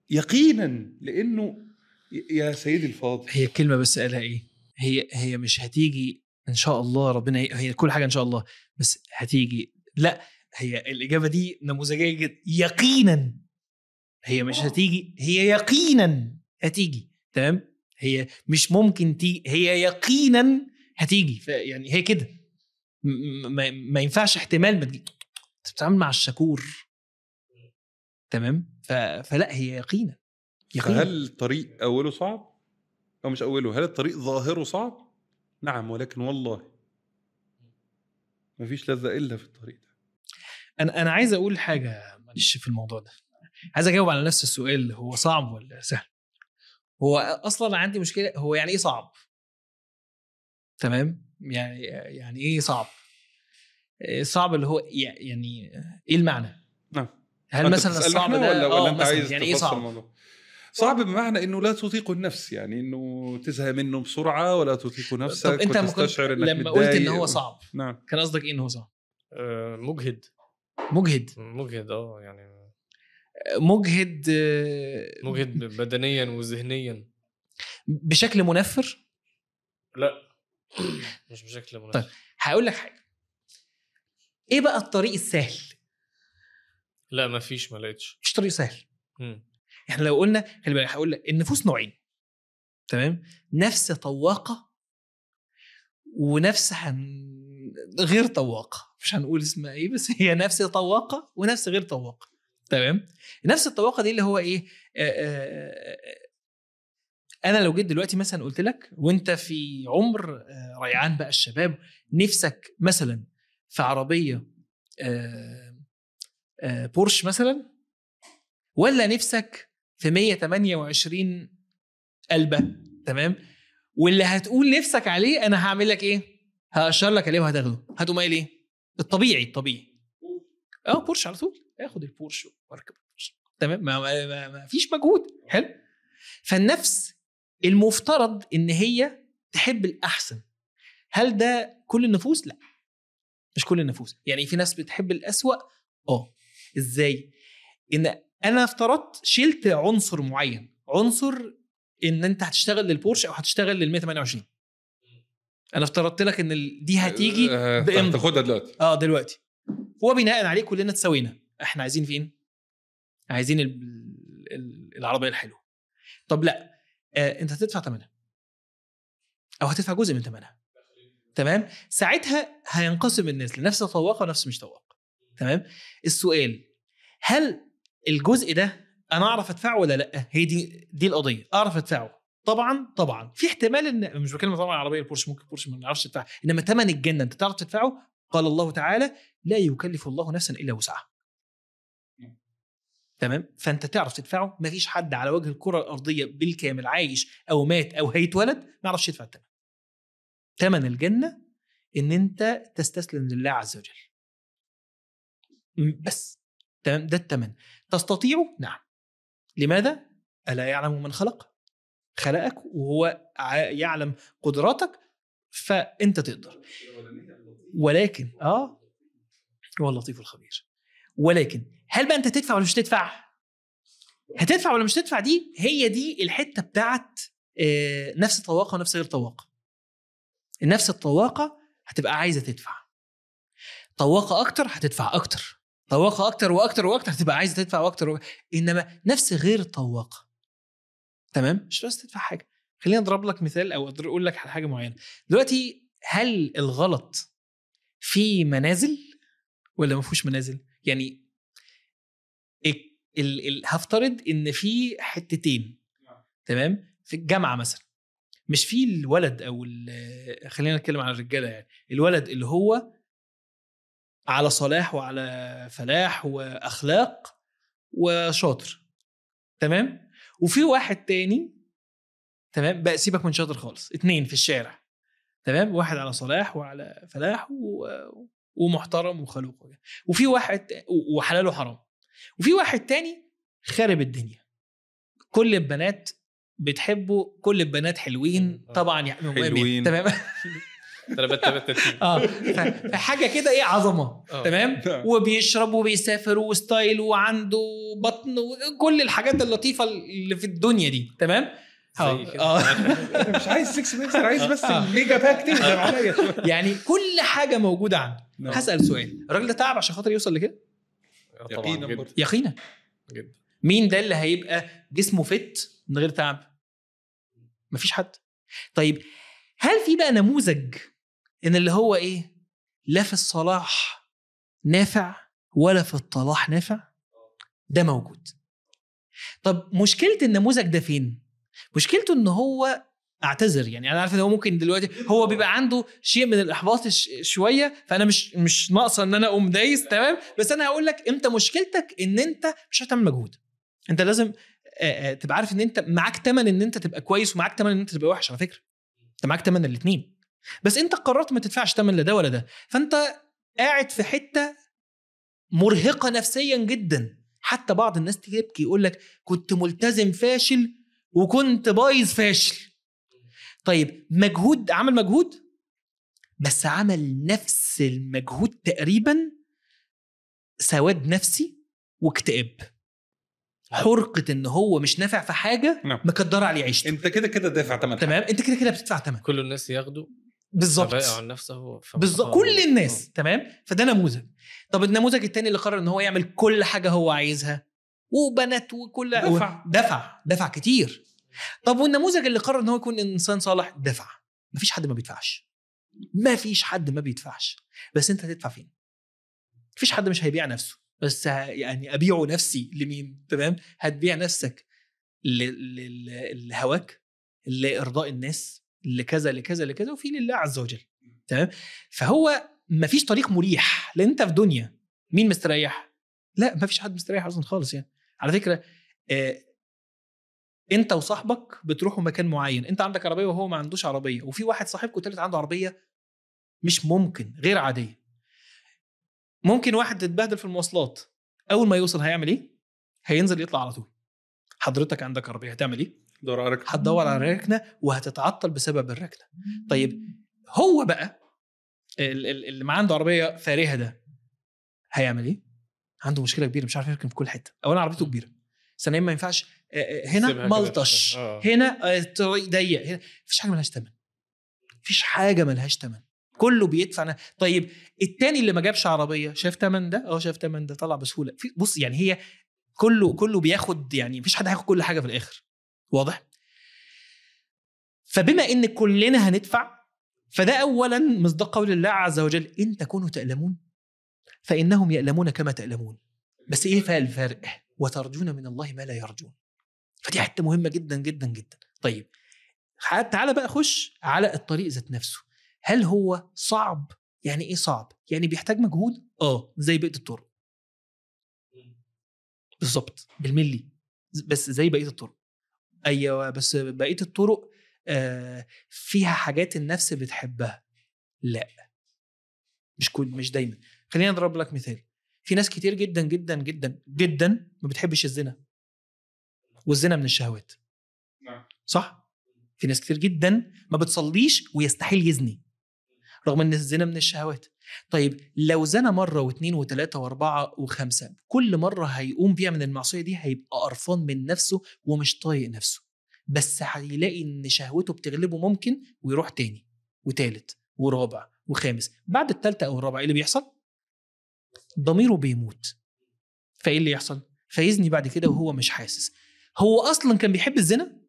يقينا لأنه يا سيدي الفاضل. هي كلمة بس قالها إيه؟ هي هي مش هتيجي إن شاء الله ربنا هي كل حاجة إن شاء الله بس هتيجي. لا هي الإجابة دي نموذجية جدا. يقينا. هي مش هتيجي هي يقينا هتيجي تمام؟ هي مش ممكن تيجي هي يقينا هتيجي يعني هي كده. ما, ما ينفعش احتمال ما تجي بتتعامل مع الشكور تمام؟ ف... فلا هي يقينا يقينا. فهل الطريق أوله صعب؟ أو مش أوله هل الطريق ظاهره صعب؟ نعم ولكن والله ما فيش لذة إلا في الطريق ده. أنا أنا عايز أقول حاجة معلش في الموضوع ده. عايز أجاوب على نفس السؤال هو صعب ولا سهل؟ هو أصلا عندي مشكلة هو يعني إيه صعب؟ تمام؟ يعني يعني إيه صعب؟ إيه صعب اللي هو يع- يعني إيه المعنى؟ نعم. هل مثلا الصعب ده ولا, ولا آه أنت عايز يعني إيه صعب؟ الموضوع؟ صعب بمعنى إنه لا تطيق النفس يعني إنه تزهق منه بسرعة ولا تطيق نفسك طب انت وتستشعر إنك لما قلت إن. هو صعب نعم. كان قصدك إيه ان هو صعب؟ آه، مجهد. مجهد. مجهد آه يعني مجهد مجهد بدنيا وذهنيا. بشكل منفر؟ لا. مش بشكل مناسب طيب. هقول لك حاجة. إيه بقى الطريق السهل؟ لا ما فيش ما لقيتش. مش طريق سهل. مم. إحنا لو قلنا خلي بالك هقول لك النفوس نوعين. تمام؟ نفس طواقة ونفس هن... غير طواقة. مش هنقول اسمها إيه بس هي نفس طواقة ونفس غير طواقة. تمام؟ نفس الطواقه دي اللي هو إيه أنا لو جيت دلوقتي مثلا قلت لك وأنت في عمر ريعان بقى الشباب نفسك مثلا في عربية بورش مثلا؟ ولا نفسك في 128 قلبة؟ تمام؟ واللي هتقول نفسك عليه أنا هعمل لك إيه؟ هأشر لك عليه وهتاخده هتقوم قايل إيه؟ الطبيعي الطبيعي. آه بورش على طول. اخد البورش واركب البورش. تمام؟ ما, ما, ما, فيش مجهود. حلو. فالنفس المفترض إن هي تحب الأحسن. هل ده كل النفوس؟ لا. مش كل النفوس. يعني في ناس بتحب الأسوأ؟ آه. إزاي؟ إن أنا افترضت شلت عنصر معين. عنصر إن أنت هتشتغل للبورش أو هتشتغل لل 128 أنا افترضت لك إن دي هتيجي آه، بإمضاء. تاخدها دلوقتي. آه دلوقتي. وبناء عليه كلنا تساوينا إحنا عايزين فين؟ عايزين ال- ال- العربية الحلوة. طب لأ آه أنت هتدفع ثمنها أو هتدفع جزء من ثمنها تمام؟ ساعتها هينقسم الناس لنفس طواقه ونفس مش طواقه تمام؟ السؤال هل الجزء ده أنا أعرف أدفعه ولا لأ؟ هي دي دي القضية. أعرف أدفعه. طبعا طبعا. في احتمال إن مش بتكلم طبعا العربية البورش ممكن البورش ما نعرفش تدفع إنما ثمن الجنة أنت تعرف تدفعه؟ قال الله تعالى لا يكلف الله نفسا إلا وسعها. تمام؟ فأنت تعرف تدفعه مفيش حد على وجه الكرة الأرضية بالكامل عايش أو مات أو هيتولد ما يعرفش يدفع الثمن ثمن الجنة إن أنت تستسلم لله عز وجل. بس. تمام؟ ده الثمن تستطيعه؟ نعم. لماذا؟ ألا يعلم من خلق؟ خلقك وهو يعلم قدراتك فأنت تقدر. ولكن آه هو اللطيف الخبير. ولكن هل بقى انت تدفع ولا مش تدفع؟ هتدفع ولا مش تدفع دي هي دي الحتة بتاعت آه، نفس طواقه ونفس غير طواقه. النفس الطواقة هتبقى عايزة تدفع. طواقة أكتر هتدفع أكتر. طواقة أكتر وأكتر وأكتر هتبقى عايزة تدفع وأكتر وأكتر. إنما نفس غير الطواقة تمام مش بس تدفع حاجة خلينا أضرب لك مثال أو أقول لك على حاجة معينة دلوقتي هل الغلط في منازل ولا ما فيهوش منازل يعني ال- ال- هفترض إن في حتتين تمام؟ في الجامعة مثلا مش في الولد أو خلينا نتكلم عن الرجالة يعني الولد اللي هو على صلاح وعلى فلاح وأخلاق وشاطر تمام؟ وفي واحد تاني تمام؟ بقى سيبك من شاطر خالص اتنين في الشارع تمام؟ واحد على صلاح وعلى فلاح و... ومحترم وخلوق وفي واحد وحلال وحرام. وفي واحد تاني خارب الدنيا. كل البنات بتحبه كل البنات حلوين. آه. طبعا يعني حلوين. تمام. آه. فحاجة كده إيه عظمة. آه. تمام؟ وبيشرب وبيسافر و style وعنده بطن وكل الحاجات اللطيفة اللي في الدنيا دي. تمام. آه. أنا مش عايز 6 packs أنا عايز بس آه. ال mega pack تنزل عليا يعني كل حاجة موجودة عنده. نعم. هسأل سؤال. الراجل ده تعب عشان خاطر يوصل لكده؟ آه، يقينا برضه. يقينا. جدا مين ده اللي هيبقى جسمه fit من غير تعب؟ مفيش حد. طيب هل في بقى نموذج إن اللي هو إيه؟ لا في الصلاح نافع ولا في الطلاح نافع؟ ده موجود. طب مشكلة النموذج ده فين؟ مشكلته إن هو أعتذر يعني. أنا عارف إن هو ممكن دلوقتي هو بيبقى عنده شيء من الإحباط شوية فأنا مش مش ناقصة إن أنا أقوم دايس تمام؟ بس أنا هقول لك أنت مشكلتك إن أنت مش هتعمل مجهود. أنت لازم تبقى عارف إن أنت معاك تمن إن أنت تبقى كويس ومعاك تمن إن أنت تبقى وحش على فكرة. أنت معاك تمن الاثنين بس أنت قررت ما تدفعش تمن لا ده ولا ده. فأنت قاعد في حتة مرهقة نفسيا جدا. حتى بعض الناس تبكي يقول لك كنت ملتزم فاشل وكنت بايظ فاشل. طيب مجهود عمل مجهود؟ بس عمل نفس المجهود تقريبا سواد نفسي واكتئاب. حرقة إن هو مش نافع في حاجة نعم. مكدرة عليه عيشته. أنت كده كده دافع ثمن تمام؟ أنت كده كده بتدفع ثمن كل الناس ياخدوا بالظبط. عن نفسه. بالظبط. كل الناس. تمام؟ فده نموذج. طب النموذج التاني اللي قرر إن هو يعمل كل حاجة هو عايزها وبنات وكل دفع. دفع. دفع كتير. طب والنموذج اللي قرر إن هو يكون إنسان صالح؟ دفع. مفيش حد ما بيدفعش. مفيش حد ما بيدفعش. بس أنت هتدفع فين؟ مفيش حد مش هيبيع نفسه. بس يعني أبيعه نفسي لمين؟ تمام؟ هتبيع نفسك لهواك لإرضاء الناس لكذا لكذا لكذا وفي لله عز وجل. تمام؟ فهو مفيش طريق مريح. لأن أنت في دنيا مين مستريح؟ لا مفيش حد مستريح أصلا خالص يعني. على فكرة آه انت وصاحبك بتروحوا مكان معين انت عندك عربية وهو ما عندوش عربية وفي واحد صاحبكم تالت عنده عربية مش ممكن غير عادية. ممكن واحد يتبهدل في المواصلات أول ما يوصل هيعمل إيه؟ هينزل يطلع على طول. حضرتك عندك عربية هتعمل إيه؟ دور عليك هتدور على ركنة وهتتعطل بسبب الركنة. طيب هو بقى ال- ال- اللي ما عنده عربية فارهة ده هيعمل إيه؟ عنده مشكلة كبيرة مش عارف يركن في كل حتة. اولا عربيته كبيرة. ثانيا ما ينفعش هنا سيبها كده. ملطش. آه. هنا آه، طريق ضيق. هنا مفيش حاجة ملهاش ثمن مفيش حاجة ملهاش ثمن كله بيدفع طيب التاني اللي ما جابش عربية شاف ثمن ده؟ آه شاف ثمن ده. طلع بسهولة. في بص يعني هي كله كله بياخد يعني مفيش حد هياخد كل حاجة في الآخر. واضح؟ فبما إن كلنا هندفع فده اولا مصداق قول الله عز وجل إن تكونوا تألمون. فإنهم يألمون كما تألمون. بس إيه فعل الفارق وترجون من الله ما لا يرجون. فدي حتة مهمة جدا جدا جدا. طيب تعالى بقى خش على الطريق ذات نفسه. هل هو صعب؟ يعني إيه صعب؟ يعني بيحتاج مجهود؟ آه زي بقية الطرق. بالظبط بالملي. بس زي بقية الطرق. أيوه بس بقية الطرق آه فيها حاجات النفس بتحبها. لأ. مش كل مش دايما. خلينا نضرب لك مثال. في ناس كتير جدا جدا جدا جدا ما بتحبش الزنا. والزنا من الشهوات. نعم. صح؟ في ناس كتير جدا ما بتصليش ويستحيل يزني رغم إن الزنا من الشهوات. طيب لو زنى مرة واثنين وثلاثة وأربعة وخمسة كل مرة هيقوم بيها من المعصية دي هيبقى قرفان من نفسه ومش طايق نفسه. بس هيلاقي إن شهوته بتغلبه ممكن ويروح تاني وتالت ورابع وخامس. بعد التالتة أو الرابعه إيه اللي بيحصل؟ ضميره بيموت. فإيه اللي يحصل؟ فيزني بعد كده وهو مش حاسس. هو أصلا كان بيحب الزنا؟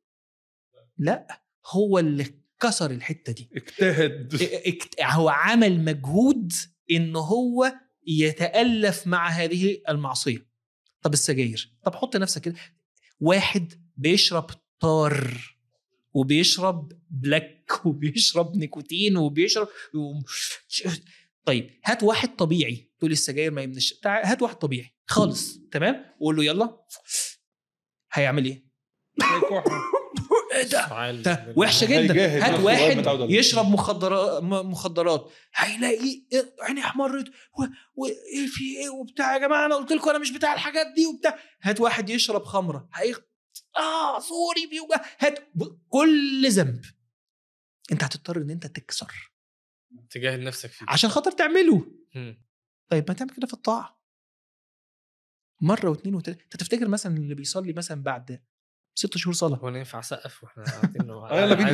لا هو اللي كسر الحتة دي. اجتهد. اكت- هو عمل مجهود إن هو يتألف مع هذه المعصية. طب السجاير؟ طب حط نفسك كده. واحد بيشرب tar وبيشرب black وبيشرب نيكوتين وبيشرب و- طيب هات واحد طبيعي. تقول السجاير ما يمنش. هات واحد طبيعي. خالص. تمام؟ وقول له يلا. هيعمل إيه؟ إيه ده؟ ده وحشة جدا. هات واحد. يشرب مخدرات مخدرات. هيلاقي إيه، عيني احمرت وايه في إيه وبتاع. يا جماعة أنا قلت لكم أنا مش بتاع الحاجات دي وبتاع. هات واحد يشرب خمرة. هي آه صوري بيوجع. هات كل ذنب. أنت هتضطر إن أنت تكسر. تجاهل نفسك فيه. عشان خاطر تعمله. طيب ما تعمل كده في الطاعة. مرة واثنين وثلاثه أنت تفتكر مثلا اللي بيصلي مثلا بعد ست شهور صلاة؟ هو أنا ينفع اسقف وإحنا قاعدين آه يلا بينا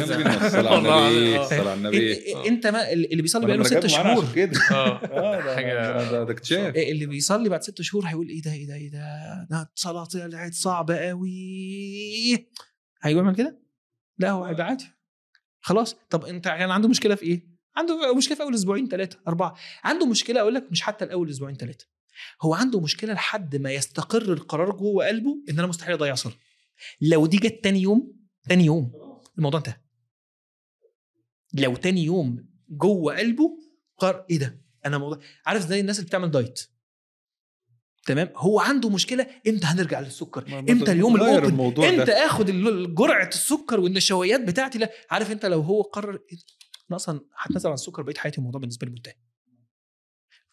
الصلاة على النبي. الصلاة على النبي. إن- أنت ما اللي بيصلي بقاله ست شهور. كده. آه. آه ده- اكتشاف اللي بيصلي بعد ست شهور هيقول إيه ده إيه ده إيه ده ده صلاة طلعت صعبة قوي هيعمل كده؟ لا هو هيبقى عادي. خلاص. طب أنت كان عنده مشكلة في إيه؟ عنده مشكلة في أول أسبوعين ثلاثة أربعة. عنده مشكلة أقول لك مش حتى الأول أسبوعين ثلاثة هو عنده مشكلة لحد ما يستقر القرار جوه قلبه إن أنا مستحيل أضيع صلاة. لو دي جت تاني يوم تاني يوم الموضوع انتهى. لو تاني يوم جوه قلبه قرر إيه ده؟ أنا موضوع عارف زي الناس اللي بتعمل دايت؟ تمام؟ هو عنده مشكلة إمتى هنرجع للسكر؟ إمتى اليوم الأوبن. إمتى آخد جرعة السكر والنشويات بتاعتي؟ لا. عارف أنت لو هو قرر إيه؟ أنا أصلا هتنزل عن السكر بقيت حياتي الموضوع بالنسبة لي منتهي.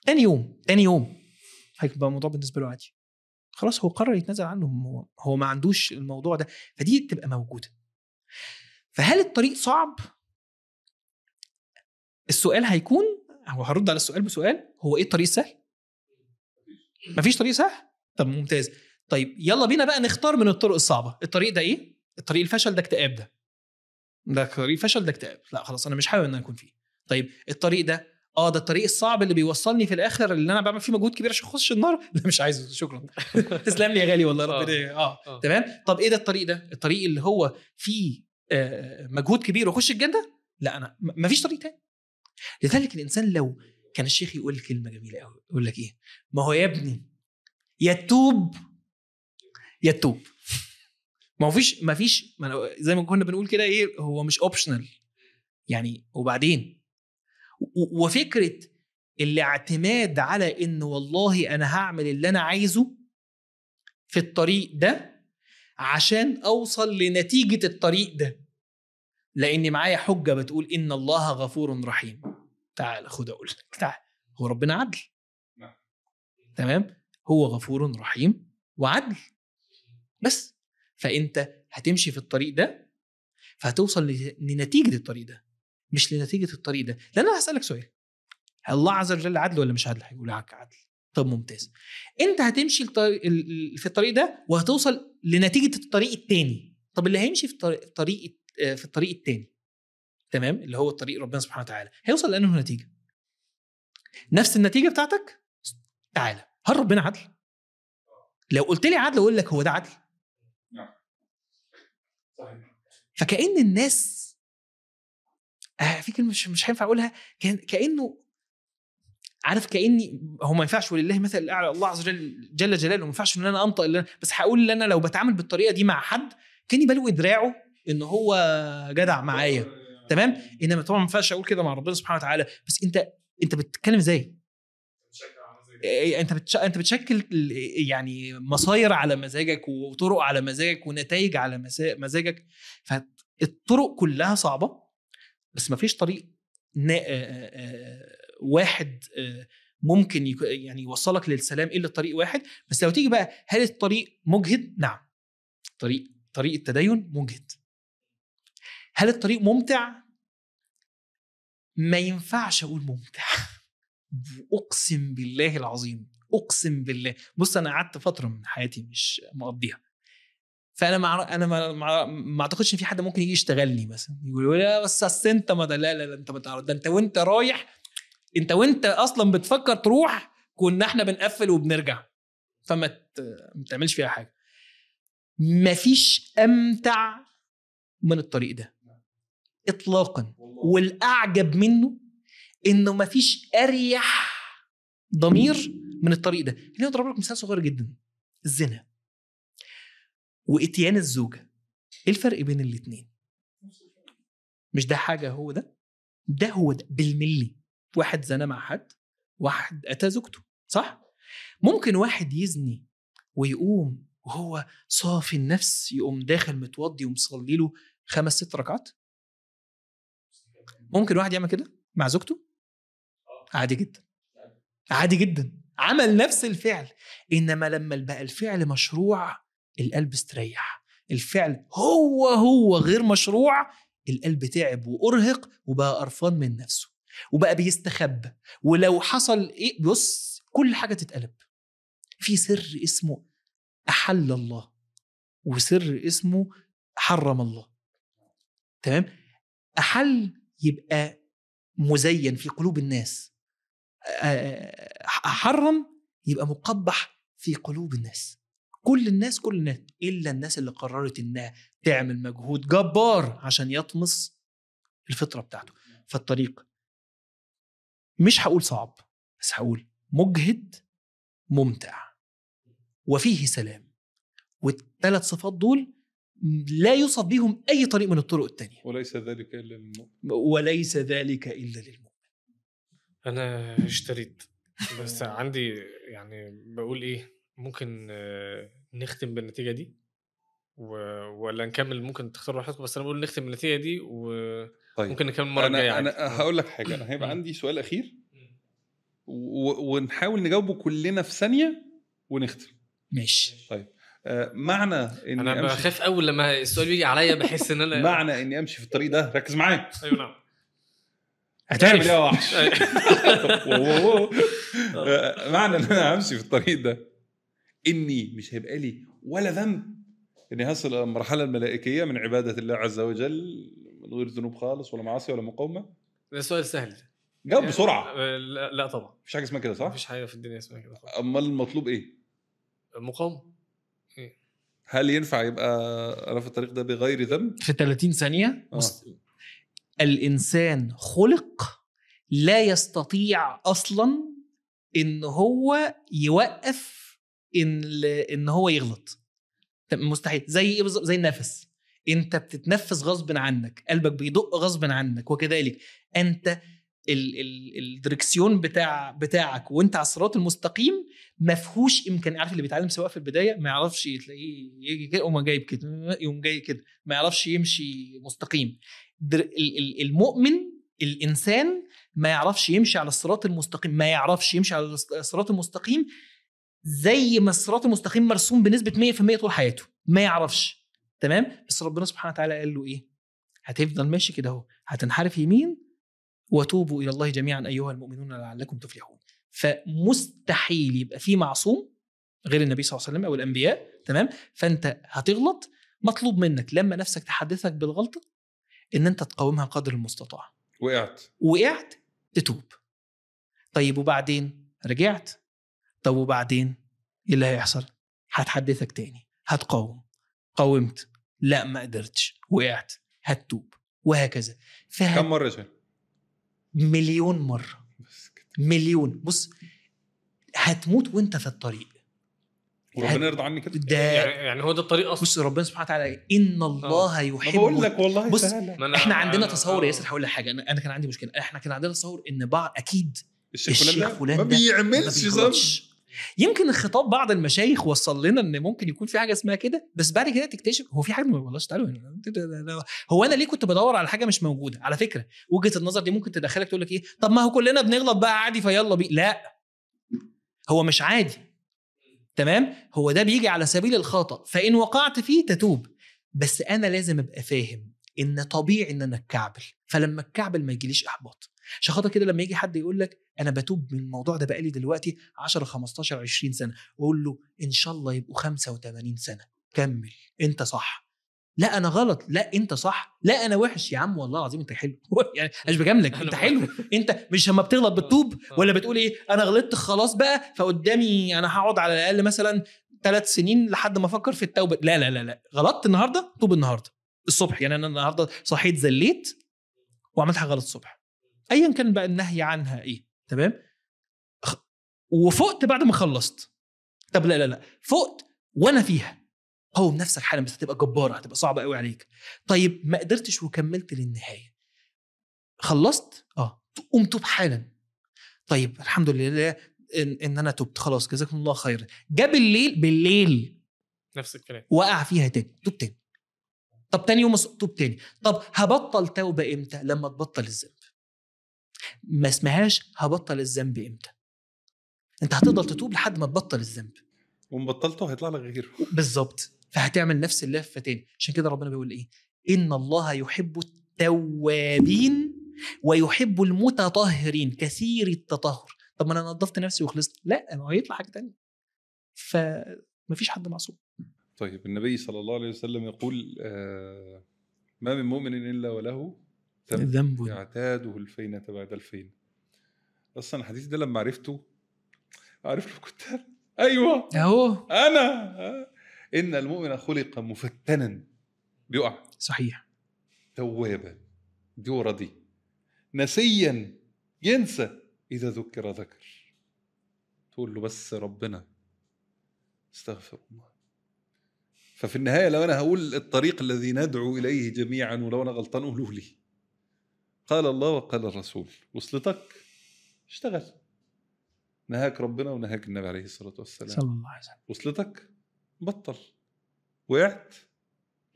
تاني يوم تاني يوم. هيبقى الموضوع بالنسبة له عادي. خلاص هو قرر يتنازل عنه هو, هو ما عندوش الموضوع ده فدي تبقى موجودة. فهل الطريق صعب؟ السؤال هيكون هو هرد على السؤال بسؤال هو إيه الطريق السهل؟ مفيش طريق سهل؟ طب ممتاز. طيب يلا بينا بقى نختار من الطرق الصعبة. الطريق ده إيه؟ الطريق الفشل ده اكتئاب ده. ده طريق فشل ده اكتئاب. لا خلاص أنا مش حابب إن أنا أكون فيه. طيب الطريق ده آه ده الطريق الصعب اللي بيوصلني في الآخر اللي أنا بعمل فيه مجهود كبير عشان أخش النار. لا مش عايزه شكرا. تسلم لي يا غالي والله آه. ربنا آه. آه. تمام؟ طب إيه ده الطريق ده؟ الطريق اللي هو فيه آه، مجهود كبير وأخش الجنة؟ لا أنا م- مفيش طريق تاني. لذلك الإنسان لو كان الشيخ يقول كلمة جميلة قوي يقول لك إيه؟ ما هو يا ابني يا تتوب يا تتوب. ما هو فيش ما فيش ما زي ما كنا بنقول كده إيه هو مش اوبشنال يعني وبعدين؟ وفكرة الاعتماد على إن والله أنا هعمل اللي أنا عايزه في الطريق ده عشان أوصل لنتيجة الطريق ده. لاني معايا حجة بتقول إن الله غفور رحيم. تعال خد أقول لك. تعال. هو ربنا عدل. نعم. تمام؟ هو غفور رحيم وعدل. بس. فأنت هتمشي في الطريق ده فهتوصل لنتيجة الطريق ده. مش لنتيجة الطريق ده. لأن أنا هسألك سؤال. الله عز وجل عدل ولا مش عدل؟ هيقول لك عدل. طب ممتاز. أنت هتمشي في الطريق ده وهتوصل لنتيجة الطريق التاني. طب اللي هيمشي في الطريق الطريق في الطريق التاني. تمام؟ اللي هو الطريق ربنا سبحانه وتعالى. هيوصل لأنه نتيجة. نفس النتيجة بتاعتك؟ تعالى. هل ربنا عدل؟ لو قلت لي عدل أقول لك هو ده عدل. فكأن الناس آه في كلمة مش مش هينفع أقولها كان كأنه عارف كأني هو ما ينفعش ولله مثل الأعلى الله عز وجل جل جلاله ما ينفعش إن أنا أنطق اللي بس هقول إن أنا لو بتعامل بالطريقة دي مع حد كأني بلوي دراعه إن هو جدع معايا تمام؟ إنما طبعا ما ينفعش أقول كده مع ربنا سبحانه وتعالى. بس أنت أنت بتتكلم إزاي؟ إيه، أنت بتش... أنت بتشكل يعني مصاير على مزاجك وطرق على مزاجك ونتائج على مزاجك. فالطرق كلها صعبة. بس ما فيش طريق واحد ممكن. يعني يوصلك للسلام إلا طريق واحد. بس لو تيجي بقى هل الطريق مجهد؟ نعم. طريق طريق التدين مجهد. هل الطريق ممتع؟ ما ينفعش أقول ممتع. أقسم بالله العظيم أقسم بالله. بص أنا قعدت فترة من حياتي مش مقضيها. فأنا مع أنا ما, ما, ما أعتقدش إن في حد ممكن يجي يشتغلني مثلا. يقول لا بس أصل أنت ما ده لا لا لا أنت ما ده أنت وأنت رايح أنت وأنت أصلا بتفكر تروح كنا إحنا بنقفل وبنرجع. فما ت- ما تعملش فيها حاجة. مفيش أمتع من الطريق ده. اطلاقا. والأعجب منه إنه مفيش أريح ضمير من الطريق ده. خليني أضرب لك مثال صغير جدا. الزنا. وإتيان الزوجة. إيه الفرق بين الاتنين؟ مش ده حاجة هو ده؟ ده هو ده بالملي. واحد زنى مع حد واحد أتى زوجته صح؟ ممكن واحد يزني ويقوم وهو صافي النفس يقوم داخل متوضي ومصلي له خمس ست ركعات؟ ممكن واحد يعمل كده مع زوجته؟ عادي جدا. عادي جدا. عمل نفس الفعل. إنما لما بقى الفعل مشروع القلب استريح. الفعل هو هو غير مشروع القلب تعب وأرهق وبقى قرفان من نفسه وبقى بيستخبى. ولو حصل إيه بص كل حاجة تتقلب. في سر اسمه أحل الله وسر اسمه حرم الله. تمام؟ أحل يبقى مزين في قلوب الناس. آه، حرم يبقى مقبح في قلوب الناس. كل الناس كل الناس إلا الناس اللي قررت إنها تعمل مجهود جبار عشان يطمس الفطرة بتاعته. فالطريق مش هقول صعب بس هقول مجهد ممتع. وفيه سلام. والثلاث صفات دول لا يوصف بيهم أي طريق من الطرق التانية. وليس ذلك إلا للمؤمن. وليس ذلك إلا للمؤمن. أنا اشتريت بس عندي يعني بقول إيه؟ ممكن نختم بالنتيجة دي؟ و... ولا نكمل؟ ممكن تختاروا راحتكم بس أنا بقول نختم بالنتيجة دي وممكن طيب نكمل المرة الجاية أنا. أنا هقول لك حاجة أنا هيبقى. عندي سؤال أخير. و... ونحاول نجاوبه كلنا في ثانية ونختم. ماشي. آه معنى إني أنا بخاف اول لما السؤال بيجي عليا بحس إن أنا معنى إني أمشي في الطريق ده ركز معايا. أيوه نعم. هتعمل إيه؟ يا وحش. آه، معنى إن أنا همشي في الطريق ده. إني مش هيبقى لي ولا ذنب اني هصل إلى المرحله الملائكية من عبادة الله عز وجل من غير ذنوب خالص ولا معاصي ولا مقاومة ده سؤال سهل جاوب بسرعة آه، لا, لا طبعا مفيش حاجة اسمها كده صح؟ مفيش حاجة في الدنيا اسمها كده خالص. أمال المطلوب إيه؟ مقاومة هل ينفع يبقى أنا في الطريق ده بغير ذنب؟ في 30 ثانية آه. بص الإنسان خلق لا يستطيع أصلا إن هو يوقف إن إن هو يغلط. مستحيل. زي إيه؟ زي النفس. أنت بتتنفس غصب عنك. قلبك بيدق غصب عنك وكذلك. أنت ال ال الدركسيون بتاع بتاعك وأنت على الصراط المستقيم ما فيهوش امكان عارف اللي بيتعلم سواقه في البداية؟ ما يعرفش تلاقيه يجي كده يقوم جايب كده يقوم جاي كده. ما يعرفش يمشي مستقيم. المؤمن الإنسان ما يعرفش يمشي على الصراط المستقيم. ما يعرفش يمشي على الص- الصراط المستقيم زي ما الصراط المستقيم مرسوم بنسبة 100% طول حياته. ما يعرفش. تمام؟ بس ربنا سبحانه وتعالى قال له إيه؟ هتفضل ماشي كده أهو. هتنحرف يمين وتوبوا إلى الله جميعا أيها المؤمنون لعلكم تفلحون. فمستحيل يبقى في معصوم غير النبي صلى الله عليه وسلم أو الأنبياء. تمام؟ فأنت هتغلط. مطلوب منك لما نفسك تحدثك بالغلطة إن أنت تقاومها قدر المستطاع. وقعت. وقعت تتوب. طيب وبعدين؟ رجعت. طب وبعدين؟ إيه اللي هيحصل؟ هتحدثك تاني هتقاوم. قاومت. لا ما قدرتش. وقعت. هتتوب. وهكذا. فه... كم مرة يا شيخ؟ مليون مرة. بس كده. مليون. بص هتموت وأنت في الطريق. وربنا يرضى عني كده. ده يعني, يعني هو ده الطريق أصلا. بص ربنا سبحانه وتعالى إن الله ما يحب بقول لك والله بص، أنا- إحنا عندنا أنا- تصور آه. ياسر هقول لك حاجة. أنا أنا كان عندي مشكلة. إحنا كان عندنا تصور إن بعض أكيد الشيخ, الشيخ فلان فلان ده ده ما بيعملش ما ذنب. يمكن الخطاب بعض المشايخ وصل لنا إن ممكن يكون في حاجة اسمها كده بس بعد كده تكتشف هو في حاجة ما تعالوا هنا. هو أنا ليه كنت بدور على حاجة مش موجودة؟ على فكرة وجهة النظر دي ممكن تدخلك تقول لك إيه؟ طب ما هو كلنا بنغلط بقى عادي فيلا بي لا. هو مش عادي. تمام؟ هو ده بيجي على سبيل الخطأ. فإن وقعت فيه تتوب. بس أنا لازم أبقى فاهم إن طبيعي إن أنا أتكعبل. فلما اتكعبل ما يجيليش إحباط. عشان خاطر كده لما يجي حد يقول لك أنا بتوب من الموضوع ده بقالي دلوقتي 10 15 20 سنة وأقول له إن شاء الله يبقوا 85 سنة. كمل. أنت صح. لا أنا غلط. لا أنت صح. لا أنا وحش. يا عم والله العظيم أنت حلو. يعني مش بجاملك أنت حلو. أنت مش لما بتغلط بتتوب؟ ولا بتقول إيه؟ أنا غلطت خلاص بقى فقدامي أنا هقعد على الأقل مثلا ثلاث سنين لحد ما أفكر في التوبة. لا لا لا لا. غلطت النهارده؟ توب النهارده. الصبح. يعني أنا النهارده صحيت زليت وعملت حاجة غلط الصبح. ايا كان بقى النهي عنها إيه؟ تمام؟ وفقت بعد ما خلصت. طب لا لا لا فقت وأنا فيها. قوم نفسك حالا بس هتبقى جبارة هتبقى صعبة قوي عليك. طيب ما قدرتش وكملت للنهاية. خلصت؟ آه. قوم توب حالا طيب الحمد لله إن, إن أنا تبت. خلاص جزاكم الله خيرا. جه بالليل بالليل. نفس الكلام. وقع فيها تاني. توب تاني. طب تاني يوم توب تاني. طب هبطل توبة إمتى؟ لما تبطل الذنب ما اسمهاش هبطل الذنب إمتى؟ أنت هتفضل تتوب لحد ما تبطل الذنب. وإن بطلته هيطلع لك غيره. بالظبط فهتعمل نفس اللفه تاني. عشان كده ربنا بيقول إيه؟ إن الله يحب التوابين ويحب المتطهرين. كثير التطهر. طب ما أنا نظفت نفسي وخلصت. لا ما هو يطلع حاجة تانية. فمفيش حد معصوم. طيب النبي صلى الله عليه وسلم يقول آه ما من مؤمن إلا وله ذنب الذنب يعتاده الفينة بعد الفين. أصلا الحديث ده لما عرفته عارف لو كنت أنا. أيوه. أهو. أنا. إن المؤمن خلق مفتنا. بيقع. صحيح. توابا. دي ورا دي. نسيا. ينسى. إذا ذكر ذكر. تقول له بس ربنا. استغفر الله. ففي النهاية لو أنا هقول الطريق الذي ندعو إليه جميعا ولو أنا غلطان قولوا لي. قال الله وقال الرسول وصلتك؟ اشتغل. نهاك ربنا ونهاك النبي عليه الصلاة والسلام. صلى الله عليه وسلم. وصلتك؟ بطل. وقعت؟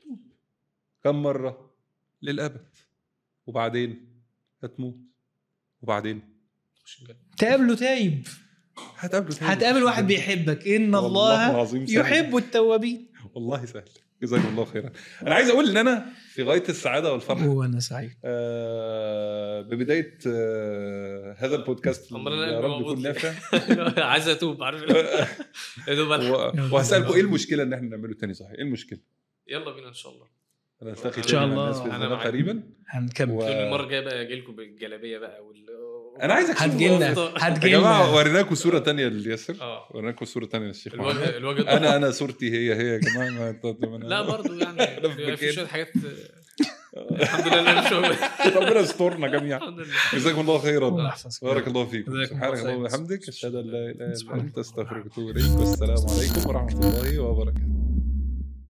توب كم مرة؟ للأبد. وبعدين؟ هتموت. وبعدين؟ خش الجنة. تقابله تايب. هتقابله تاني هتقابل واحد بيحبك. إن والله الله العظيم سهل. يحب التوابين. والله سهل. جزاكم الله خيرا. أنا عايز أقول إن أنا في غاية السعادة والفرح. وأنا سعيد. آه ببداية آه هذا البودكاست يا قلبي رب يكون موجود نافع. عايز أتوب عارف. يا دوب وهسالكم إيه المشكلة إن إحنا نعمله تاني؟ صحيح إيه المشكلة؟ يلا بينا إن شاء الله. أنا ألتقي إن شاء الله. معاك. قريبا. هنكمل. و- المرة الجايه بقى أجي لكم بالجلابية بقى وال أنا عايزك هتجيلنا. يا هتجيلنا. جماعة وريناكم صورة تانية لياسر آه. وريناكم صورة تانية للشيخ الوجه الوجه أنا أنا صورتي هي هي يا جماعة ما لا برضه يعني أنا في. شوية حاجات. الحمد لله ربنا يسترنا جميعا. الحمد لله. جزاكم الله خيرا. بارك الله فيكم. سبحانك الله اللهم. وبحمدك أشهد أن لا إله إلا أنت أستغفرك وأتوب إليك. والسلام عليكم ورحمة الله وبركاته.